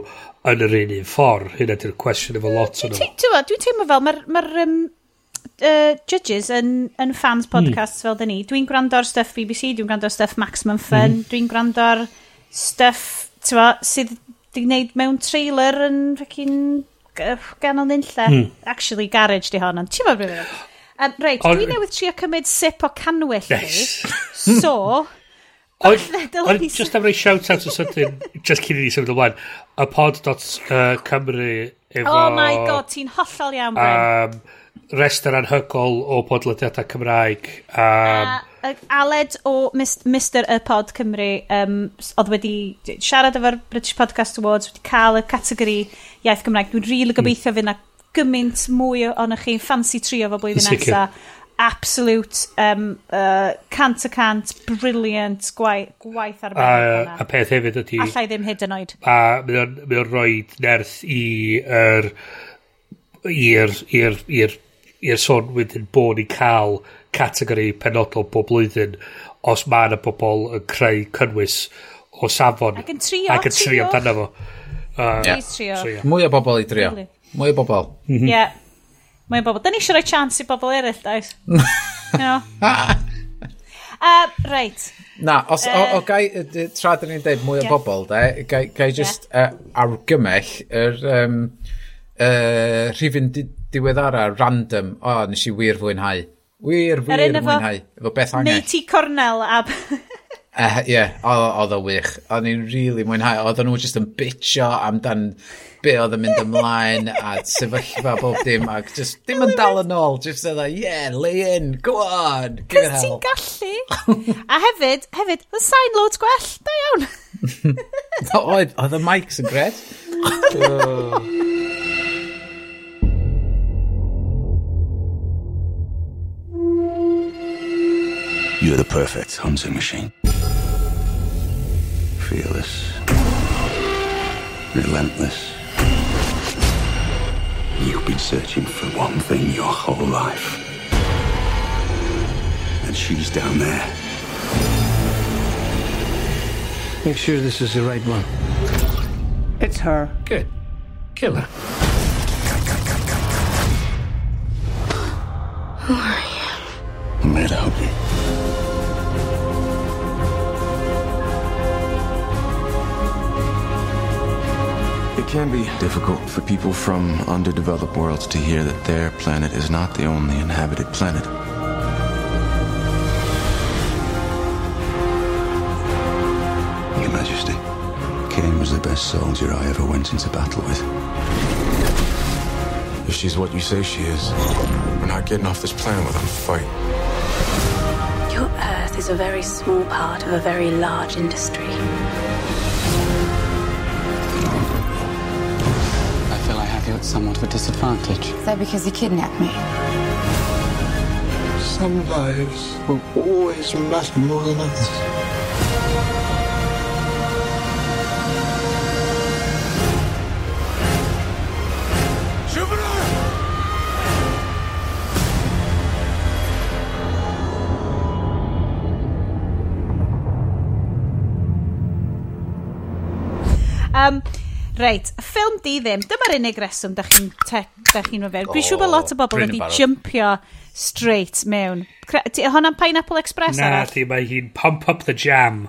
yn yr un un ffordd. Hyn ydy'r cwestiwn efo lot o'n nhw. Dwi'n teimlo fel, mae'r ma um, uh, judges yn, yn fans hmm. podcasts mm. fel dyn ni. Dwi'n gwrando ar stuff BBC, dwi'n gwrando ar stuff Maximum Fun, mm. dwi'n gwrando ar stuff tywa, sydd wedi gwneud mewn trailer yn ffocin ganol nynlle. Mm. Actually, garage di hon, ond ti'n fawr bryd? Um, Reit, dwi'n newydd trio cymryd sip o canwyll yes. so, Ond e, just am rei shout-out o sydyn, just cyn i ni symud ymlaen, y pod.cymru efo... Oh my god, ti'n hollol iawn, Bryn. Um, rester anhygol o podlediadau Cymraeg. Um, a, aled o Mr y Pod Cymru, um, oedd wedi siarad efo'r British Podcast Awards, wedi cael y categori iaith Gymraeg. Dwi'n rili really gobeithio fydd na gymaint mwy o'n chi'n fancy trio fo blwyddyn nesaf absolute um, uh, cant a cant brilliant gwaith, gwaith ar a, a peth hefyd ydy allai ddim hyd yn oed. A mae o'n rhoi nerth i yr er, i'r i'r i'r sôn wedyn bod ni cael categori penodol bob blwyddyn os mae yna bobl yn creu cynnwys o safon. Ac yn trio ac yn trio amdano fo. Uh, yeah. trio. trio. Mwy o bobl i drio. Really. mwy o bobl mm -hmm. yeah Mae'n bobl, da ni eisiau rhoi chance i bobl eraill, dais. you know? uh, reit. Na, os, uh, o, o gai, tra dyn ni'n dweud mwy yeah. o bobl, de, gai, gai just yeah. uh, argymell yr um, uh, rhifin di, diweddara random, o, oh, nes i wir fwynhau. Wir, wir er fwynhau. Efo beth Angell. Neu ti Cornel a Eh, ie, Uh, yeah, oedd o wych. O'n i'n really mwynhau. Oedd nhw just yn bitio amdan be oedd yn mynd ymlaen a sefyllfa bob dim ac just dim yn dal yn ôl. Just oedd yeah, lay in, go on, give it hell. ti'n gallu. A hefyd, hefyd, the sign loads gwell, da iawn. oedd, oedd y mics yn gred. You're the perfect hunting machine. Fearless. Relentless. You've been searching for one thing your whole life. And she's down there. Make sure this is the right one. It's her. Good. Kill her. I'm here to help you. Can be difficult for people from underdeveloped worlds to hear that their planet is not the only inhabited planet. Your Majesty, Kane was the best soldier I ever went into battle with. If she's what you say she is, we're not getting off this planet without a fight. Your Earth is a very small part of a very large industry. At somewhat of a disadvantage. Is that because he kidnapped me? Some lives will always matter more than others. Um, Reit, ffilm di ddim, dyma'r unig reswm da chi'n da chi'n mewn. Dwi'n siŵr bod lot o bobl wedi jumpio straight mewn. Ti hwnna'n Pineapple Express? Na, di, mae hi'n Pump Up the Jam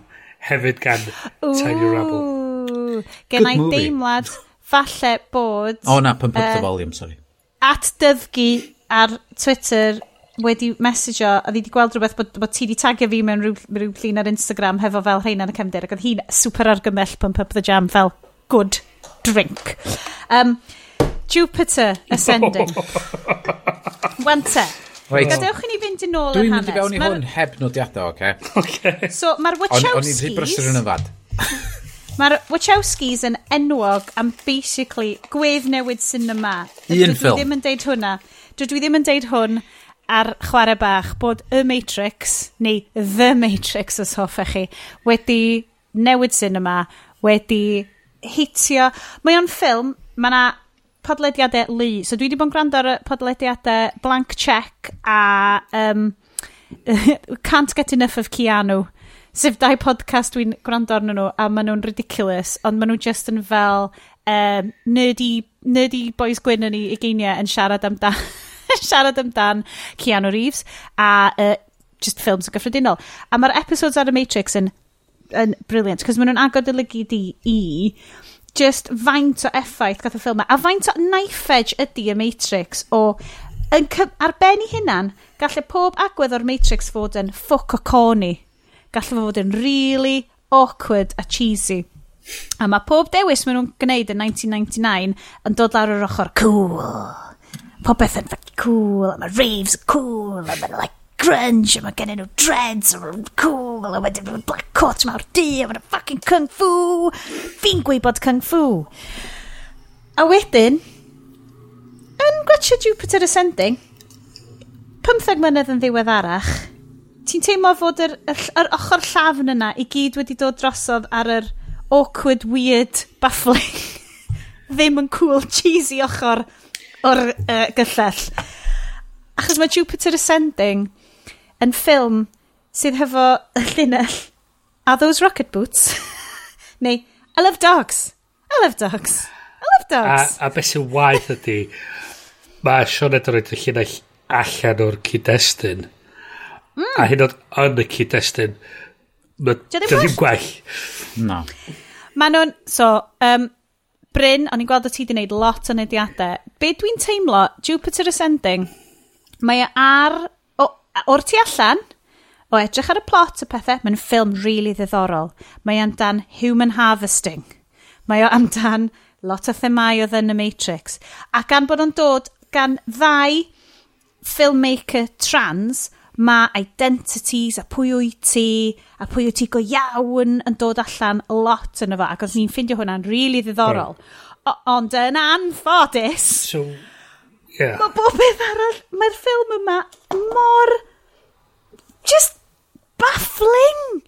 hefyd gan Tiny Rebel. Gen i deimlad, falle bod... O na, Pump Up uh, the Volume, sorry. At dyfgu ar Twitter wedi messenger a ddi wedi gweld rhywbeth bod, bod ti wedi tagio fi mewn rhyw, rhyw llun ar Instagram hefo fel rhain yn y cefndir ac oedd hi'n super argymell pump up the jam fel good drink. Um, Jupiter Ascending. Wante. Right. Gadewch i ni fynd yn ôl yn hanes. Dwi'n mynd i fewn i hwn heb nodiadau, oce? Okay. So, mae'r Wachowskis... O'n i'n ddim brysur yn y fad. mae'r Wachowskis yn enwog am basically gwedd newid cinema. Un ffilm. Dwi ddim yn deud hwnna. Dwi ddim yn deud hwn ar chwarae bach bod y Matrix, neu The Matrix os hoffech chi, wedi newid cinema, wedi hitio... Mae o'n ffilm, mae yna podlediadau lu. So dwi wedi bod yn gwrando ar y podlediadau Blank Check a um, Can't Get Enough of Keanu. Sef dau podcast dwi'n gwrando arnyn nhw a maen nhw'n ridiculous, ond maen nhw just yn fel um, nerdy, nerdy boys gwyn yn ei ugeiniau yn siarad amdan, siarad amdan Keanu Reeves a uh, just ffilms yn gyffredinol. A mae'r episodes ar y Matrix yn yn briliant, cos maen nhw'n agor dylygu di i just faint o effaith gath y ffilm a faint o knife edge ydy y Matrix o yn ar ben i hunan gallai pob agwedd o'r Matrix fod yn ffoc o corny. Gallai fod yn really awkward a cheesy. A mae pob dewis maen nhw'n gwneud yn 1999 yn dod lawr yr ochr cool. Popeth yn fucking cool, a mae raves cool, a mae'n like grunge, a mae gen nhw dreads, a mae'n cool, a wedyn mae'n black coat mawr di, a mae'n fucking kung fu. Fi'n gwybod kung fu. A wedyn, yn gwachio Jupiter Ascending, 15 mlynedd yn ddiweddarach, ti'n teimlo fod yr, yr, yr ochr llafn yna i gyd wedi dod drosodd ar yr awkward, weird, baffling, ddim yn cool, cheesy ochr o'r uh, gyllell. Achos mae Jupiter Ascending yn ffilm sydd hefo y llinell Are those rocket boots? Neu I love dogs. I love dogs. I love dogs. A, a beth sy'n waith ydy, mae Sean Edward yn y llinell allan o'r cyd-destun. Mm. A hyn o'n y cyd-destun, Dio ddim gwell. No. Mae nhw'n... So, um, Bryn, o'n i'n gweld o ti wedi gwneud lot o nediadau. Be dwi'n teimlo, Jupiter Ascending, mae e ar A o'r tu allan, o edrych ar y plot y pethau, mae'n ffilm rili really ddiddorol. Mae amdan human harvesting. Mae o amdan lot o themau oedd yn y Matrix. A gan bod o'n dod gan ddau filmmaker trans, mae identities a pwy wyt ti, a pwy wyt ti go iawn yn dod allan lot yn efo. Ac oedd ni'n ffeindio hwnna'n rili really ddiddorol. O, Ond yn anffodus... So Yeah. Mae bob beth arall, mae'r ffilm yma mor... Just baffling!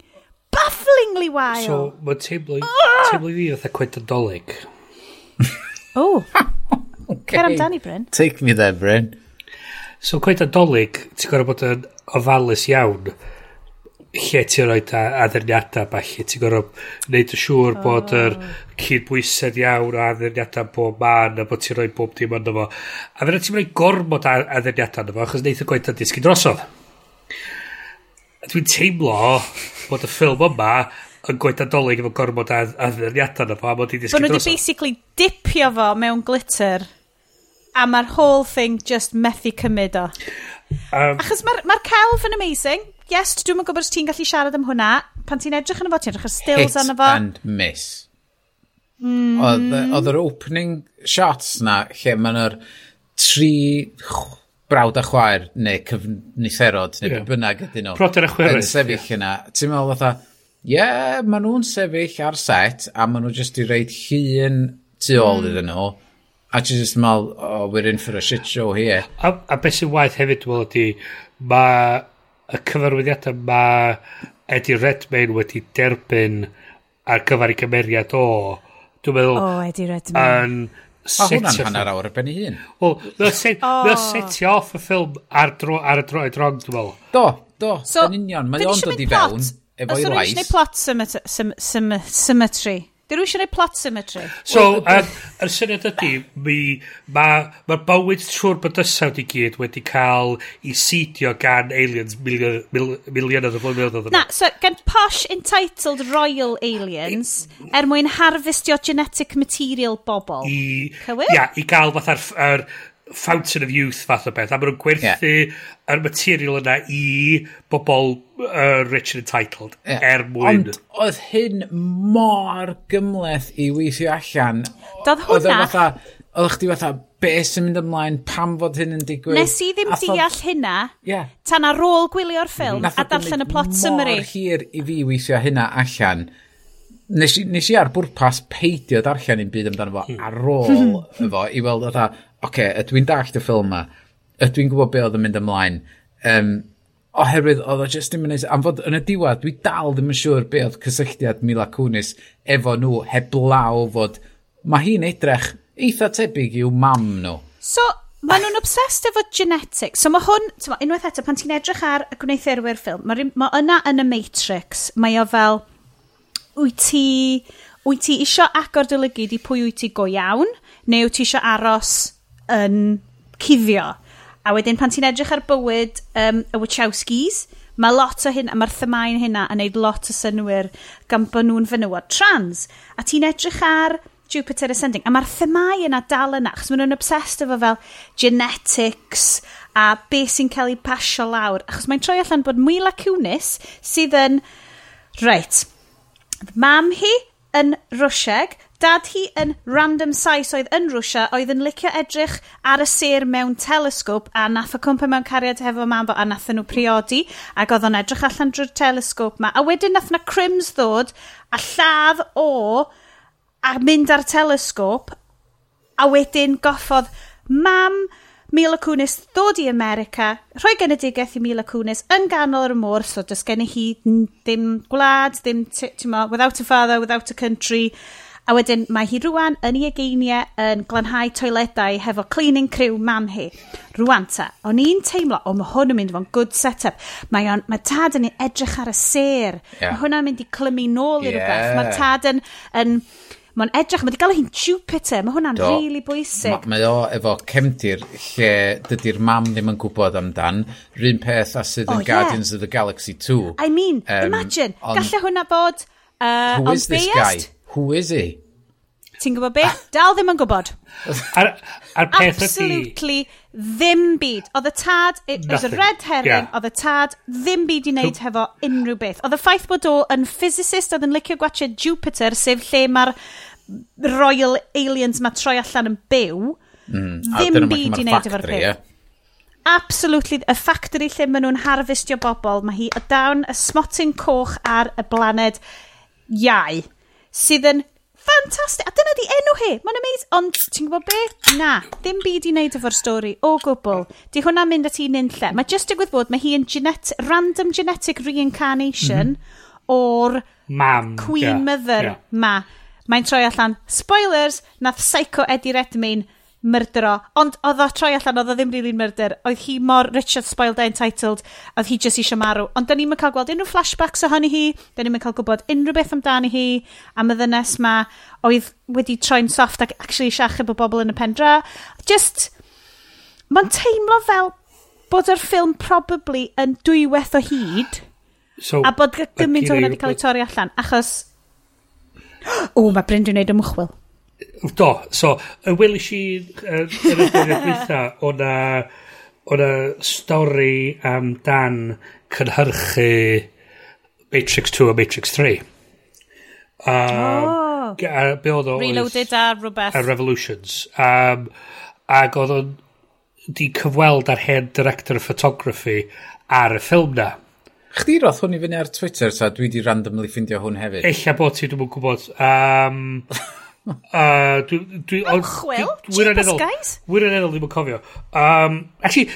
Bafflingly wild! So, mae'n teimlo, uh! teimlo i fi fatha cwet yn dolyg. oh. Cer amdani, Bryn. Take me there, Bryn. So, cwet yn dolyg, ti'n gorfod bod yn ofalus iawn lle ti'n rhoi addurniadau falle. Ti'n gorfod wneud yn siŵr oh. bod yr cydbwysedd iawn o addurniadau bob man a bod ti'n rhoi bob dim ond efo. A fyna ti'n rhoi gormod addurniadau efo achos wneud y gwaith yn disgyn drosodd. A Dwi'n teimlo bod y ffilm yma yn gwaith adolyg efo gormod addurniadau efo a bod i disgyn drosodd. Bo nhw wedi basically dipio fo mewn glitter a mae'r whole thing just methu cymryd o. Um, Achos mae'r ma, celf yn amazing, yes, dwi'n yn gwybod os ti'n gallu siarad am hwnna. Pan ti'n edrych yn y fo, ti'n edrych ar stills yn y fo. Hit and miss. Mm. Eh, oedd yr opening shots na, lle maen yr tri brawd a chwaer, neu cyfnitherod, neu yeah. bynnag ydyn nhw. Proter a chwerus. Yn sefyll yeah. yna. Ti'n meddwl fatha, ie, yeah, maen nhw'n sefyll ar set, a maen nhw jyst i reid hun tu ôl mm. iddyn nhw. A ti'n just meddwl, oh, we're in for a shit show here. A, a beth sy'n waith hefyd, dwi'n meddwl, ydy, mae y cyfarwyddiadau mae Eddie Redmayne wedi derbyn ar gyfer ei gymeriad o dwi'n meddwl o oh, Eddie Redmayne A hwnna'n hanner awr ar ben ei hun. Wel, mae'n setio off y ffilm ar, dro, ar y droed rong, dwi'n meddwl. Do, do, so, yn union. Mae o'n dod i fewn efo'i lais. Os o'n eisiau gwneud plot symmetry, Dyn nhw eisiau gwneud plot symmetry. So, um, yr syniad ydy, mae'r ma, ma bywyd trwy'r bydysawd i gyd wedi cael ei sidio gan aliens milionydd mil, milion o flynyddoedd. Na, so gan posh entitled Royal Aliens, er mwyn harfestio genetic material bobl. I, Cywir? Ia, yeah, i gael fatha'r fountain of youth fath o beth, a maen nhw'n gwerthu yeah. yr material yna i bobl uh, rich and entitled yeah. er mwyn. Ond oedd hyn mor gymleth i weithio allan. Doedd hwnna... Oedd fatha, oedd chdi fatha, be sy'n mynd ymlaen, pam fod hyn yn digwydd. Nes i ddim Atho... deall hynna, yeah. tan ar ôl gwylio'r ffilm, mm. a darllen y plot summary. Nath hir i fi weithio hynna allan nes, i, nes i ar bwrpas peidio darllen i'n byd amdano fo hmm. ar ôl efo i weld oedd okay, ydw i'n dallt y ffilm ma, ydw i'n gwybod be oedd yn mynd ymlaen. Um, oherwydd oedd o just ddim yn neis. Am fod yn y diwedd, dwi dal ddim yn siŵr be oedd cysylltiad Mila Kunis efo nhw heblaw fod... Mae hi'n edrych eitha tebyg i'w mam nhw. So, Maen nhw'n obsessed efo genetics. So mae hwn, tyma, unwaith eto, pan ti'n edrych ar y gwneithurwyr ffilm, mae ma yna yn y Matrix, mae o fel, wyt ti, wyt ti isio agor dy i pwy wyt ti go iawn, neu wyt ti isio aros yn cuddio. A wedyn pan ti'n edrych ar bywyd um, y Wachowskis, mae lot o hyn, a mae'r thymau'n hynna yn neud lot o synwyr gan bod nhw'n fenywod trans. A ti'n edrych ar Jupiter Ascending, a mae'r themau yna dal yna, achos maen nhw'n obsessed efo fel genetics a beth sy'n cael ei pasio lawr, achos mae'n troi allan bod Mila Kunis sydd yn, reit, mam hi yn Rwsieg, Dad hi yn random sais oedd yn Rwsia oedd yn licio edrych ar y sir mewn telesgop a nath o cwmpa mewn cariad hefo mam a nath nhw priodi ac oedd o'n edrych allan drwy'r telesgop ma. A wedyn nath na crims ddod a lladd o a mynd ar telesgop a wedyn goffodd mam... Mila Kunis ddod i America, rhoi genedigaeth i Mila Kunis yn ganol yr môr, so does gen i hi ddim gwlad, ddim, ti'n without a father, without a country, A wedyn mae hi rwan yn ei egeiniau yn glanhau toiledau hefo cleaning crew mam hi. Rwan ta, o'n i'n teimlo, o mae hwn yn mynd fo'n good setup. Mae, on, mae tad yn edrych ar y ser. Yeah. Mae hwnna'n mynd i clymu nôl i yeah. rhywbeth. Mae tad yn, yn Mae'n edrych, mae wedi galw hi'n Jupiter, mae hwnna'n really bwysig. Ma, Mae o efo cemdir lle dydy'r mam ddim yn gwybod amdan, rhywun peth a sydd yn oh, Guardians yeah. of the Galaxy 2. I mean, um, imagine, on, gallai hwnna bod... Uh, who is this guy? who is he? Ti'n gwybod be? Dal ddim yn gwybod. Ar, ar peth Absolutely ddim byd. Oedd y tad, it was a red herring, yeah. oedd y tad ddim byd i wneud hefo unrhyw beth. Oedd y ffaith bod o yn physicist oedd yn licio gwachio Jupiter, sef lle mae'r royal aliens mae troi allan yn byw, mm, ddim byd i wneud efo'r peth. Yeah. Absolutely, y factory lle maen nhw'n harfistio bobl, mae hi o dawn y smotyn coch ar y blaned iau sydd yn ffantastig. A dyna di enw hi. Mae'n amazing. Ond, ti'n gwybod be? Na, ddim byd i wneud efo'r stori. O gwbl. Di hwnna mynd at un unlle. Mae just digwydd bod, mae hi yn genet random genetic reincarnation mm -hmm. o'r Mam. Queen yeah. Mother yeah. ma. Mae'n troi allan, spoilers, nath Psycho Eddie Redmayne myrdro. Ond oedd o troi allan, oedd o ddim rili'n myrder. Oedd hi mor Richard Spoiled Entitled, oedd hi just eisiau marw. Ond da ni'n mynd cael gweld unrhyw flashbacks ohoni hi, da ni'n mynd cael gwybod unrhyw beth amdani hi, am y ddynes ma, oedd wedi troi'n soft ac actually siachub o bobl yn y pendra. Just, mae'n teimlo fel bod yr ffilm probably yn dwywaith o hyd, so, a bod gymaint o hwnna wedi cael ei torri allan, achos... O, mae Bryn dwi'n neud ymchwil. Do, so, y welish i yn y dyddiau gweitha, o'na, o'na stori am dan cynhyrchu Matrix 2 a Matrix 3. Um, oh. A be oedd o? Reloaded a rhywbeth. A Revolutions. Um, ac oedd o'n di cyfweld ar hen director of photography ar y ffilm na. Chdi roth hwn i fyny ar Twitter, so dwi di randomly ffindio hwn hefyd. Ella bod ti, dwi'n gwybod. Um, A dwi... dwi Chwil? Cheapest guys? Wirioneddol ddim yn cofio. Um, actually,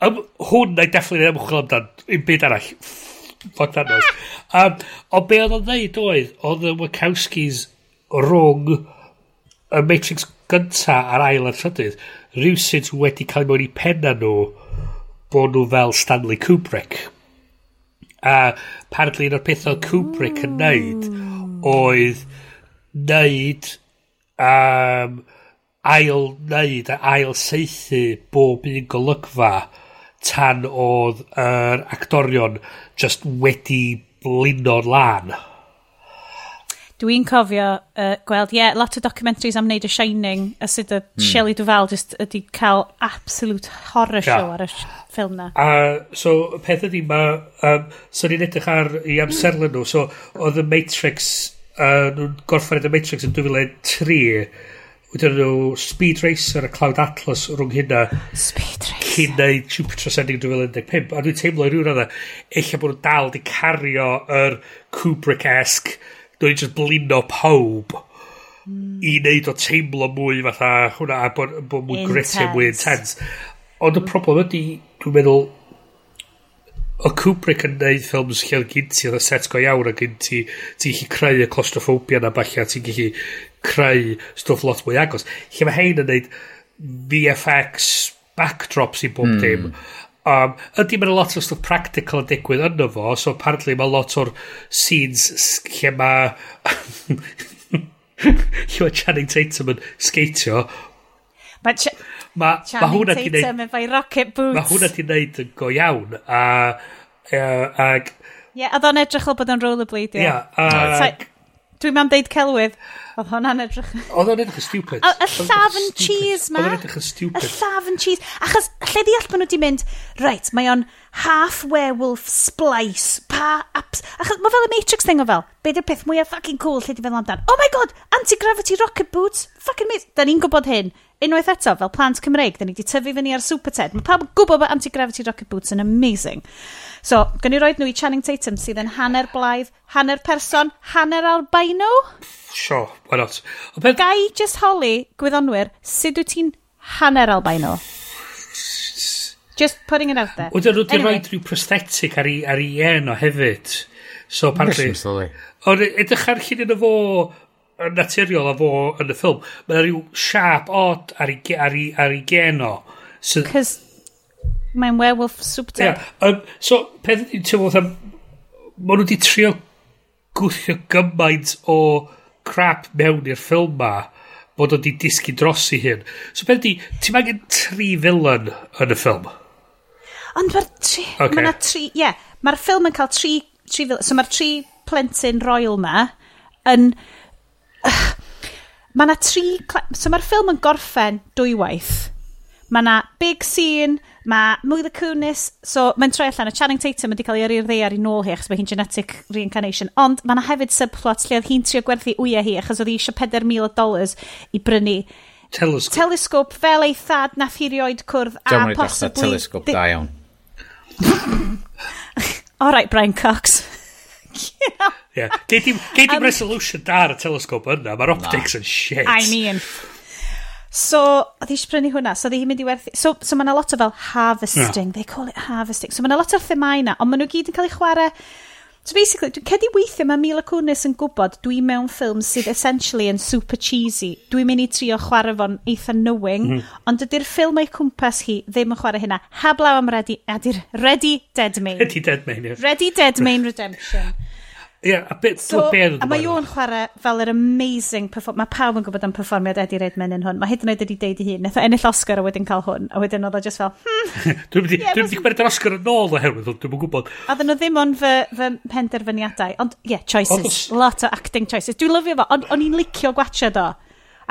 um, hwn na'i defflu'n ymchwil amdan, un byd arall. Fuck that noise. Um, o be oedd o'n dweud oedd, oedd y Wachowskis rhwng y Matrix gynta a'r ail a'r trydydd, rhywsyd wedi cael mewn i penna nhw bod nhw fel Stanley Kubrick. A apparently un o'r pethau Kubrick yn neud hmm. oedd neud um, ail neud a ail seithi bob un golygfa tan oedd yr er actorion just wedi blino'r lan. Dwi'n cofio uh, gweld, ie, yeah, lot o documentaries am wneud y Shining a sydd y mm. Shelley Duvall just ydi cael absolute horror show yeah. ar y ffilm na. A, so, peth ydi mae, um, so ni'n edrych ar i amserlen nhw, so oedd y Matrix a nhw'n gorffen The Matrix yn 2003 wedyn nhw Speed Racer a Cloud Atlas rhwng hynna Speed Racer. cyn neud Jupiter Ascending 2015 a dwi'n teimlo i rhywun yna eich bod nhw'n dal di cario yr Kubrick-esque. Dwi'n just blino pawb hmm. i wneud o teimlo mwy fatha hwnna a bod, bod mwy gritty mwy intense. ond y hmm. problem ydy dwi'n meddwl o Kubrick yn neud ffilms lle oedd gen ti oedd y set go iawn a gen ti ti'n gallu creu y claustrophobia na balla ti'n gallu creu stwff lot mwy agos. Lle mae hein yn neud VFX backdrops i bob mm. dim. Um, ydy mae'n lot o stwff practical yn digwydd yno fo so apparently mae lot o'r scenes lle mae lle mae Channing Tatum yn skatio Mae Ch ma, ma hwnna ti'n neud... efo'i rocket boots. Mae hwnna ti'n neud yn go iawn. A, uh, ag... Ie, yeah, oedd o'n edrych o bod o'n rollerbladio. Ie, yeah, ag... Dwi'n mam deud celwydd. Oedd hwnna'n edrych... Oedd o'n edrych yn stupid. Y llaf yn cheese ma. Oedd o'n edrych yn stupid. Y llaf yn cheese. Achos, lle di all bod nhw wedi mynd, right, mae o'n half werewolf splice. Pa apps. Achos, mae fel y Matrix thing o fel. Be di'r peth mwyaf fucking cool lle di feddwl amdan. Oh my god, anti-gravity rocket boots. Fucking mis. Da ni'n gwybod hyn unwaith eto, fel plant Cymreig, da ni wedi tyfu fyny ar Super Ted. Mae pawb yn gwybod bod anti-gravity rocket boots yn amazing. So, gan i roed nhw i Channing Tatum sydd yn hanner blaidd, hanner person, hanner albino. Sure, why not? Beth... Gai just holi, gwyddonwyr, sut wyt ti'n hanner albino? Just putting it out there. Wydyn nhw wedi anyway. rhoi rhyw prosthetic ar ei, ar ei en o hefyd. So, apparently... Nes ymwneud. Edrych ar llun yn fo yn naturiol a fo yn y ffilm. Mae'n rhyw siap odd ar ei, ar ei, ar ei geno. So, Cys mae'n werewolf subtype. Yeah, um, so, peth ydy'n teimlo, fatha, maen nhw wedi trio gwthio gymaint o crap mewn i'r ffilm ma bod o wedi disgu dros i hyn. So peth ydy, ti'n angen tri villain yn y ffilm? Ond mae'r tri... Okay. Mae'na tri... Ie, yeah, mae'r ffilm yn cael tri... tri villain, so mae'r tri plentyn royal ma yn... Mae na tri... So mae'r ffilm yn gorffen dwywaith. Mae na big scene, mae Mila Kunis, so mae'n troi allan, y Channing Tatum wedi cael ei yrru'r ddeiar i nôl hi achos mae hi'n genetic reincarnation, ond mae na hefyd subplot lle oedd hi'n trio gwerthu wyau hi achos oedd hi eisiau 4,000 dollars i brynu Telescope. Telescope fel ei thad nath hi rioed cwrdd a John possibly... John telescope da iawn. All right, Brian Cox yeah. Gei di, gei um, resolution da ar y telescope yna, mae'r optics yn shit. I mean. So, oedd eisiau prynu hwnna, so oedd hi'n mynd i werthu... So, so mae lot o fel harvesting, they call it harvesting. So mae lot o'r themau yna, ond maen nhw gyd yn cael eu chwarae So basically, dwi'n cedi weithio mae Mila Kunis yn gwybod dwi mewn ffilm sydd essentially yn super cheesy. Dwi'n mynd i trio chwarae fo'n eitha knowing, mm. ond ydy'r ffilm o'i cwmpas hi ddim yn chwarae hynna. Hablaw am Ready, adir Ready Dead Main. Ready Dead Main, yeah. Ready Dead Main Redemption yeah, a bit so, a mae o'n chwarae fel yr amazing perform... mae pawb yn gwybod am performiad Eddie Redmayne yn hwn. Mae hyd yn oed wedi deud i hun. Nath ennill Oscar a wedyn cael hwn. A wedyn oedd o just fel hmm, dwi'n mynd yeah, i gwerthu'r Oscar yn ôl oherwydd dwi'n mynd gwybod a ddyn nhw ddim ond fy, fy penderfyniadau. Ond yeah choices. Ond, lot o acting choices. Dwi'n lyfio fo. Ond o'n i'n licio gwachio do.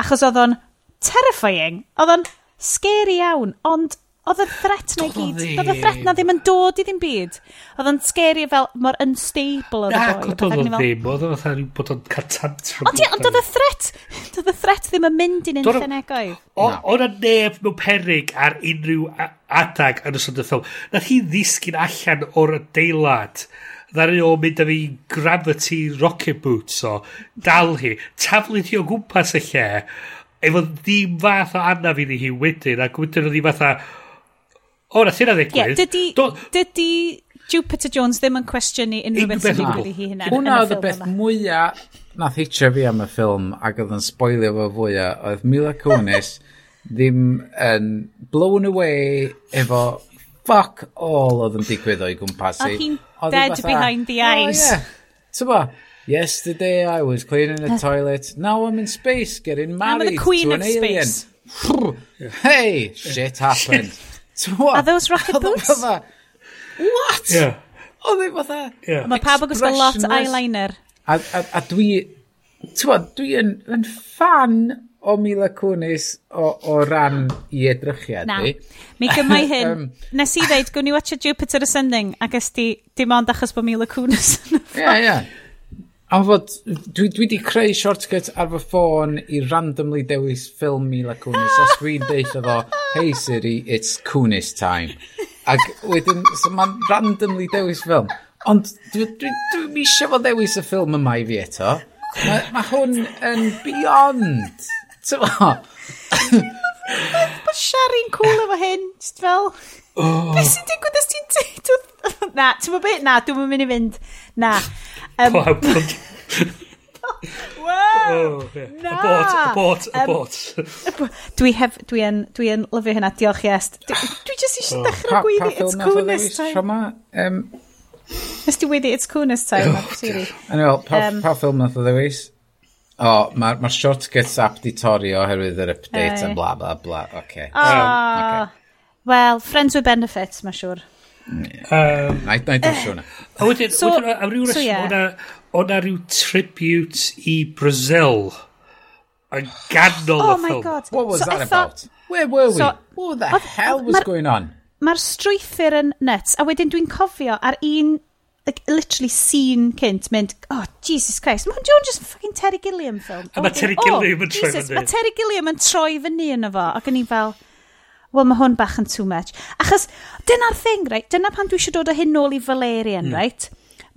Achos oedd o'n terrifying. Oedd o'n scary iawn. Ond Oedd y threat na i gyd. Oedd y threat na ddim yn dod i ddim byd. Oedd yn scary fel mor unstable oedd y boi. Oedd oedd o ddim. Oedd o fatha bod o'n catantrum. Ond ond oedd y threat. Oedd y threat ddim yn mynd i'n unrhyw negoedd. Oedd o'n neb mewn perig ar unrhyw adag yn ystod y ffilm. Nath hi ddisgyn allan o'r adeilad ddari o mynd â fi gravity rocket boots o dal hi taflu hi o gwmpas y lle efo ddim fath o anaf i ni hi wedyn ac wedyn oedd hi fatha O, na sy'n ddigwydd. Dydy, Do... dydy Jupiter Jones ddim yn cwestiynu unrhyw beth sy'n digwydd i hi hynna. Hwna oedd y beth mwyaf nath hitio fi am y ffilm ac oedd yn spoilio fo fwyaf oedd Mila Kunis ddim yn blown away efo fuck all oedd yn digwydd o'i gwmpas i. Oedd hi'n dead fatha, behind the eyes. Oh, yeah. Tyba, yesterday I was cleaning the toilet, now I'm in space getting married I'm the queen to an of alien. Space. hey, shit happened. So? Are those rocket boots? What? Yeah. Oedd ei fatha... Yeah. Mae pawb yn gwisgo lot eyeliner. A, a, a dwi... Tywod, dwi yn, yn fan o Mila Kunis o, o ran i edrychiad Na, ni. mi gymau hyn. um, Nes i ddeud, gwni i watcha Jupiter Ascending ac ysdi dim ond achos bod Mila Kunis yn y Ie, ie. A fod, dwi, dwi di creu shortcut ar fy ffôn i randomly dewis ffilm Mila Kunis. Os dwi'n deitha fo, hey Siri, it's Kunis time. Ac wedyn, so mae'n randomly dewis ffilm. Ond dwi, dwi, dwi, dwi eisiau fo ddewis y ffilm yma i fi eto. Mae ma hwn yn beyond. Tyfo? Mae Sharin cool efo hyn, just fel... Oh. Beth sy'n digwydd os ti'n... Na, ti'n mynd beth? Na, dwi'n mynd i fynd. Na. Um, Pawb. Wow! Oh, yeah. Na! A bot, a bot, a bot. Um, dwi hef, dwi yn, dwi yn lyfio hynna, diolch yes. Dwi, dwi jyst eisiau oh. dechrau gweiddi, it's coolness time. Tra um... Nes ti wedi, it's coolness time. Oh, anyway, pa, um, pa ffilm nath o ddewis? O, oh, mae'r ma shortcuts app di torri oherwydd yr update uh, a bla bla bla. Okay. Oh, um, okay. Well, friends with benefits, mae'n siwr. Na i dwysio hwnna. A wedyn, so, am ryw reswm, so, yeah. o'na ryw tribute i Brazil yn ganol oh, y ffilm. God. What was so that I about? Where were we? So, what the oedd, hell was mar, going on? Mae'r strwythyr yn nuts, a wedyn dwi'n cofio ar un like, literally scene cynt mynd, oh, Jesus Christ, mae hwn just fucking Terry Gilliam film. A mae oh, Terry oh, Gilliam yn troi fyny. Mae Terry Gilliam yn troi fyny yno fo, ac yn i fel, wel mae hwn bach yn too much. Achos dyna'r thing, right? Dyna pan dwi eisiau dod o hyn nôl i Valerian, mm. right?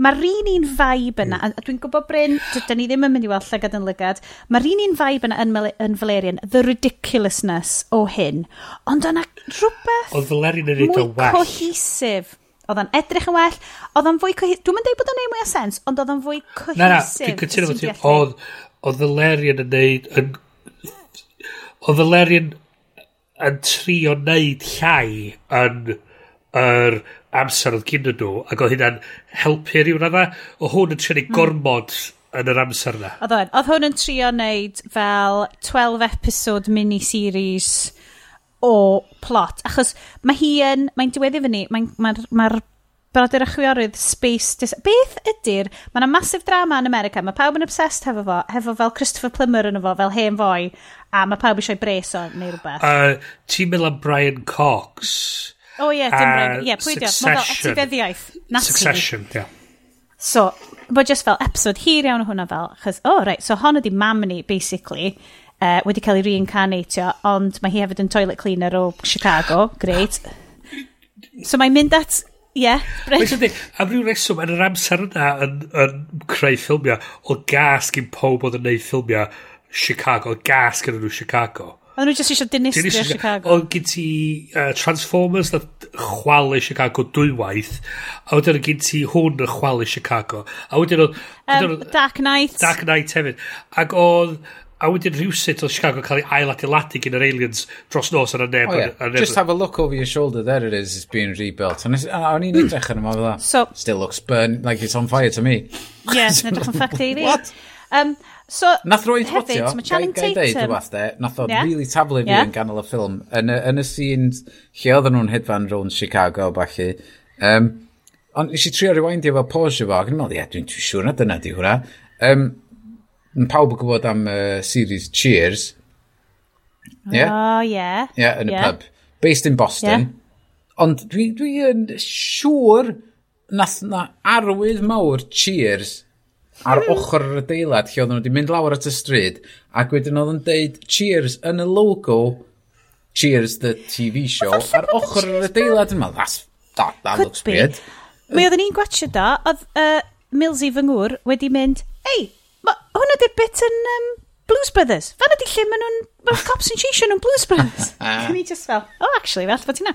Mae'r un un vibe yna, hmm. a dwi'n gwybod Bryn, dydyn ni ddim yn mynd i weld llygad yn lygad, mae'r un un vibe yna yn, yn Valerian, the ridiculousness o hyn, ond yna rhywbeth Oedd Valerian yn mwy cohesif. Oedd o'n edrych yn well, oedd o'n fwy cohesif, dwi'n mynd dweud bod o'n ei mwy o sens, ond oedd o'n fwy cohesif. Na, na, dwi'n cytuno fod ti, oedd Valerian yn neud, oedd Valerian yn trio neud llai yn yr amser oedd gyda nhw ac oedd hynna'n helpu rhyw radda o hwn yn trio hmm. gormod yn yr amser yna oedd hwn oedd hwn yn trio neud fel 12 episode miniseries o plot achos mae hi yn mae'n diweddu fyny mae'r mae, mae, mae Brodyr y chwiorydd Space Dis... Beth ydy'r... Mae yna masif drama yn America. Mae pawb yn obsessed hefo fo, hefo fel Christopher Plummer yn fo, fel hen foi. A mae pawb eisiau bres o neu rhywbeth. Uh, Ti'n meddwl am Brian Cox? O oh, ie, yeah, dim Brian. Ie, pwy diolch. E? Mae fel etifeddiaeth. Succession, ie. Yeah. So, mae just fel episode hir iawn o hwnna fel. Chos, oh, right, so hon ydi mam ni, basically uh, wedi cael ei reincarnatio, ond mae hi hefyd yn toilet cleaner o Chicago, great. So mae'n mynd at Ie. Mae'n sy'n dweud, am ryw reswm, yn yr amser yna yn, yn creu ffilmiau, o gas gyn pob oedd yn neud ffilmiau Chicago, o gas gyda nhw Chicago. Oedden nhw jyst eisiau dinistrio Chicago. Chicago. Oedd gyd ti uh, Transformers na chwalu Chicago dwywaith, a wedyn oedd gyd ti hwn yn chwalu Chicago. A wedyn oedd... Um, Dark Knight. Dark Knight hefyd. Ac oedd a wedyn rhywsut o Chicago cael ei ailadeiladu gyn yr aliens dros nos ar y neb. Oh, yeah. Ar, Just have a look over your shoulder, there it is, it's being rebuilt. And o'n i'n edrych yn yma fel so, Still looks burn, like it's on fire to me. Yeah, yn edrych yn ffact i. What? Um, so, nath roed hefyd, mae Channing Tatum... Gai deud rhywbeth de, nath o'n yeah. really tablu fi yeah. yn ganol y ffilm. Yn, yn y scene lle oedden nhw'n hedfan rhwng Chicago, bachu, Um, ond nes i trio rewindio fel pause fo, ac yn meddwl, ie, dwi'n siŵr na dyna di hwnna. Um, Mae pawb yn gwybod am uh, series Cheers. Yeah? Oh, yeah. Yeah, yn yeah. y pub. Based in Boston. Yeah. Ond dwi, dwi siŵr nath na arwydd mawr Cheers ar hmm. ochr yr adeilad lle oedden nhw wedi mynd lawr at y stryd ac wedyn oedd yn deud Cheers yn y logo Cheers the TV show ar ochr yr adeilad yma that's, that, that looks be. weird mi oedden ni'n gwachio da oedd uh, Milsey fy ngŵr wedi mynd ei hey, hwn ydy'r bit yn um, Blues Brothers. Fan ydy lle maen nhw'n... Mae'r cops yn cheisio nhw'n Blues Brothers. Ah. Can i just fel... Oh, actually, fel bod hynna.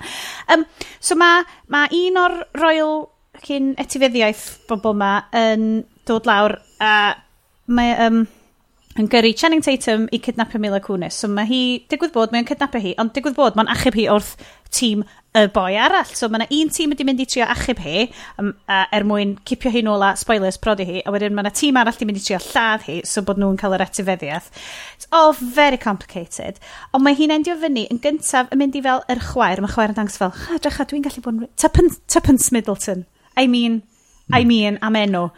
Um, so mae ma un o'r Royal cyn etifeddiaeth bobl yma yn dod lawr a mae um, yn gyrru Channing Tatum i cydnapio Mila Kunis. So mae hi, digwydd bod, mae'n cydnapio hi, ond digwydd bod, mae'n achub hi wrth tîm y boi arall. So mae yna un tîm wedi mynd i trio achub hi um, a er mwyn cipio hi nôl a spoilers prodi hi a wedyn mae yna tîm arall wedi mynd i trio lladd hi so bod nhw'n cael yr etifeddiaeth. It's all very complicated. Ond mae hi'n endio fyny yn gyntaf yn mynd i fel yr chwaer. Mae chwaer yn dangos fel, ha, drecha, dwi'n gallu bod yn... Tuppence, tuppence Middleton. I mean. I mm. mean, am enw.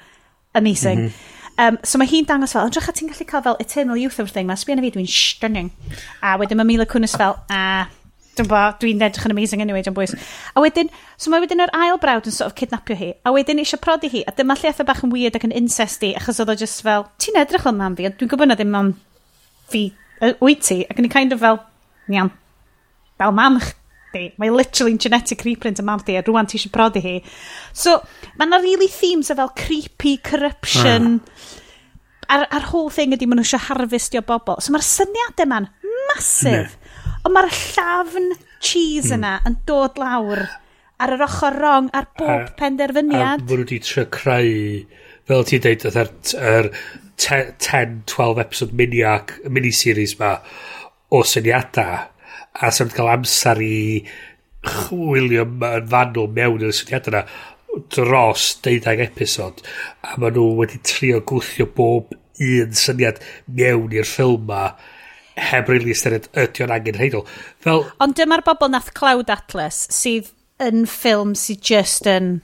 Amazing. Mm -hmm. Um, so mae hi'n dangos fel, ydrych ti'n gallu cael fel Eternal Youth o'r thing, mae sbio na fi, dwi'n stunning. A wedyn mae Mila Kunis fel, a... Ah, Dwi'n bo, dwi'n edrych yn amazing anyway, dwi'n bwys. A wedyn, so mae wedyn yr ail brawd yn sort of kidnapio hi, a wedyn eisiau prodi hi, a dyma lle effe bach yn weird ac yn incesty, achos oedd o just fel, ti'n edrych fel mam fi, a dwi'n gwybod na ddim mam fi, wyt ti, ac yn i kind of fel, nian, fel mam chdi. Mae literally genetic reprint y mam di, a rwan ti eisiau prodi hi. So, mae yna really themes o fel creepy, corruption, ah. a'r, ar whole thing ydy maen nhw eisiau harvestio bobl. So mae'r syniadau ma'n masif. Ne. Ond mae'r llafn cheese hmm. yna yn dod lawr ar yr ochr rong ar bob a, penderfyniad. A maen nhw wedi trio creu, fel ti'n deud, yr 10-12 episode miniac, miniseries ma o syniadau a sy'n cael amser i chwilio yn fanwl mewn i'r syniadau yna dros deudag episod a maen nhw wedi trio gwthio bob un syniad mewn i'r ffilm ma heb rili ystyried ydy o'n angen angenrheidol. Fel... Ond dyma'r bobl nath Cloud Atlas sydd yn ffilm sydd just yn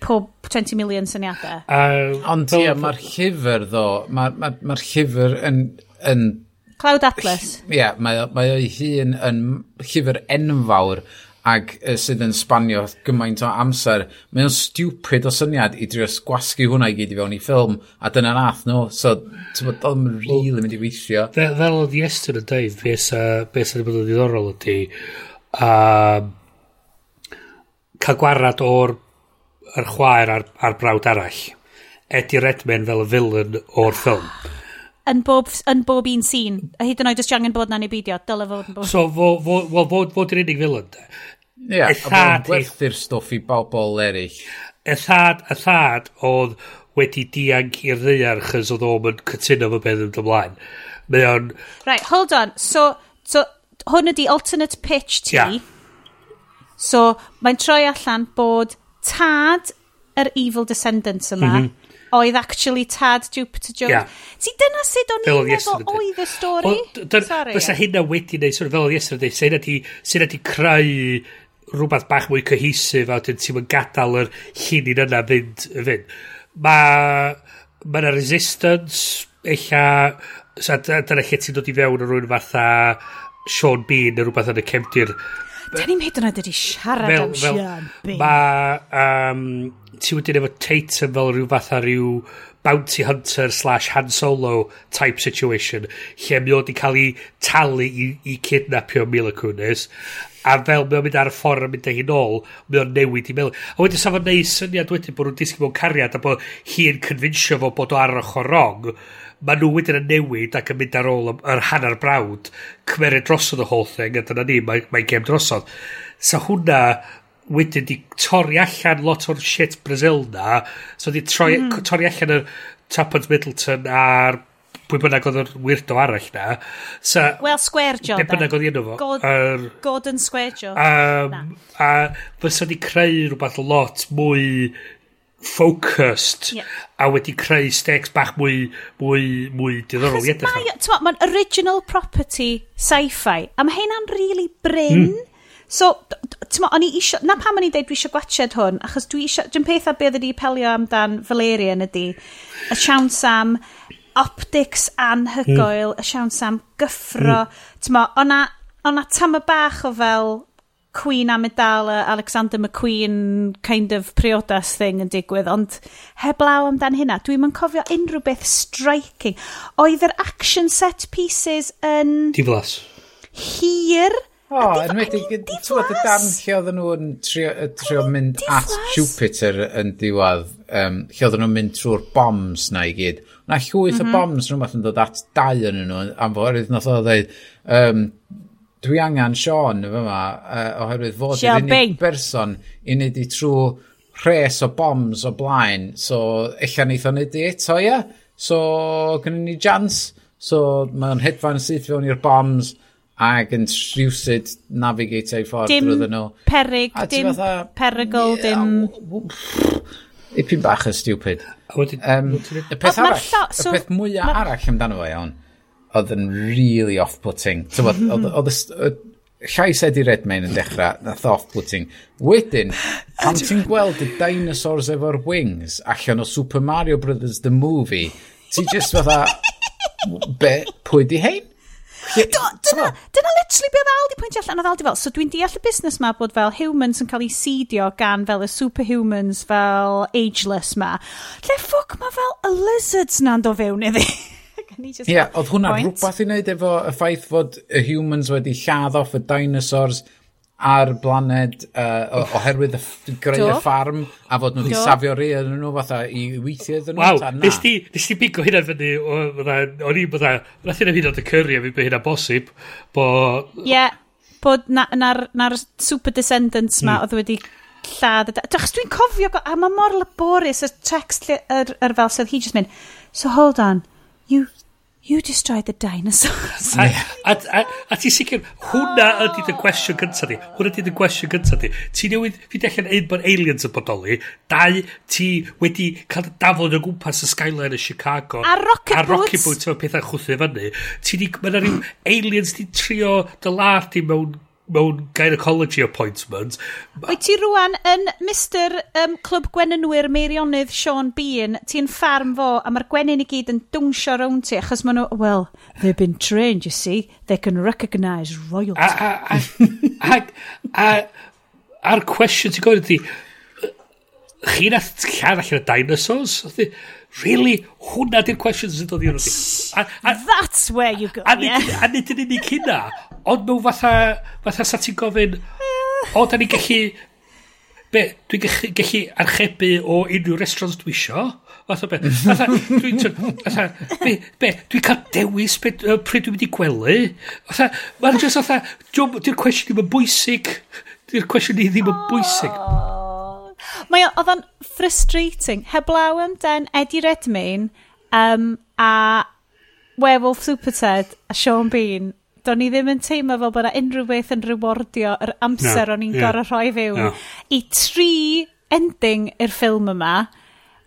pob 20 million syniadau. Uh, Ond ia, mae'r llyfr ddo, mae'r ma, ma, llyfr yn, yn... Cloud Atlas. Ie, yeah, mae, mae o'i hun yn llyfr enfawr ac sydd yn sbanio gymaint o amser. Mae o'n stupid o syniad i drio gwasgu hwnna i gyd i fewn i ffilm, a dyna nath nhw. So, ti'n bod, oedd yn rili mynd i weithio. Fel oedd Iestyn yn dweud, beth sy'n bod yn ddiddorol ydy, a cael gwarad o'r yr chwaer a'r, ar brawd arall. Eddie Redman fel y villain o'r ffilm yn bob, yn bob un sîn. A hyd yn oed jyst angen bod na'n ei beidio. Dyle fod yn bod. So, fo, fo, fo, fod, fo yr unig filen, de. Ie, yeah, a bod gwerthu'r stwff i bobl eraill. Y thad, y thad oedd wedi dianc i'r ddeiar chys oedd o'n cytuno fy beth yn ymlaen. Mae o'n... Right, hold on. So, so hwn ydi alternate pitch ti. Yeah. So, mae'n troi allan bod tad yr evil descendants yma mm -hmm oedd actually tad Jupiter Jones. Yeah. Si dyna sut o'n i'n meddwl oedd y stori? Fysa hynna wedi neud, sort of, fel oedd yesterday, sy'n ydi, sy'n ydi creu rhywbeth bach mwy cohesif a wedyn ti'n gadael yr llunin yna fynd fynd. Mae ma yna resistance, eilla, so, dyna lle ti'n dod i fewn yn rhywun fatha Sean Bean neu rhywbeth yn y cefndir. Da ni'n hyd yn oed wedi siarad fel, am Sean Bean. Mae um, ti wedyn efo Tatum fel rhyw fath fatha rhyw bounty hunter slash Han Solo type situation lle mi oedd i cael ei talu i, i kidnapio Mila Kunis a fel mi o'n mynd ar y ffordd yn mynd â hi nôl mi o'n newid i meddwl a wedyn safon neud syniad wedyn bod nhw'n disgyn mewn cariad a bod hi'n confincio fo bod o ar ochr rong mae nhw wedyn yn newid ac yn mynd ar ôl yr hanner brawd cymeriad drosodd y whole thing a dyna ni mae, mae gem drosodd. Sa hwnna wedyn di torri allan lot o'r shit Brazil na, so di troi, mm. torri allan yr Tappan Middleton a'r pwy bynnag oedd yr wirdo arall na. So, well, Square Joe. Be bynnag eh? oedd enw fo. God, er, Gordon Square Joe. Um, a fysa di creu rhywbeth lot mwy focused yeah. a wedi creu stakes bach mwy mwy, mwy diddorol i edrych. Mae'n original property sci-fi a mae hynna'n really bryn mm. So, t'mo, o'n i isio... Na pam o'n i dweud dwi eisiau gwachod hwn, achos dwi eisiau, Dwi'n pethau beth ydi pelio amdan Valerian ydi, y siawns am optics anhygoel, mm. y siawns am gyffro. Mm. T'mo, o'na o'na tam y bach o fel Queen Amidala, Alexander McQueen kind of priodas thing yn digwydd, ond heblaw amdan hynna, dwi'n yn cofio unrhyw beth striking. Oedd yr action set pieces yn... Diflas. Hir, O, yn wedi, tywed y darn lle oedden nhw'n trio, trio mynd at Jupiter yn diwedd, um, lle oedden nhw'n mynd trwy'r bombs na i gyd. Na llwyth mm -hmm. o bombs rhywbeth yn dod at dau yn nhw, am fwyrydd nath o dweud, um, dwi angen Sean yma, uh, oherwydd fod yr unig berson i wneud i trwy rhes o bombs o blaen, so eich neith o'n wneud i eto, ia? So, gynnu ni jans, so mae'n hedfan syth fewn i'r bombs, ac yn rhywsyd navigate i ffordd dim drwyddyn nhw. Perig, a dim fatha, perygl, dim... Ipyn bach yn stupid. Um, y peth arall, so, y peth mwyaf ma... arall amdano fo iawn, oedd yn really off-putting. Oedd y llais Eddie Redmayne yn dechrau, nath off-putting. Wedyn, pan ti'n gweld y dinosaurs efo'r wings allan o Super Mario Brothers The Movie, ti just fatha, be, pwy di hein? Dyna, dyna literally beth Aldi pwyntio allan oedd Aldi fel, so dwi'n deall y busnes ma bod fel humans yn cael ei seedio gan fel y superhumans fel ageless ma. Lle ffwc ma fel y lizards na'n do fewn iddi? Ie, yeah, oedd hwnna rhywbeth i wneud efo y ffaith fod y humans wedi lladd off y dinosaurs ar blaned uh, oherwydd y greu y ffarm a fod nhw wedi safio rhi yn nhw fatha i weithio iddyn nhw? Waw, nes ti, nes ti bigo hynna fyny, o'n i bydda, nath hynna cyrri a fi bod hynna bosib, bo... Ie, yeah, bod na'r na, na, na super descendants ma mm. oedd wedi lladd y... Achos dwi'n cofio, a mae mor laborious y text yr, yr fel sydd hi just mynd, so hold on, you You destroyed the dinosaurs. a, a, a, a ti sicr, hwnna ydy dy gwestiwn gyntaf di. Hwnna ydy dy gwestiwn gyntaf di. Ti newydd, fi dechrau'n ein bod aliens yn bodoli. Dau, ti wedi cael dafod o gwmpas y skyline yn Chicago. A rocket boots. A rocket boots fel pethau chwthu fyny. Ti di, mae yna rhyw aliens di trio dy lard di mewn mewn gynecology appointment. Wyt ti rwan yn Mr um, Clwb Gwenynwyr Meirionydd Sean Bean, ti'n ffarm fo, a mae'r gwenyn i gyd yn dwnsio rown ti, achos maen nhw, well, they've been trained, you see, they can recognise royalty. A, a, a, a, a, a'r cwestiwn ti'n gofyn ydi, chi na lladd allan y dinosaurs? Really? Hwna di'r cwestiwn sy'n dod i hwnnw. That's where you go, a, yeah. A nid yn unig hynna, Ond mewn fatha, fatha sa ti'n gofyn, o, da ni'n gallu... Be, dwi'n gallu, gallu archebu o unrhyw restaurants dwi isio. Fatha be, fatha, dwi'n... Fatha, be, be, dwi'n cael dewis be, uh, pryd dwi'n mynd i gwely. Fatha, mae'n just fatha, di'r cwestiwn ddim yn bwysig. Di'r cwestiwn ni ddim yn bwysig. Mae oedd o'n frustrating. Heblaw am den Eddie Redmayne um, a Werewolf Superted a Sean Bean do'n i ddim yn teimlo fel bod unrhyw beth yn rewardio yr amser no, o'n i'n yeah. gorau rhoi fewn no. i tri ending i'r ffilm yma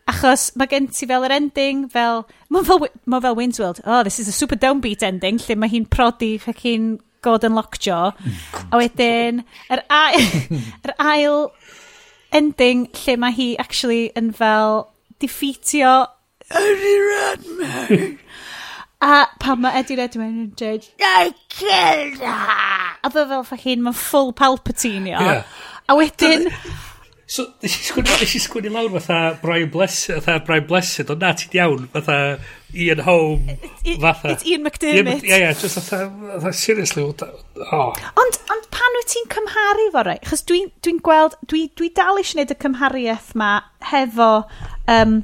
achos mae gen ti fel yr ending fel mae fel, ma fel Wayne's World oh this is a super downbeat ending lle mae hi'n prodi ac hi'n Gordon Lockjaw a wedyn yr ail, yr ail ending lle mae hi actually yn fel defeatio Only Redman A pan mae Eddie Redmayne yn dweud, I killed her! A fe fel ffacin, mae'n full Palpatine, o. Yeah. A wedyn... So, nes i sgwini, nes i sgwini lawr fatha Brian Blessed, fatha Brian Blessed, ond na, ti'n iawn, fatha Ian Home, fatha. It's Ian McDermott. Ie, ie, just fatha, fatha, seriously, oh. Ond, ond pan wyt ti'n cymharu fo rai? Chos dwi'n dwi gweld, dwi, dwi dal eisiau gwneud y cymhariaeth ma hefo um,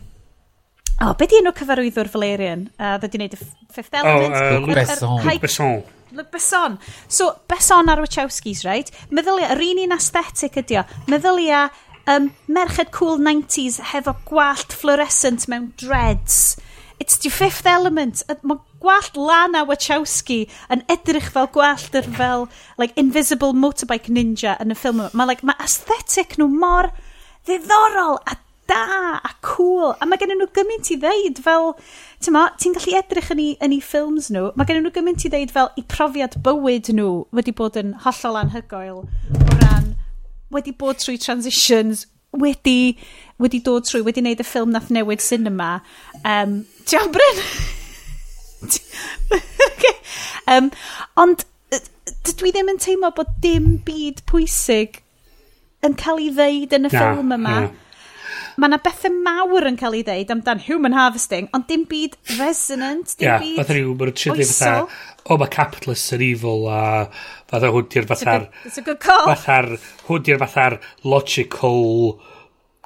O, oh, be di enw cyfarwyddwr Valerian? Uh, Dde di wneud y Fifth oh, Element? Oh, uh, Luc Besson. Luc Besson. Luc Besson. So, Besson ar Wachowskis, right? Meddylia, yr un un aesthetic ydi o. Meddylia, um, merched cool 90s hefo gwallt fluorescent mewn dreads. It's the fifth element. Mae gwallt Lana Wachowski yn edrych fel gwallt yr fel like, invisible motorbike ninja yn y ffilm yma. Mae like, ma aesthetic nhw mor ddiddorol a da a cool. A mae gen nhw gymaint i ddeud fel, ti'n ma, ti'n gallu edrych yn ei, yn ei ffilms nhw, mae gen nhw gymaint i ddeud fel i profiad bywyd nhw wedi bod yn hollol anhygoel o ran wedi bod trwy transitions, wedi, wedi dod trwy, wedi wneud y ffilm nath newid cinema. Um, ti'n Bryn? okay. um, ond dydw i ddim yn teimlo bod dim byd pwysig yn cael ei ddeud yn y na, ffilm yma. Na mae yna bethau mawr yn cael ei ddeud amdan human harvesting, ond dim byd resonant, dim yeah, byd rhyw, mae'n trillu fatha, o mae capitalists yn evil, a fatha hwn di'r fatha'r... It's a good call. Fatha'r, hwn di'r fatha'r logical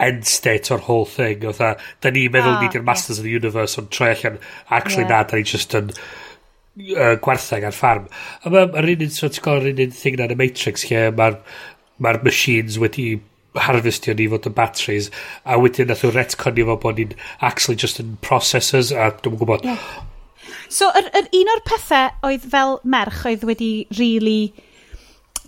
end state o'r whole thing. Fatha, da ni'n meddwl ah, ni di'r Masters yeah. of the Universe, ond troi allan, actually yeah. na, da ni just yn uh, gwartheg ar ffarm. A mae'r ma un un, so ti'n gael yr un un thing na'n y Matrix, lle mae'r ma machines wedi harvestio ni fod yn batteries a wedyn nath nhw retconio fo bod ni'n actually just yn processors a dwi'n gwybod yeah. So yr, yr un o'r pethau oedd fel merch oedd wedi really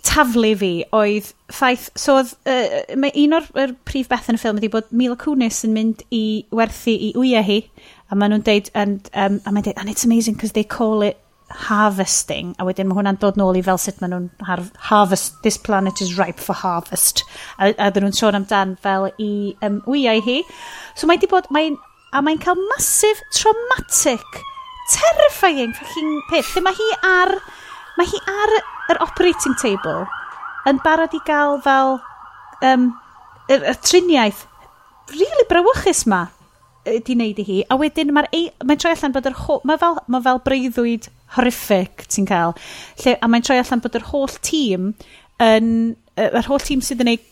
taflu fi oedd ffaith, so oedd, uh, mae un o'r er prif beth yn y ffilm ydi bod Mila Kunis yn mynd i werthu i wyau hi a maen nhw'n deud, and, um, a mae'n deud, and it's amazing because they call it harvesting, a wedyn mae hwnna'n dod nôl i fel sut maen nhw'n harvest, this planet is ripe for harvest, a, a dyn nhw'n sôn amdan fel i um, wyau hi. So mae di bod, mae, a mae'n cael massive, traumatic, terrifying fucking peth. Lle mae hi ar, mae hi ar yr operating table yn barod i gael fel um, y, y triniaeth really brawychus ma di wneud i hi a wedyn mae'r mae troi allan bod yr ho, mae fel, mae fel breuddwyd horrific ti'n cael. Lle, a mae'n troi allan bod yr holl tîm yn, yr holl tîm sydd yn ei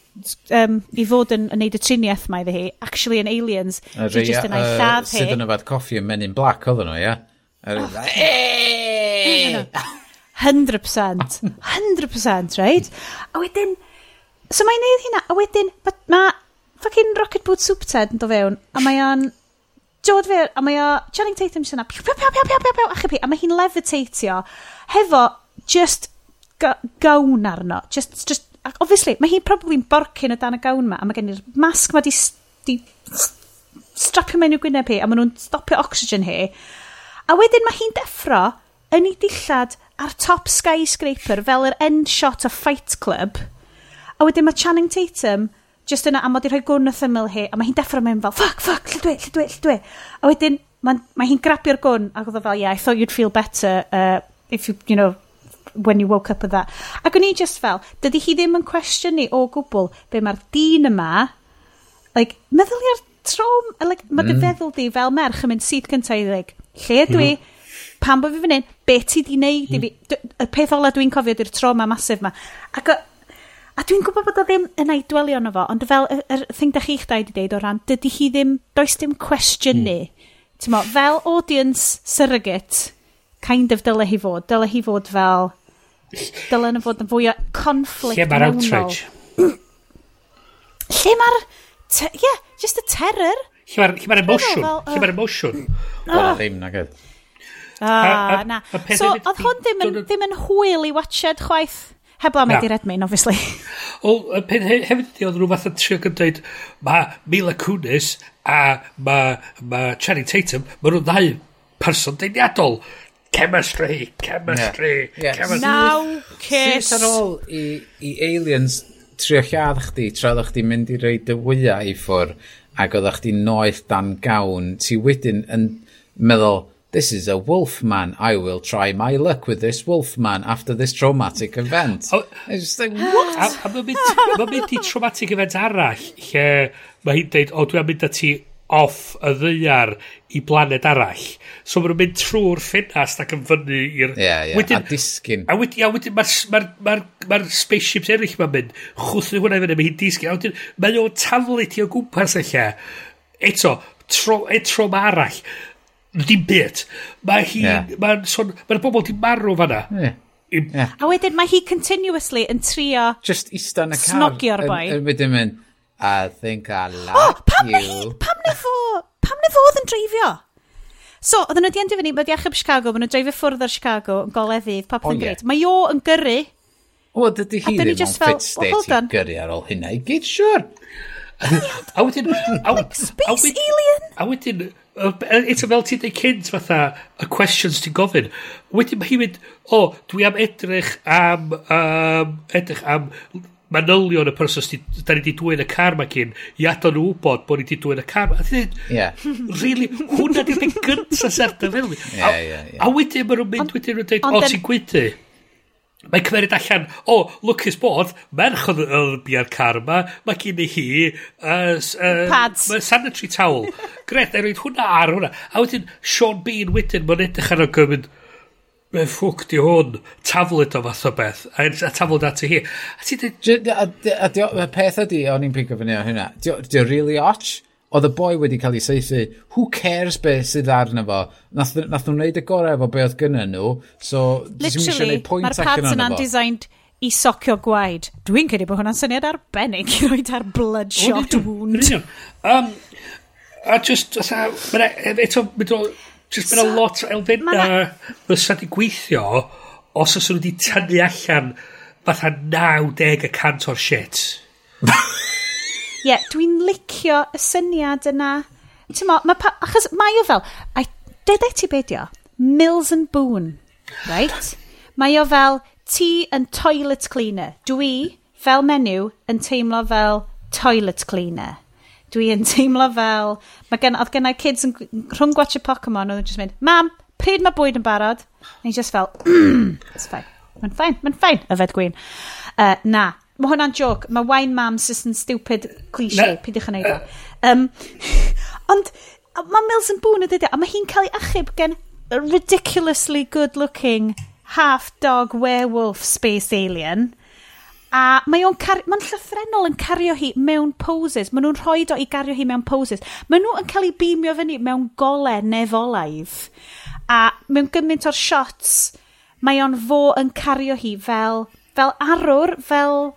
um, i fod yn, yn neud y triniaeth mae hi, actually yn aliens, uh, just yn ei lladd hi. Sydd yn yfad coffi yn Men in Black, oedden nhw, ia? Yeah? 100%, 100%, right? A wedyn, so mae'n neud hynna, a wedyn, ma fucking Rocket Boot Soup Ted yn do fewn, a mae o'n dod fyr, a mae o, Channing Tatum sy'n yna, piw, piw, piw, piw, piw, piw, piw, ach a mae hi'n levitatio hefo just gawn arno. Just, just, ac obviously, mae hi'n probably'n borcyn o dan y gawn ma, a mae gen i'r masg ma di, di strapio mewn i'w gwyneb hi, a maen nhw'n stopio oxygen hi. A wedyn mae hi'n deffro yn ei dillad ar top skyscraper fel yr end shot o Fight Club. A wedyn mae Channing Tatum just yna, a mod i rhoi gwrn wrth ymyl hi, a mae hi'n deffro mewn fel, fuck, fuck, lle dwi, lle dwi, lle dwi. A wedyn, mae ma hi'n grabio'r gwrn, ac oedd o fel, yeah, I thought you'd feel better uh, if you, you know, when you woke up with that. Ac o'n i just fel, dydy hi ddim yn cwestiynu o gwbl be mae'r dyn yma, like, meddwl i'r trom, like, mae dy mm. feddwl di fel merch yn mynd sydd cyntaf i ddeg, lle dwi, mm. Mm-hmm. pan bod fi fan hyn, be ti di wneud i fi, mm. y peth ola dwi'n cofio di'r trom a masif ma. Ac o, A dwi'n gwybod bod o ddim yn ei dwelio yno fo, ond fel y, er, thing da chi'ch dau i wedi deud o ran, dydy hi ddim, does dim cwestiynu. Mm. Tymo, fel audience surrogate, kind of dyle hi fod. Dyle hi fod fel... Dyle yna fod yn fwy o conflict Lle mae'r outrage? Lle mae'r... Ie, yeah, just y terror. Lle mae'r ma emotion? Lle mae'r oh. emotion? Wel, oh. ddim, nag oedd. Ah, na. So, oedd hwn ddim yn, ddim yn hwyl i watched chwaith? Heblaw mae di Redmayne, obviously. Wel, y peth he- hefyd ydi, oedd rhywbeth yn trio gymdeud, mae Mila Kunis a mae ma Channing Tatum, mae nhw'n ddau person deiniadol. Chemistry, chemistry, yeah. Ie. chemistry. Now, kiss. Sut ar ôl i, i aliens trio lladd chdi, tra oeddech chdi mynd i reid y wyau i ffwr, ac oeddech chdi noeth dan gawn, ti wedyn yn meddwl, This is a wolf man. I will try my luck with this wolf man after this traumatic event. Oh, I just think, what? A, mae'n mynd i traumatic event arall, lle mae hi'n dweud, o, dwi'n mynd â ti off y ddeiar i blaned arall. So mae'n mynd trwy'r ffenast ac yn fyny i'r... Ie, yeah, ie, yeah, a disgyn. A wedyn, a wedyn mae'r ma ma ma ma spaceships eraill mae'n mynd, chwthyn hwnna i fyny, mae hi'n disgyn. A wedyn, mae o'n taflu ti o gwmpas eich Eto, tro, e tro mae arall dim byd. Mae hi, yeah. Mae'r son, mae'n bobl di marw fanna. Yeah. Yeah. A wedyn mae hi continuously yn trio Just ista yn y car. Snogio'r boi. Yn wedyn mynd, I think I like oh, pam you. Hi, pam na fo, pam na fo oedd yn dreifio? So, oedden nhw di endio fyny, mae di achub Chicago, mae nhw'n dreifio ffwrdd o'r Chicago, yn goleddydd, popeth yn oh, greit. Mae o yn gyrru. O, dydy hi ddim yn fit state i gyrru ar ôl hynna i gyd, siwr. Sure a wedyn... Like space alien? A wedyn, eto fel ti'n dweud cynt fatha, y questions ti'n gofyn, wedyn mae hi'n mynd, o, dwi am edrych am, um, edrych am manylion y person sydd da ni wedi dwy'n y car mae cyn i adon nhw wybod bod ni wedi dwy'n y car a ti'n yeah. really hwnna di dy gyntaf serta fel a, a wedyn mae nhw'n mynd wedyn nhw'n dweud o ti'n gwydi Mae cymeriad allan, o, oh, lwcus bod, merch oedd yn bia'r car yma, mae gen i hi... Uh, uh, Pads. Mae sanitary towel. Gret, er roed hwnna ar hwnna. A wedyn, Sean Bean wedyn, mae'n edrych ar o gymryd, Mae'n ffwc di hwn, taflid o fath o beth, a, a taflid at i hi. A ti dweud... Y peth ydi, o'n i'n pigo fyny o hynna, di o really och? oedd y boi wedi cael ei seithi, who cares be sydd arno fo? Nath, nath nhw'n neud y gorau efo be oedd gyda nhw, so Literally, mae'r pads yna'n designed i socio gwaed. Dwi'n credu bod hwnna'n syniad arbennig i roed ar bloodshot wound. Um, a just, mae'n eto, just mae'n so, lot elfenna fysa di gweithio os oes nhw wedi tynnu allan fatha 90 y cant o'r shit. yeah, dwi'n licio y syniad yna. Ti'n mo, ma pa, achos mae o fel, a dede ti beidio, Mills and Boone, right? Mae o fel, ti yn toilet cleaner. Dwi, fel menyw, yn teimlo fel toilet cleaner. Dwi yn teimlo fel... Mae gen, oedd gennau kids yn, rhwng gwatch y Pokemon, oedd yn just mynd, Mam, pryd mae bwyd yn barod? A just fel, mm, it's fine. Mae'n ffain, mae'n ffain, yfed gwyn. Uh, na, Mae hwnna'n joc. Mae wine mams just yn stupid cliché. Pidwch yn neud o. Um, ond mae Mills yn bŵn y dydy. A mae hi'n cael ei achub gen ridiculously good looking half dog werewolf space alien. A mae o'n mae'n llythrenol yn cario hi mewn poses. Mae nhw'n rhoi o i gario hi mewn poses. Mae nhw yn cael ei beamio fyny mewn gole nefolaidd. A mewn gymaint o'r shots, mae o'n fo yn cario hi fel, fel arwr, fel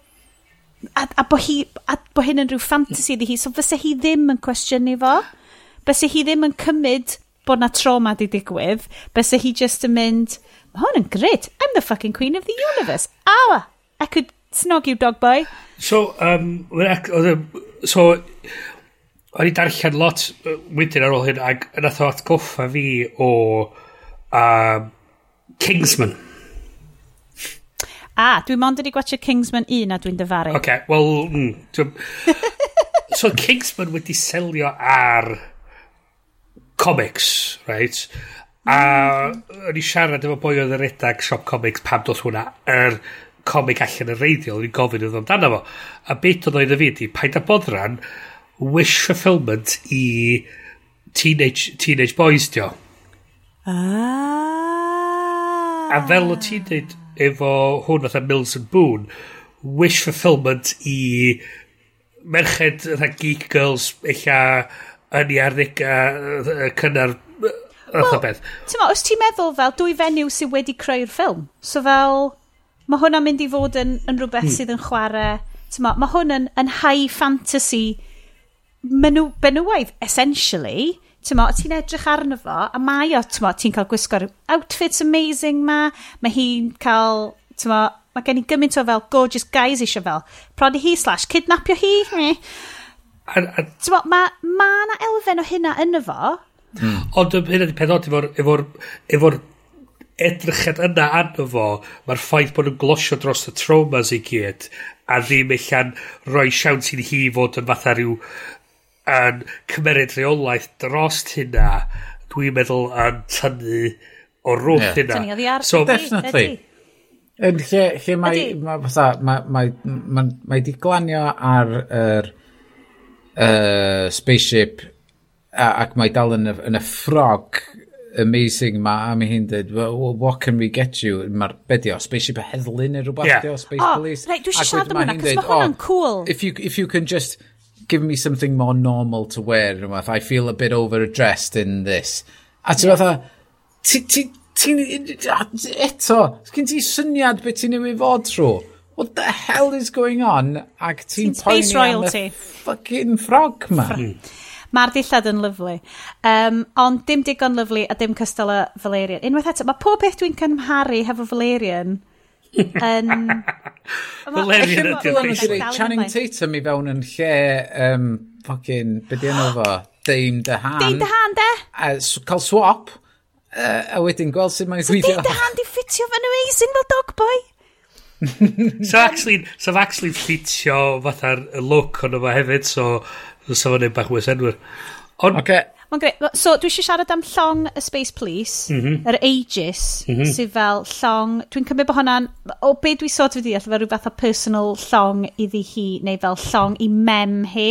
a, a bo, hi, a bo hyn yn rhyw fantasy iddi hi, so fysa hi ddim yn cwestiynu fo. Fysa hi ddim yn cymryd bod na trauma di digwydd. Fysa hi just yn mynd, mae hwn yn grid, I'm the fucking queen of the universe. Awa, I could snog you dog boy. So, um, so, o'n i darllen lot wedyn ar ôl hyn, ac nath o atgoffa fi o um, Kingsman. A, dwi'n mond wedi gwachio Kingsman 1 a dwi'n dyfaru. Oce, okay, wel... Mm, so Kingsman wedi selio ar comics, right? A mhm. o'n i siarad efo boi oedd yn redag shop comics pam dos hwnna yr comic allan y reidiol, o'n i'n gofyn oedd amdano fo. A beth oedd oedd y fi di, paid a boddran, wish fulfillment i teenage, teenage boys dio. Ah. A fel o ti'n dweud, efo hwn fatha Mills and Boone wish fulfillment i merched fatha geek girls eilla yn i arddega cynnar Wel, ti'n os ti'n meddwl fel dwy fenyw sydd wedi creu'r ffilm, so fel, mae hwnna'n mynd i fod yn, yn rhywbeth hmm. sydd yn chwarae, ti'n ma, mae hwn yn, yn high fantasy menywaidd essentially, tymo, ti'n edrych arno fo, a mae o, tymo, ti'n cael gwisgo'r outfits amazing ma, mae hi'n cael, tymo, mae gen i gymaint o fel gorgeous guys eisiau fel, prodi hi slash kidnapio hi. Tymo, mae ma na elfen o hynna yno fo. Mm. Ond hynna di penod efo'r efo, efo edrychad yna arno fo, mae'r ffaith bod nhw'n glosio dros y traumas i gyd, a ddim allan rhoi siawns i hi fod yn fatha rhyw yn cymerid rheolaeth dros hynna, dwi'n meddwl yn tynnu o rwch yeah. hynna. Tynnu oddi ar so, Definitely. Yn lle, lle mae, mae, mae, mae, mae, mae, mae di glanio ar yr uh, spaceship a, ac mae dal yn y, yn y ffrog amazing ma a mi hi'n dweud well, what can we get you mae'r bedio spaceship a heddlu neu rhywbeth yeah. dio space oh, police right, dwi'n siarad am hwnna cos mae hwnna'n oh, cool if you, if you can just give me something more normal to wear, rhywbeth. I feel a bit overdressed in this. A ti'n yeah. fatha, ti'n, eto, gen ti syniad beth ti'n ei fod trwy? What the hell is going on? Ac ti'n poeni am y fucking ffrog ma. Mae'r dillad yn lyflu. Um, ond dim digon lyflu a dim cystal y Valerian. Unwaith eto, mae pob beth dwi'n cymharu hefo Valerian... Yn... Valerian ydy'r o'n Channing Tatum i fewn yn lle, um, fucking, be di enw fo? Dame Dehan. Dame Dehan, de? A cael swap, uh, a wedyn gweld sut mae'n gweithio. So Dame Dehan di ffitio fan amazing fel dogboy. so actually, so actually ffitio fatha'r look ond yma hefyd, so so fan bach wes enwyr. Ond okay. Mae'n greu. So, dwi eisiau siarad am llong y Space Police, mm -hmm. yr Aegis, mm -hmm. sydd fel llong... Dwi'n cymryd bod hwnna'n... O be dwi sort of ddeall, fel rhywbeth o personal llong iddi hi, neu fel llong i mem hi.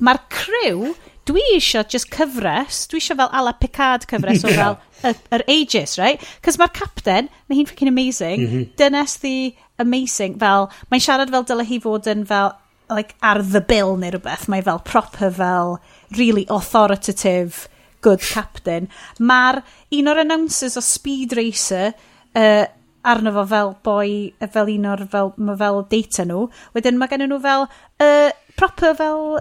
Mae'r crew dwi eisiau just cyfres, dwi eisiau fel ala Picard cyfres o fel yr Aegis, right? Cos mae'r captain, mae hi'n freaking amazing, mm -hmm. dynes the amazing, fel, mae'n siarad fel dyle hi fod yn fel like, ar the bill neu rhywbeth, mae fel proper fel really authoritative good captain. Mae'r un o'r announcers o Speed Racer uh, arno fo fel boi, fel un o'r fel, fel data nhw. Wedyn mae gen nhw fel uh, proper fel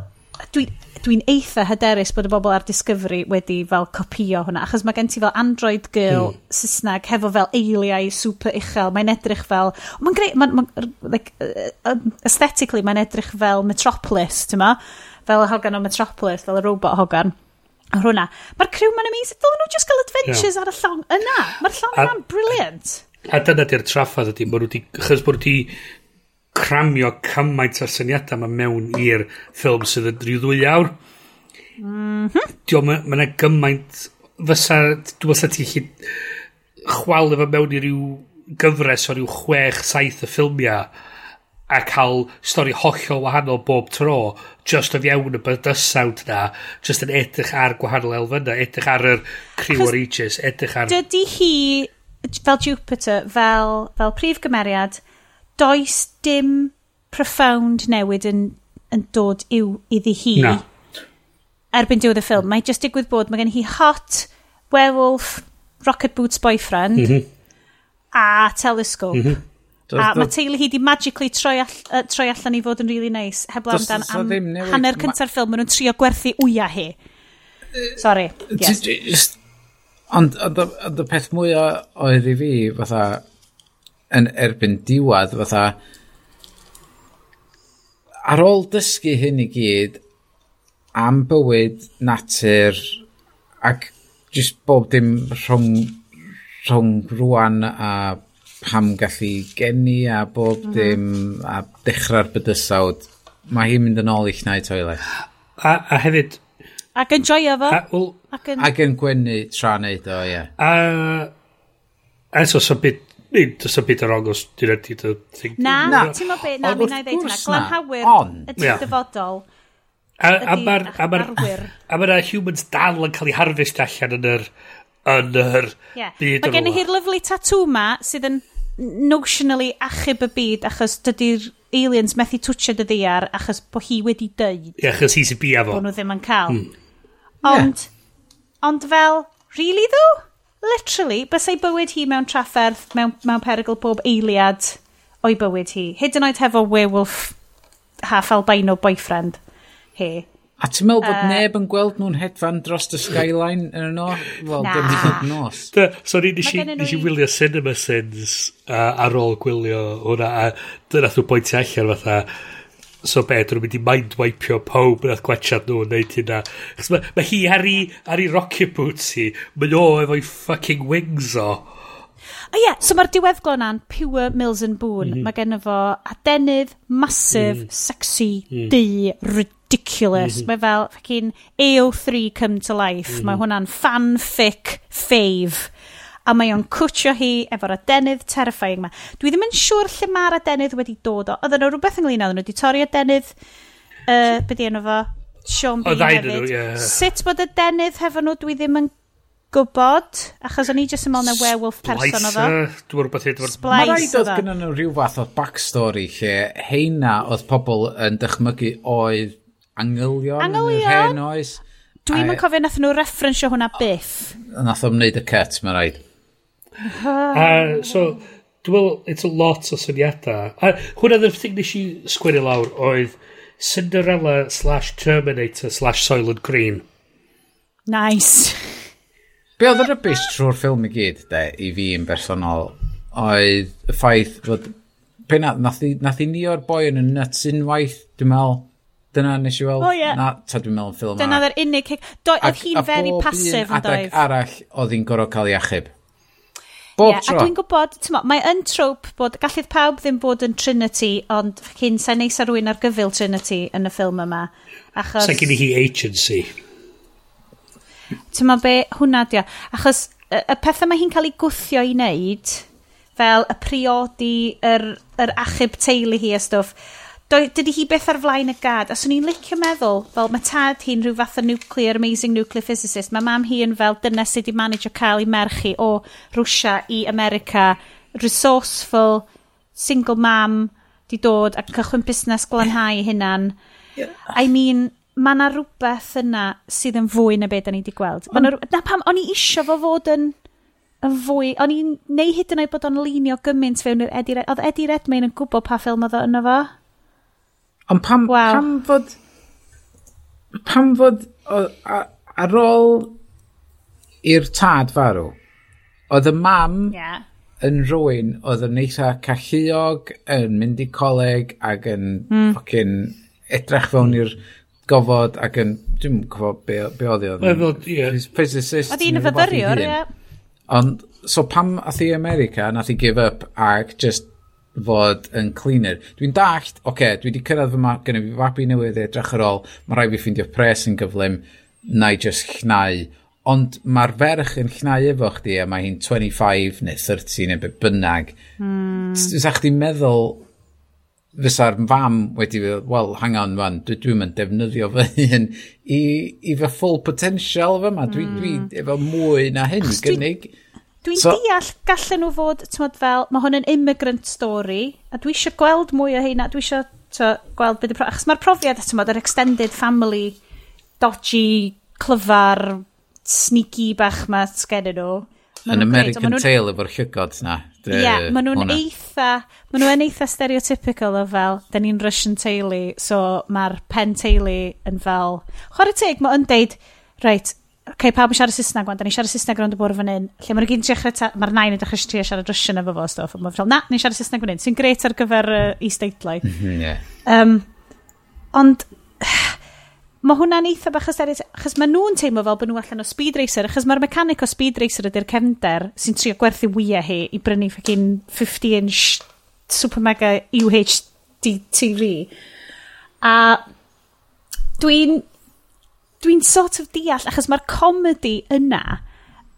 Dwi'n dwi eitha hyderus bod y bobl ar Discovery wedi fel copio hwnna, achos mae gen ti fel Android Girl mm. Saesneg hefo fel eiliau super uchel, mae'n edrych fel, mae'n greu, mae'n, ma like, aesthetically mae'n edrych fel Metropolis, ti'n ma? Fel y hogan o Metropolis, fel y robot hogan A hwnna. Mae'r crew ma'n amazing. Dylen nhw just gael adventures yeah. ar y llong yna. Mae'r llong yna'n brilliant. A dyna di'r traffaeth ydy. Mae nhw wedi... Chos bod nhw wedi cramio cymaint o'r syniadau yma mewn i'r ffilm sydd yn rhyw ddwy awr. Mm -hmm. Dio, mae yna gymaint... Fysa, dwi'n meddwl ti'n chi chwal efo mewn i ryw gyfres o ryw chwech, saith y ffilmiau a cael stori hollol wahanol bob tro just o fiewn y bydysawd na just yn edrych ar gwahanol elfynna edrych ar yr Crew Oranges edrych ar... Dydy hi fel Jupiter fel, fel prif gymeriad does dim profound newid yn, yn dod i'w iddi hi. Na. Erbyn diwedd y ffilm. Mae just digwydd bod, mae gen hi hot, werewolf, rocket boots boyfriend, mm -hmm. a telescope. Mm -hmm. Does, a mae teulu hi di magically troi, all, uh, troi allan i fod yn really nice heb lawn dan am hanner cynta'r ffilm maen nhw'n trio gwerthu wya hi sorry yes ond y peth mwyaf oedd i fi fatha yn erbyn diwad fatha ar ôl dysgu hyn i gyd am bywyd natur ac just bob dim rhwng rhwng rwan a pam gallu geni a bob mm -hmm. dim a dechrau'r bydysawd mae hi'n mynd yn ôl i'ch neu toilet a, a hefyd ac yn joio fo ac yn, ac yn gwenu tra neud o ie yeah. a a so so byd Does o byd yn ongos, dyn nhw dy thing. Na, na. ti'n mo beth, na, mi na i ddeud hynna. Glanhawyr y ti'n dyfodol. A, a mae'r a ma humans dal yn cael ei harfist allan yn yr yn yr yeah. byd Mae gen i hi'r lyflu tatŵ ma sydd yn notionally achub y byd achos dydy'r aliens methu twtio dy ddiar achos bod hi wedi dweud yeah, achos hi sy'n bia fo bod nhw ddim yn cael mm. ond yeah. ond fel really though literally, bysau bywyd hi mewn trafferth, mewn, mewn perygl bob eiliad o'i bywyd hi. Hyd yn oed hefo werewolf half albino boyfriend hi. A ti'n meddwl bod uh, neb yn gweld nhw'n hedfan dros y skyline yn y nos? Wel, na. dim yn nos. Da, sorry, nes i, nes i wylio cinema sins uh, ar ôl gwylio hwnna, a dyna thw bwyntio allan fatha, So be, dyn nhw'n mynd i mindwipeio pob nath gwachad nhw yn neud hynna. Chos mae ma hi ar ei, ar ei rocket boots hi, mae o efo'i fucking wings o. O ie, yeah, so mae'r diweddglo na'n pure Mills and Boone. Mm -hmm. Mae gen fo adenydd, masif, mm sexy, mm di, ridiculous. Mm -hmm. Mae fel fucking AO3 come to life. Mm -hmm. Mae mhm. hwnna'n fanfic fave a mae o'n cwtio hi efo'r adenydd terrifying ma. Dwi ddim yn siŵr lle mae'r adenydd wedi dod o. Oedden nhw rhywbeth ynglyn â nhw wedi torri adenydd, uh, beth yna fo, Sean Bean hefyd. Nhw, Yeah. Sut bod adenydd hefo nhw, dwi ddim yn gwybod, achos o'n i jyst yn meddwl na werewolf person oedd o. Dwi'n rhywbeth hyd. Mae rhaid oedd gyda nhw rhyw fath o backstory lle heina oedd pobl yn dychmygu oedd angylion, angylion? yn yr hen oes. Dwi'n mynd cofio nath nhw referensio hwnna byth. Nath o'n wneud y cut, mae rhaid. A, uh, so, dwi'n meddwl, it's a lot o syniadau. A hwnna ddim thing nes i sgwini lawr oedd Cinderella slash Terminator slash Soylent Green. Nice. Be oedd y rybys trwy'r ffilm i gyd, de, i fi yn bersonol, oedd y ffaith fod... Pe na, nath i, nath i ni o'r boi yn y nuts unwaith, dwi'n meddwl, dyna nes i weld. Oh, yeah. Na, ta dwi'n meddwl yn ffilm Dyna dda'r unig... Oedd hi'n very passive yn doedd. Adag arall oedd hi'n gorfod cael ei achub. Bob yeah, tro. A dwi'n gwybod, mo, mae yn trope bod gallith pawb ddim bod yn Trinity, ond cyn sa'n neis ar rwy'n ar gyfil Trinity yn y ffilm yma. Achos... Sa'n gen i hi agency. Ti'n be, hwnna dio. Achos y, y pethau mae hi'n cael ei gwthio i wneud, fel y priodi, yr, yr achub teulu hi a stwff, dydy hi beth ar flaen y gad. A swn i'n licio meddwl, fel mae tad hi'n rhyw fath o nuclear, amazing nuclear physicist, mae mam hi yn fel dyna sydd wedi manage o cael ei merchu o Rwsia i America, resourceful, single mam, di dod ac cychwyn busnes glanhau hunan. Yeah. I mean, mae yna rhywbeth yna sydd yn fwy na beth da ni wedi gweld. Ma na, na pam, o'n i isio fo fod yn yn fwy, o'n i'n neu hyd yn oed bod o'n linio gymaint fewn i'r Eddie Redmayne. Oedd Eddie Redmayne yn gwybod pa ffilm oedd o yna fo? Ond pam, wow. pam fod... Pam fod... O, a, ar ôl i'r tad farw, oedd y mam yeah. yn rwy'n oedd yn eitha calluog, yn mynd i coleg ac yn mm. ffocin edrych fewn i'r gofod ac yn, dwi'n gwybod be, be oedd i oedd. Physicist. Oedd hi'n fyfyriwr, ie. Ond, so pam ath i America, nath i give up ac just fod yn cleaner. Dwi'n dallt, oce, okay, dwi wedi cyrraedd fy ma, gen i fi fabi newydd edrych ar ôl, mae rhaid fi ffeindio pres yn gyflym, na i just llnau. Ond mae'r ferch yn llnau efo chdi, a mae hi'n 25 neu 30 neu beth bynnag. Mm. Fysa chdi'n meddwl, fysa'r fam wedi fel, wel, hang on man, dwi ddim yn defnyddio fy hun i, i fy full potential fy ma. Dwi, mm. dwi hmm. efo mwy na hyn, gynnig. Dwi Dwi'n so, deall gallen nhw fod, tymod fel, mae hwn yn immigrant story, a dwi eisiau gweld mwy o heina, dwi eisiau gweld beth y profiad, achos mae'r profiad, tymod, yr extended family, dodgy, clyfar, sneaky bach ma sgennyn nhw. Yn American nhw... Tale efo'r llygod na. Ie, yeah, maen nhw'n eitha, maen nhw'n eitha stereotypical o fel, da ni'n Russian teulu, so mae'r pen teulu yn fel, chwarae teg, mae'n deud, reit, okay, pawb yn siarad Saesneg gwan, da ni siarad Saesneg rownd y bwrdd fan hyn, lle mae'n gyn dechrau, mae'r nain yn dechrau trio siarad Russian efo fo, stoff, a mae'n fel, na, ni'n siarad Saesneg fan hyn, sy'n gret ar gyfer uh, is-deitlau. yeah. um, ond, mae hwnna'n eitha bach hysteris, achos mae nhw'n teimlo fel bod nhw allan o speed racer, achos mae'r mechanic o speed racer ydy'r cefnder sy'n trio gwerthu wyau hi i brynu ffacin 50-inch super mega UHD TV. A dwi'n dwi'n sort of deall, achos mae'r comedy yna,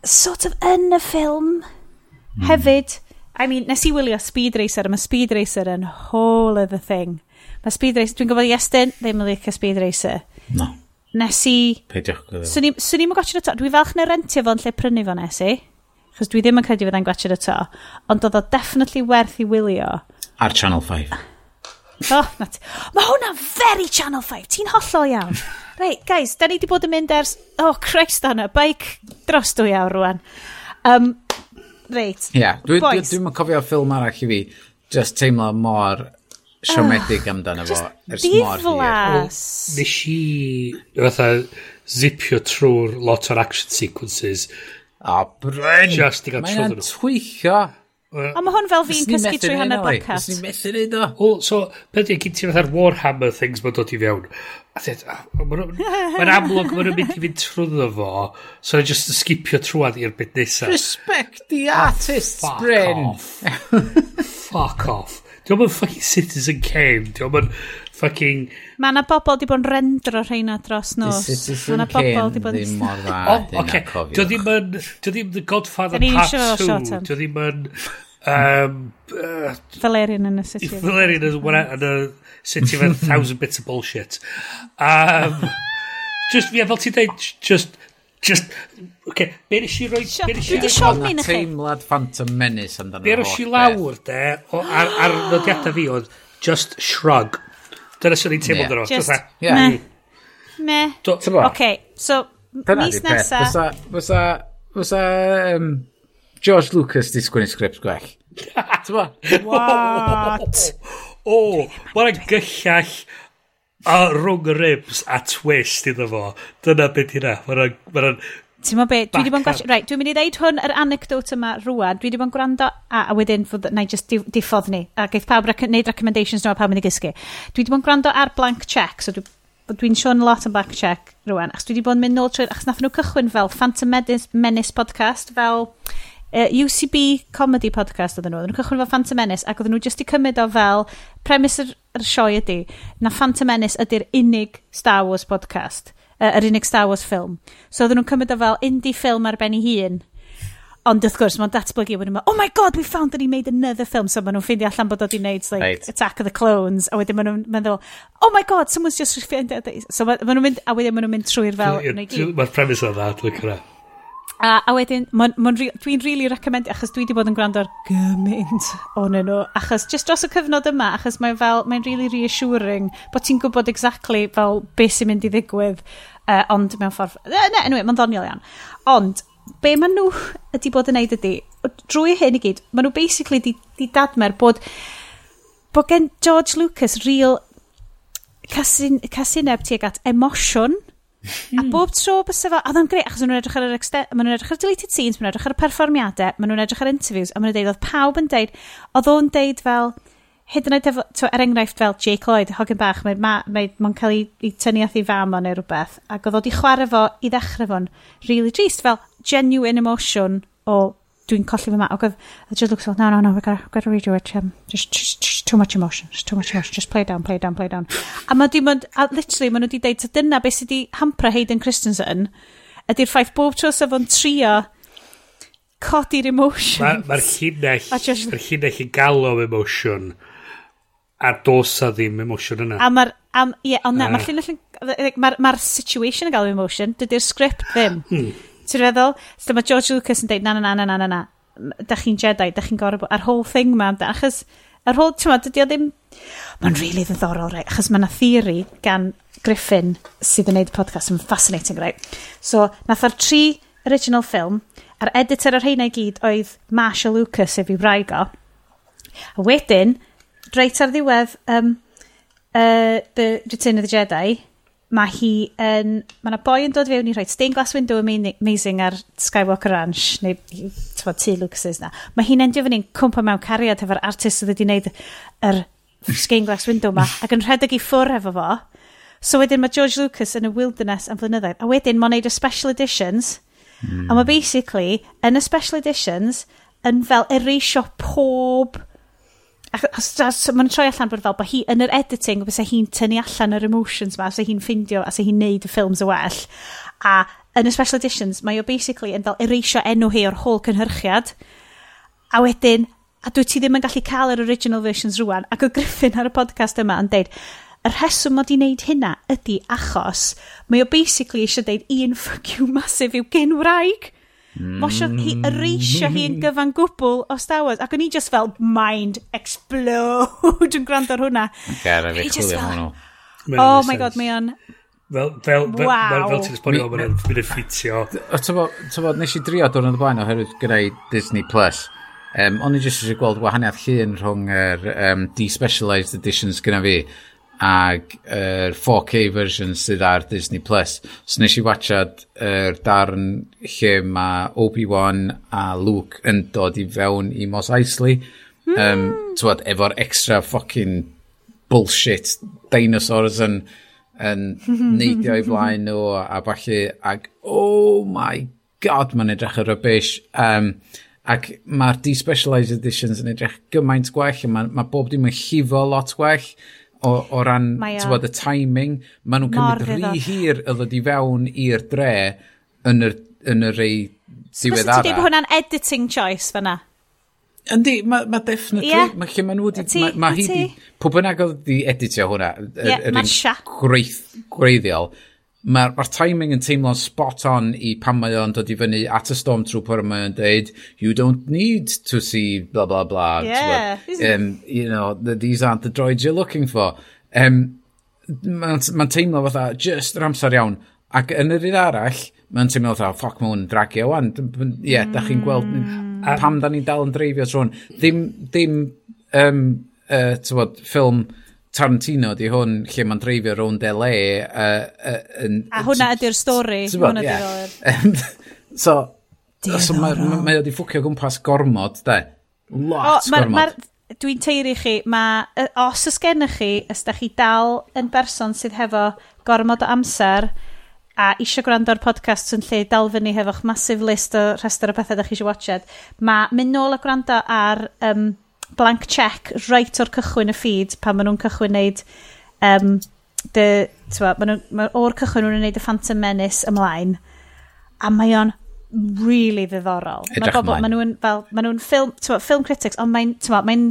sort of yn y ffilm mm. hefyd. I mean, nes i wylio Speed Racer, a mae Speed Racer yn whole other thing. Mae Speed Racer, dwi'n gofod i Estyn, ddim yn licio Speed Racer. No. Nes i... Peidiwch. Swn i'n gwachio'r to. Dwi falch na rentio fo'n lle prynu fo nes i. Chos dwi ddim yn credu fydda'n gwachio'r to. Ond oedd o definitely werth i wylio. Ar Channel 5. Oh, na ti. Mae hwnna'n very Channel 5. Ti'n hollol iawn. Reit, guys, da ni di bod yn mynd ers... Oh, Christ anna, baic dros dwy awr rwan. Um, reit. Ie, yeah, dwi'n dwi, dwi, dwi cofio ffilm arall i fi. Just teimlo mor siomedig uh, amdano fo. Ers mor hir. Nes i fatha zipio trwy'r lot o'r action sequences. A oh, bryn! Just i gael trwyddyn nhw. Mae'n twyllo A mae hwn fel fi'n cysgu trwy hanner podcast. Ysni'n methu neud o. O, so, beth yw'n gynti fatha'r Warhammer things mae'n dod i fewn. A dweud, mae'n amlwg mae'n mynd i fynd trwyddo fo, so mae'n just skipio trwad i'r bit nesaf. Respect the artist's brain. Fuck off. fuck off. Diolch yn fucking Citizen Kane. Diolch yn fucking... Mae yna bobl di bod yn rendro rheina dros nos. Mae yna bobl di bod yn... ddim mor dda. O, oce. Dio ddim yn... Dio ddim The Godfather Part 2. Dio ddim yn... Um, uh, Valerian yn y city. Valerian yn y city of a thousand bits of bullshit. Um, just, yeah, fel ti'n dweud, just Just, okay, be nes i roi... Dwi wedi siomni na chi. Teimlad Phantom Menace amdano. Be nes i lawr, de, o, ar, ar nodiadau fi oedd, just shrug. Dyna sy'n ni'n teimlo dro. Just, me. Me. Okay, so, mis nesa... Fysa, fysa, fysa, um, George Lucas di sgwini sgript gwell. What? What? O, oh, mae'n gyllall a rhwng ribs a twist iddo fo. Dyna beth hynna. Mae'n... Ti'n meddwl be, dwi wedi bod yn gwasio... Right, dwi'n mynd i ddeud hwn, yr anecdote yma rwan, dwi wedi bod yn gwrando, a, a wedyn, na i just diffodd ni, a geith pawb rec neud recommendations nhw a pawb mynd i gysgu. Dwi wedi bod yn gwrando ar blank check, so dwi'n dwi Sean lot yn blank check rwan, achos dwi wedi bod yn mynd nôl trwy... achos nath nhw cychwyn fel Phantom Menace, Menace podcast, fel uh, UCB comedy podcast oedden nhw. Oedden nhw'n cychwyn fel Phantom Menace ac oedden nhw jyst i cymryd o fel premis yr, yr sioe ydy na Phantom Menace ydy'r unig Star Wars podcast, uh, yr unig Star Wars ffilm. So oedden nhw'n cymryd o fel indie ffilm ar ben ei hun. Ond wrth gwrs, mae'n datblygu wedyn nhw, oh my god, we found that he made another film. So maen nhw'n ffeindio allan bod oedd i wneud like, right. Attack of the Clones. A wedyn maen nhw'n meddwl, oh my god, someone's just ffeindio. So maen nhw'n mynd, a wedyn maen nhw'n mynd trwy'r fel. Mae'r premis o'n dda, dwi'n cyrra. A, a wedyn, dwi'n really recommend, achos dwi wedi bod yn gwrando ar gymaint o'n nhw, achos just dros y cyfnod yma, achos mae'n fel, mae'n really reassuring bod ti'n gwybod exactly fel beth sy'n mynd i ddigwydd, uh, ond mewn ffordd, uh, ne, anyway, mae'n ddoniol iawn. Ond, be maen nhw ydi bod yn neud ydi, drwy hyn i gyd, maen nhw basically di, di dadmer bod, bod gen George Lucas real casineb tuag at emosiwn, a hmm. bob tro bysa fo, oedd o'n greu, achos maen nhw'n edrych ar yr exter, maen nhw'n edrych ar deleted scenes, maen nhw'n edrych ar y perfformiadau, maen nhw'n edrych ar interviews, a maen nhw'n deud, oedd pawb yn deud, oedd o'n deud fel, hyd yn oed efo, to, er enghraifft fel Jake Lloyd, hogyn bach, mae'n ma, mae, ma cael ei, ei tynnu at ei fam o neu rhywbeth, ac oedd o di chwarae fo i ddechrau fo'n really drist, fel genuine emotion o dwi'n colli fy ma. Ac oedd, I just looks like, no, no, no, we've got, got to redo it. Um, just, just, just, too much emotion, just too much emotion, just play down, play down, play down. a ma di, ma, a literally, ma nhw di deud, dyna beth sydd wedi hampra Hayden Christensen, ydy'r ffaith bob tro sef o'n trio codi'r emotions. Mae'r ma, ma llinell, just... mae'r llinell yn galw emotion, a dos a ddim emotion yna. A mae'r, ie, ond na, mae'r ah. llinell, yn, mae'r ma situation yn galw emotion, dydy'r sgript ddim. Hmm. Ti'n feddwl? So mae George Lucas yn dweud, na, na, na, na, na, na, na. da chi'n Jedi, da chi'n gorau, a'r whole thing ma, achos, a'r whole, ti'n meddwl, dydy o ddim, mae'n rili really ddiddorol, rei, achos mae yna theori gan Griffin sydd yn gwneud y podcast yn fascinating, rei. So, nath ar tri original film, a'r editor ar heina i gyd oedd Marshall Lucas, if i braig o. A wedyn, reit ar ddiwedd, um, uh, the Return of the Jedi, mae hi yn... Mae yna boi yn dod fewn i rhoi stained glass window amazing ar Skywalker Ranch, neu tyfod, tu Lucas's na. Mae hi'n endio fan i'n cwmpa mewn cariad efo'r artist sydd wedi wneud yr stained glass window ma, ac yn rhedeg i ffwr efo fo. So wedyn mae George Lucas yn y wilderness am flynyddoedd, a wedyn mae'n neud y special editions, mm. a mae hmm. basically, yn y special editions, yn fel ereisio pob mae'n troi allan bod fel bod hi yn yr editing bys hi'n tynnu allan yr emotions ma so hi'n ffindio a so hi'n neud y ffilms y well. A yn y special editions mae o basically yn fel ereisio enw hi o'r holl cynhyrchiad a wedyn a dwi ti ddim yn gallu cael yr original versions rwan ac o Griffin ar y podcast yma yn deud y rheswm mod i wneud hynna ydy achos mae o basically eisiau deud un fuck you massive yw gen wraig. Mosio hi, mm. reisio hi yn gyfan gwbl o Star Wars. Ac o'n i just fel, mind explode yn gwrando ar hwnna. Gara fi chwilio hwnnw. Oh my god, mae o'n... Fel, fel, fel, fel, fel ti'n esbonio, mae'n mynd yn ffitio. Tyfod, nes i drio dod yn y blaen oherwydd gyda'i Disney Plus. Um, o'n i jyst eisiau gweld gwahaniaeth llun rhwng yr um, despecialised editions gyda fi ag yr er 4K version sydd ar Disney Plus. So nes i watchad yr er darn lle mae Obi-Wan a Luke yn dod i fewn i Mos Eisley. Mm. Um, Twad, efo'r extra fucking bullshit dinosaurs yn, yn neidio i flaen nhw a falle ag oh my god mae'n edrych ar y bish. Um, ac mae'r despecialised editions yn edrych gymaint gwell a mae, mae bob dim yn llifo lot gwell o, o ran tywod, y timing. Maen nhw'n cymryd rhy hir y ddod i fewn i'r dre yn yr, yn yr ei diwedd ara. Ti'n dweud hwnna'n editing choice fyna? Yndi, mae ma definitely, yeah. mae lle maen nhw wedi, mae ma hi wedi, pob yn agor wedi editio hwnna, yr yeah, er, er, er, greiff, greiddiol, mae'r ma timing yn teimlo'n spot on i pan mae o'n dod i fyny at y Stormtrooper mae o'n dweud, you don't need to see blah blah blah. Yeah. Um, you know, these aren't the droids you're looking for. Um, mae'n ma teimlo fatha, just yr amser iawn. Ac yn yr un arall, mae'n teimlo fatha, oh, ffoc, mae hwn dragio wan. Ie, yeah, da chi'n gweld mm. pam da ni'n dal yn dreifio trwy'n. Ddim, ddim um, uh, bod, ffilm Tarantino di hwn lle mae'n dreifio rownd LA uh, uh, yn, a hwnna ydy'r stori. Hwnna ydy'r so, so mae ma, ma wedi ffwcio gwmpas gormod de. Lots o, gormod. dwi'n teiri chi mae os ys gennych chi os da chi dal yn berson sydd hefo gormod o amser a eisiau gwrando ar podcast yn lle dal fyny hefo'ch massive list o rhestr o bethau da chi eisiau watched mae mynd nôl a gwrando ar um, blank check right o'r cychwyn y feed pan maen nhw'n cychwyn neud um, the, twa, maen nhw, ma o'r cychwyn nhw'n neud y Phantom Menace ymlaen a mae o'n really ddiddorol. Edrych mae maen nhw'n fel, maen nhw'n film, twa, film critics, ond mae'n, twa, mae'n,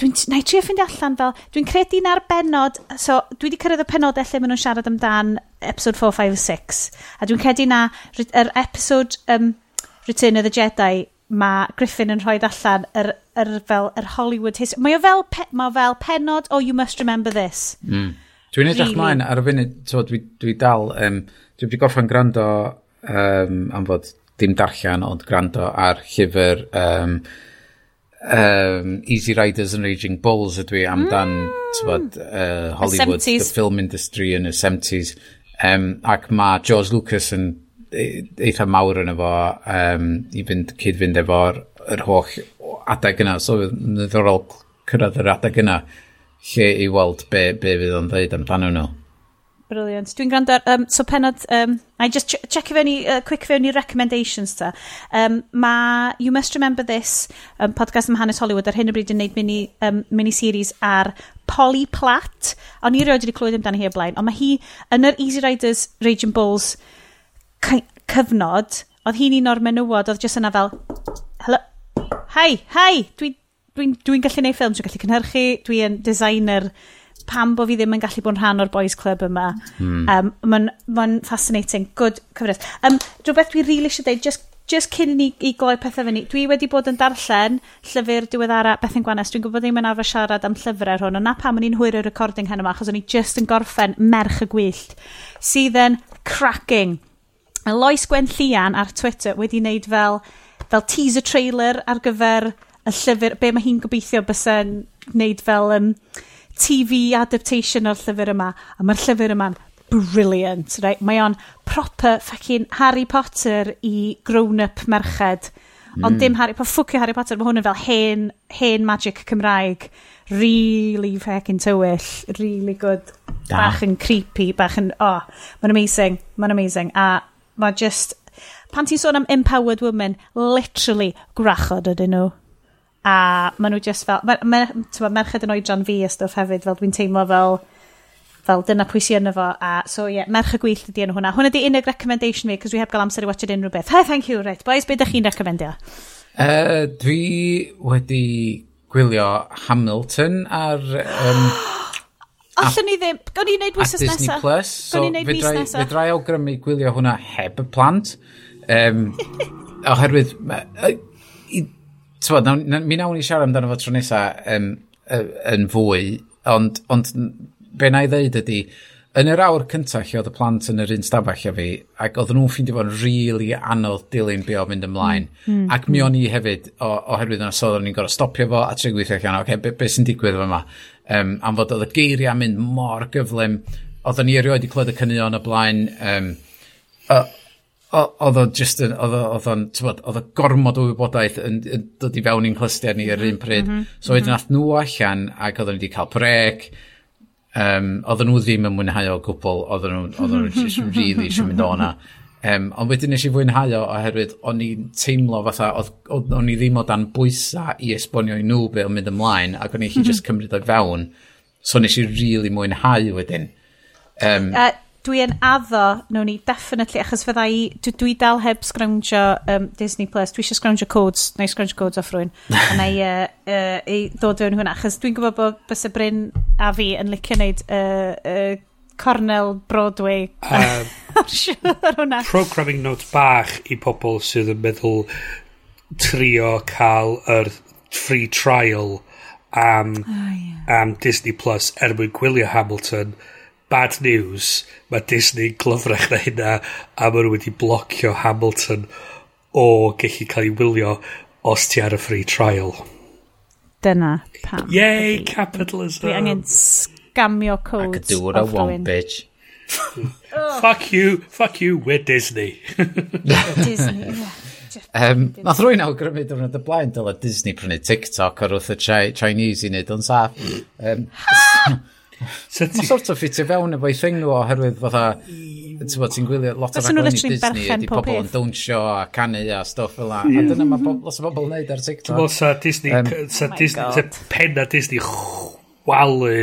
dwi'n, na i trio ffeindio allan fel, dwi'n credu na'r benod, so dwi wedi cyrraedd y penod lle maen nhw'n siarad amdan episode 4, 5, 6, a dwi'n credu na yr er episode um, Return of the Jedi mae Griffin yn rhoi allan yr, yr, fel, yr Hollywood history. Mae o fel, pe, mae fel penod o oh, You Must Remember This. Mm. Dwi'n edrych really? mlaen ar y funud, so, dwi, dwi dal, um, dwi wedi gorffen gwrando um, am fod dim darllen, ond gwrando ar llyfr um, um, Easy Riders and Raging Bulls ydw i amdan mm. tybod, uh, Hollywood, the, the film industry yn in y 70s. Um, ac mae George Lucas yn E- eitha mawr yn efo um, i fynd, cyd-fynd efo'r yr holl adeg yna. So, yn ddiddorol cyrraedd yr adeg yna lle i weld be, be fydd o'n ddeud amdano nhw. Brilliant. Dwi'n gwrando ar... Um, so penod... Um, I just ch check fewn i, uh, quick fewn i recommendations ta. Um, mae You Must Remember This, um, podcast ym Hanes Hollywood, ar hyn o bryd yn gwneud mini, um, miniseries ar Polly Platt. O'n i rioed wedi clywed amdano hi o blaen, ond mae hi yn yr Easy Riders, Raging Bulls, cyfnod, oedd hi'n un o'r menywod, oedd jyst yna fel, hello, hi, hi, dwi'n dwi, dwi, dwi gallu gwneud ffilm, dwi'n gallu cynhyrchu, dwi'n designer, pam bo fi ddim yn gallu bod yn rhan o'r boys club yma. Mm. Um, Mae'n ma fascinating, good cyfres. Um, Rhywbeth dwi really eisiau dweud, just just cyn i ni i gloi pethau fyny, dwi wedi bod yn darllen llyfr diweddara Bethan Gwanes. Dwi'n gwybod ddim yn arfer siarad am llyfrau hwn, ond na pam o'n i'n hwyr y recording hyn yma, achos o'n i just yn gorffen merch y gwyllt, sydd yn cracking. Lois Gwen Llian ar Twitter wedi wneud fel, fel teaser trailer ar gyfer y llyfr, be mae hi'n gobeithio bysau'n wneud fel um, TV adaptation o'r llyfr yma. A mae'r llyfr yma'n brilliant, right? Mae o'n proper fucking Harry Potter i grown-up merched. Mm. Ond dim Harry Potter, ffwcio Harry Potter, mae hwn yn fel hen, hen magic Cymraeg. Really fucking tywyll, really good. Da. Bach yn creepy, bach yn, oh, mae'n amazing, mae'n amazing. A Mae just... Pan ti'n sôn am empowered women, literally gwrachod ydyn nhw. A maen nhw just fel... Mae'r ma, ma, merched yn oedran fi a stwff hefyd, fel dwi'n teimlo fel fel dyna pwy sy'n yno fo. A so ie yeah, merch y gwyllt ydi yn hwnna. Hwnna di unig recommendation fi cos dwi heb gael amser i watched unrhyw beth. Hi thank you. Right boys beth ydych chi'n recommendio? Uh, dwi wedi gwylio Hamilton ar um, Allwn ni ddim, gawn ni wneud wythnos nesaf. Disney Plus, so fe drai awgrymu gwylio hwnna heb y plant. Um, oherwydd, tywod, mi nawn ni siarad amdano fo tro nesa um, yn fwy, ond, ond be na i ddeud ydy, Yn yr awr cyntaf lle oedd y plant yn yr un stafell a fi, ac oedden nhw'n ffeindio fo'n rili really anodd dilyn be o fynd ymlaen. Mm, mm. Ac mi mm. o'n i hefyd, o, oherwydd yna sodd o'n i'n gorau stopio fo a trio gweithio allan, oce, okay, be, be sy'n digwydd yma? Um, am fod oedd y geiriau mynd mor gyflym, oedden ni erioed i clywed y cynnion y blaen, um, oedd o'n just yn, oedd o'n, oedd o'n gormod o wybodaeth yn, yn dod i fewn i'n clystiau ni ar un pryd. Mm -hmm. So wedyn mm -hmm. nhw allan ac oedden ni wedi cael brec, Um, oedden nhw ddim yn mwynhau o gwbl, oedden nhw, oedden nhw jyst really eisiau mynd o'na. Um, ond wedyn nes i fwynhau o oherwydd o'n i'n teimlo fatha, o'n i ddim o dan bwysa i esbonio i nhw be o'n mynd ymlaen ac o'n i'n mm -hmm. just cymryd o'i fewn. So nes i really mwynhau wedyn. Um, uh, dwi yn addo, nawn ni definitely, achos fydda i, dwi, dwi dal heb sgrawndio um, Disney Plus, dwi eisiau sgrawndio codes, neu sgrawndio codes off rwy'n, a na i uh, uh, i ddod fewn hwnna, achos dwi'n gwybod bod bys y Bryn a fi yn licio wneud uh, uh, Cornell Broadway um, hwnna. Programming note bach i pobl sydd yn meddwl trio cael yr free trial am, oh, yeah. am Disney Plus er mwyn gwylio Hamilton. Hamilton bad news, mae Disney glyfrach na hynna a maen nhw wedi blocio Hamilton o gallu cael ei wylio os ti ar y free trial. Dyna pam. Yay, ydy. capitalism! Dwi angen scamio codes. Ac y dŵr a bitch. fuck you, fuck you, we're Disney. Disney, yeah. Um, Nath rwy'n awgrymu diwrnod y blaen dyle Disney prynu TikTok ar wrth y Chinese i wneud o'n saff. Um, Mae sort of ffitio fewn efo'i thing nhw oherwydd fatha, ti'n gwylio lot o'r aglen i Disney, ydy pobl yn dawnsio a canu a stuff fel la. A dyna mae lot o bobl yn neud ar TikTok. Ti'n sa Disney, um, sa Disney, sa a Disney chwalu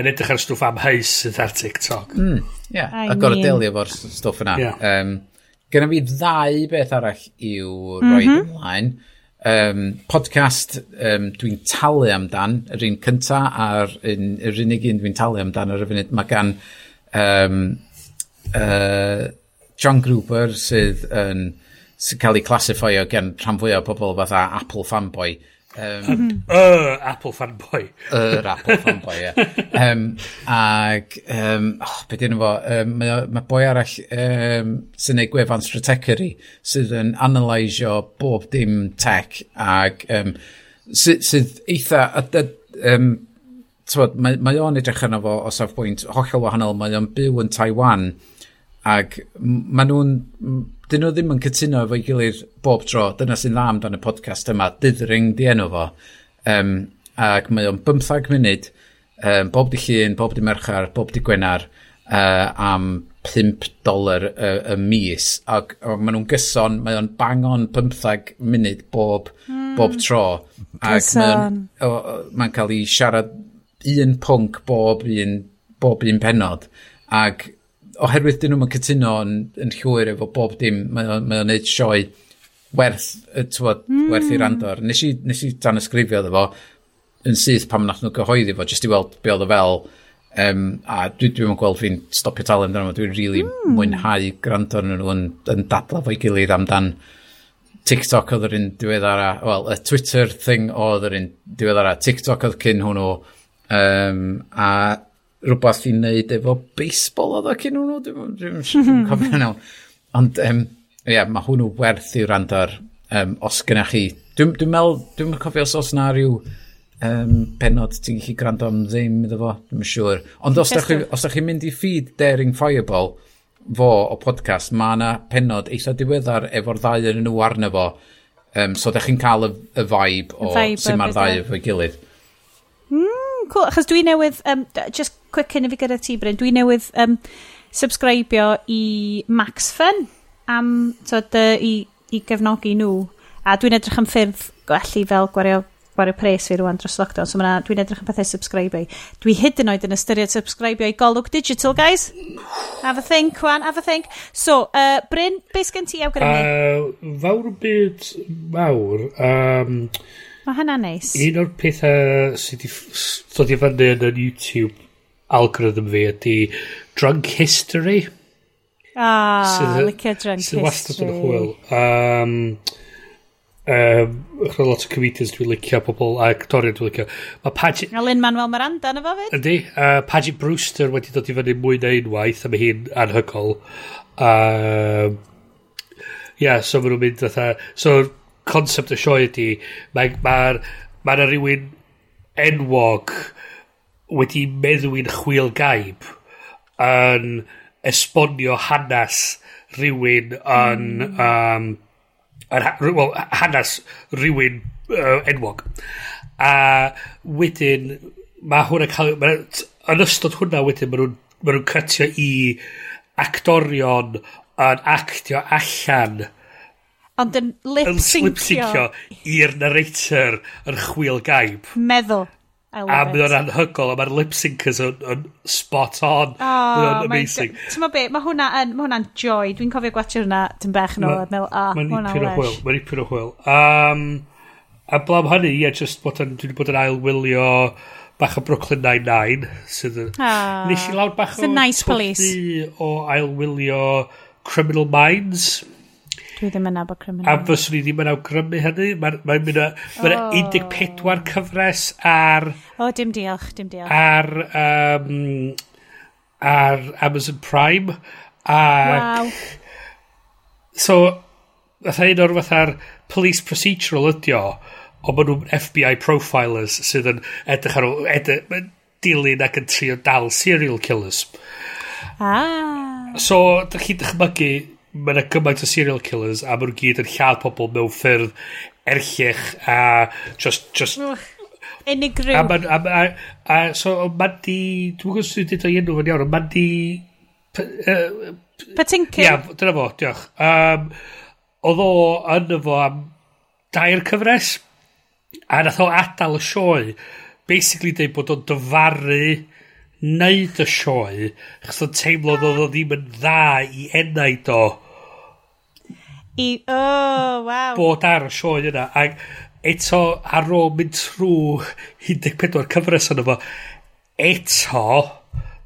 yn edrych ar stwff am heis sydd ar TikTok. Mm, yeah. A gorau delio efo'r stwff yna. Yeah. Um, Gynna fi ddau beth arall i'w mm -hmm. roed ymlaen um, podcast um, dwi'n talu amdan, yr un cynta a'r un, yr unig un dwi'n talu amdan ar y funud, mae gan um, uh, John Gruber sydd yn sy'n cael ei classifio gen rhan fwyaf o bobl fatha Apple fanboy, Um, uh, Apple fanboy. Yr Apple fanboy, ie. Yeah. um, ag, um, oh, be dyn nhw fo, um, mae, mae boi arall um, sy'n neud gwefan strategery sydd yn analysio bob dim tech ag um, sydd, sydd eitha... A, a, um, Tywod, mae, mae o'n edrych yna fo o safbwynt hollol wahanol, mae o'n byw yn Taiwan ag maen nhw'n dyn nhw ddim yn cytuno efo'i gilydd bob tro. Dyna sy'n dda amdano y podcast yma, Dithering di enw fo. Um, ac mae o'n 15 munud, um, bob di llun, bob di merchar, bob di gwenar, uh, am 5 dolar y, y mis ac maen nhw'n gyson mae o'n bang on 15 munud bob, mm. bob tro ac mae'n mae cael ei siarad un pwnc bob un, bob un penod ac oherwydd dyn nhw'n cytuno yn, yn llwyr efo bob dim, mae o'n neud sioe werth, tywod, mm. werth i hmm. randor. Nes i, nes i dan ysgrifio efo yn syth pam nath nhw gyhoeddi fo, jyst i weld be oedd o fel. Um, a dwi ddim yn gweld fi'n stopio talen dyna, dwi'n really mm. mwynhau gwrando arnyn nhw yn, yn dadla fo'i gilydd amdan TikTok oedd yr un diweddara, wel, y Twitter thing oedd yr un diweddara, TikTok oedd cyn hwnnw, um, a rhywbeth i wneud efo baseball oedd o cyn nhw, dwi'n cofio nawr. Ond, um, ie, yeah, mae hwnnw werth i wrando ar, um, os gynnwch chi, dwi'n dwi meddwl, dwi'n cofio os oes na rhyw um, penod ti'n gallu gwrando am ddim iddo fo, dwi'n siŵr. Ond os da chi, os mynd i feed Daring Fireball, fo o podcast, mae yna penod eitha diweddar efo'r ddau yn nhw arno fo, um, so ydych chi'n cael y, y vibe o sy'n ma'r ddau efo'i gilydd. Mm cool, achos dwi newydd, um, just quick cyn i fi gyda ti, Bryn, dwi newydd um, subscribio i Max Fun am, so, dy, i, i gefnogi nhw. A dwi'n edrych am ffyrdd gwellu fel gwario gwario pres fi rwan dros lockdown, so dwi'n edrych yn pethau subscribe i. Dwi hyd yn oed yn ystyried subscribe i Golwg Digital, guys. Have a think, Juan, have a think. So, uh, Bryn, beth gen ti awgrymu? Uh, fawr byd mawr. Um, Mae hynna'n neis. Un o'r pethau sydd wedi ddod i fyny yn y YouTube algorithm fi ydy drunk history. Ah, sydd, licio drunk sydd history. Sydd wastad yn hwyl. Um, um, lot o comedians dwi'n licio, pobl a actorion dwi'n licio. Mae Paget... A Lynn Manuel Miranda yn efo fyd. Ydy. Uh, Paget Brewster wedi dod i fyny mwy na unwaith, a mae hi'n anhygol. Um, uh, yeah, so maen nhw'n mynd fatha... So, concept y sioe ydy, mae'r ma, ma, ma rhywun enwog wedi meddwi'n chwil gaib yn esbonio hanes rhywun yn... Um, yn well, hanes rhywun uh, enwog. A wedyn, mae hwnna cael... Ma, yn ystod hwnna wedyn, mae nhw'n ma nhw cytio i actorion yn actio allan Ond yn lip-syncio. i'r narrator yn chwil gaib. Meddwl. A mae o'n anhygol, a mae'r lip-syncers yn, yn spot on. Oh, amazing. Ti'n be, mae hwnna yn, ma hwnna'n joy. Dwi'n cofio gwachio hwnna, ti'n bech yn ôl. Ah, mae'n ipyn o hwyl. Mae'n ipyn o hwyl. Um, a blam hynny, ie, yeah, just bod yn, dwi wedi bod yn ail wylio bach o Brooklyn Nine-Nine. Sydd yn... Ah, nes i lawr bach o... It's a nice police. O ail wylio Criminal Minds. Dwi ddim yn Abercrombie. A fyswn i ddim yn awgrymu hynny. Mae'n ma, ma, ma, ma oh. 14 cyfres ar... O, oh, dim diolch, dim diolch. Ar, um, ar Amazon Prime. A, wow. So, fatha un o'r fatha'r police procedural ydi o, ond maen nhw'n FBI profilers sydd yn edrych ar ôl, edrych, dilyn ac yn trio dal serial killers. Ah. So, da chi'n dychmygu mae yna gymaint o serial killers a maen nhw gyd yn lladd pobl mewn ffyrdd erllych a just... just Unigryw. A, a, a, a, so, ma'n di... Dwi'n gwybod sydd wedi dweud o'i enw fan iawn, ond di... Uh, Patinkin. Ia, dyna fo, diolch. Um, oedd o yn fo am dair cyfres, a nath o adael y sioe. Basically, dweud bod o'n dyfaru neud y sioe, chos o'n teimlo oedd o ddim yn dda i enaid o. I, oh, wow. Bod ar y sioe yna. Ac eto ar ôl mynd trwy 14 cyfres yna fo, eto,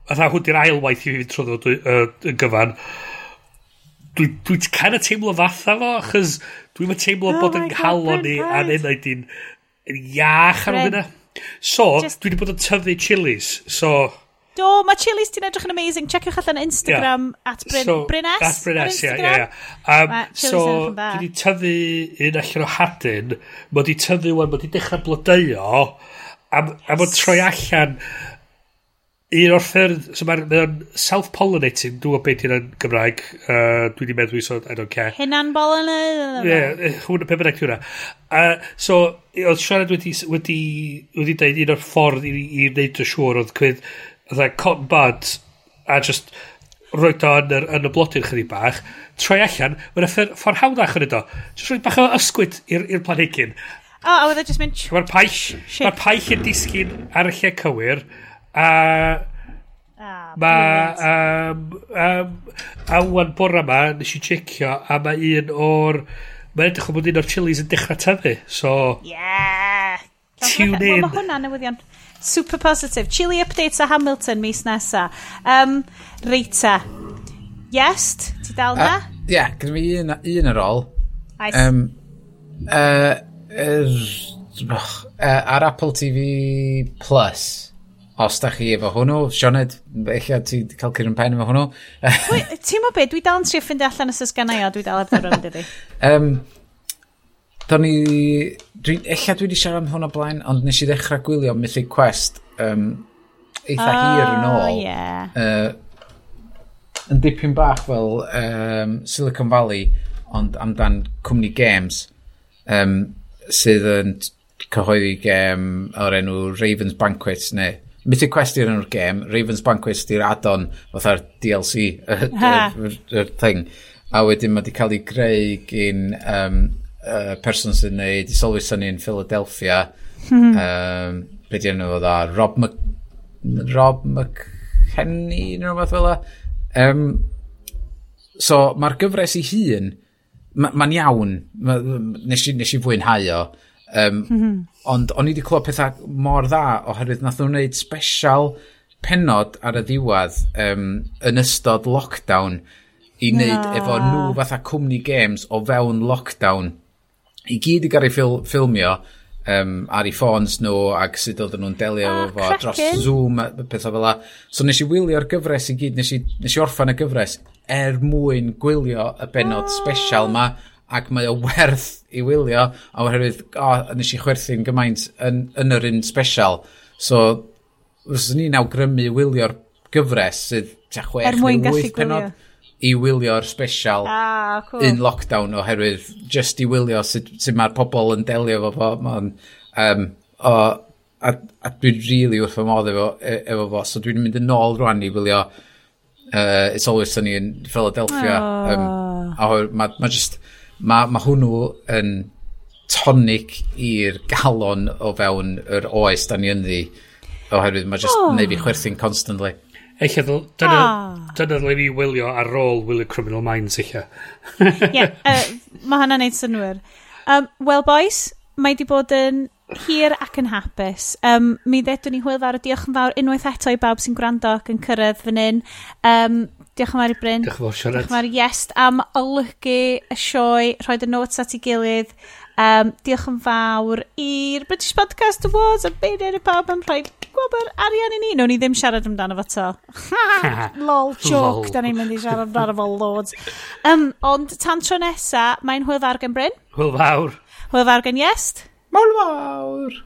fatha hwn di'r ailwaith i fi fynd trwy ddod yn gyfan, dwi'n dwi kind of teimlo fatha fo, achos dwi'n mynd teimlo oh bod yn halo ni a'n enaid i'n iach ar hynna So, dwi wedi bod yn tyfu chilies, so... Do, mae Chili's ti'n edrych yn amazing. Checiwch allan Instagram yeah. at Bryn, so, Brynes. At Brynes, ie, ie, Um, So, dwi wedi tyfu un allan o hadyn. Mae wedi tyfu, wan, mae wedi dechrau blodeuo. A, yes. a mae'n troi allan un o'r ffyrdd, so mae'n mae self-pollinating, dwi'n beth yna yn Gymraeg, uh, dwi wedi meddwl, so I don't care. Hynna'n bolinating? Ie, eh, hwn y pe bynnag dwi'n uh, So, oedd siarad wedi, wedi, wedi dweud un o'r ffordd i, i wneud y siŵr oedd cwyd fatha cotton bud a just rhoi o yn, yr, yn y blodyn chydig bach, troi allan, mae'n ffordd hawddach yn ydo. Just rhoi bach o ysgwyd i'r planhigyn. O, oh, a wedi'n just mynd... Mae'r paill, mae'r paill yn disgyn ar y lle cywir, a... Ah, mae... Um, um, a wwan bora ma, nes i checio, a mae un o'r... Mae'n edrych o bod un o'r chilies yn dechrau tyfu, so... Yeah! Tune in. Mae hwnna'n newyddion super positive. Chili updates a Hamilton mis nesa. Um, Reita. Yes, ti dal na? Ie, yeah, gyda mi un, un ar ôl. Nice. Um, uh, er, uh, ar Apple TV Plus, os da chi efo hwnnw, Sioned, eich ti wedi cael cyrra'n pen efo hwnnw. Ti'n mo beth, dwi dal yn trio ffindi e allan os ysganna i o, dwi dal efo rhywun dydi. Um, Do'n i Dwi, ella dwi wedi siarad am hwn o blaen, ond nes i ddechrau gwylio Mythic Quest um, eitha oh, hir yn ôl. Yeah. Uh, yn dipyn bach fel um, Silicon Valley, ond amdan cwmni games, um, sydd yn cyhoeddi gem o'r enw Raven's Banquet, neu Mythic Quest i'r enw'r gem, Raven's Banquet di'r add-on, fatha'r DLC, y thing. A wedyn mae wedi cael ei greu gyn um, uh, person sy'n neud, i sylwi sy'n ni'n Philadelphia, mm. um, be di enw dda, Rob Mc... Rob McHenny, neu rhywbeth fel Um, so mae'r gyfres i hun, mae'n ma iawn, ma, nes, i, nes i fwynhau o, um, mm -hmm. ond o'n i wedi clywed pethau mor dda oherwydd nath nhw'n gwneud special penod ar y ddiwedd um, yn ystod lockdown i wneud ah. efo nhw fatha cwmni games o fewn lockdown i gyd i gael ei ffil, ffilmio um, ar ei ffons nhw ac sut oedden nhw'n delio ah, efo fo dros Zoom a pethau fel la. So nes i wylio'r gyfres i gyd, nes i, nes i orffan y gyfres er mwyn gwylio y benod oh. special ma ac mae o werth i wylio a oherwydd oh, nes i chwerthu'n gymaint yn, yn yr un special so fyswn ni'n awgrymu wylio'r gyfres sydd tua chwech er neu wyth penod i wylio'r special ah, cool. in lockdown oherwydd just i wylio sut, sut mae'r pobl yn delio fo fo man, um, o, a, a dwi'n rili really wrth fy modd efo, e, efo fo so dwi'n mynd yn ôl rwan i wylio uh, It's Always Sunny in Philadelphia oh. um, a mae ma just mae ma hwnnw yn tonic i'r galon o fewn yr oes da ni ynddi oherwydd mae just oh. neud fi chwerthin constantly Eich ddol, dyna, oh. dyna ddylai ni wylio ar ôl wylio Criminal Minds eich Ie, uh, mae hynna'n neud synwyr. Um, Wel, boys, mae di bod yn hir ac yn hapus. Um, mi ddedwn ni hwyl fawr, diolch yn fawr unwaith eto i bawb sy'n gwrando ac yn cyrraedd fan hyn. Um, diolch yn fawr i Bryn. Diolch yn fawr, Siarad. Diolch yn fawr, Iest, am olygu y sioe, rhoi dy notes at ei gilydd. Um, diolch yn fawr i'r British Podcast Awards a beid i pawb am rhoi gwybod arian i ni. Nown ni ddim siarad amdano fo to. Lol, joke, da ni'n mynd i siarad amdano fo loads. Um, ond tan tro nesa, mae'n hwyl fawr gen Bryn. Hwyl fawr. Hwyl fawr gen Iest. Mawl fawr.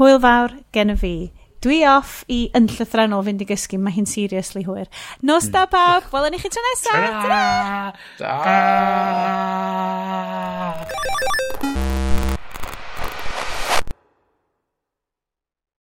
Hwyl fawr gen y fi dwi off i yn llythrenol fynd i gysgu, mae hi'n seriously hwyr. Nos hmm. da bawb, welwn i chi tro nesaf. Ta-ra! Ta-ra!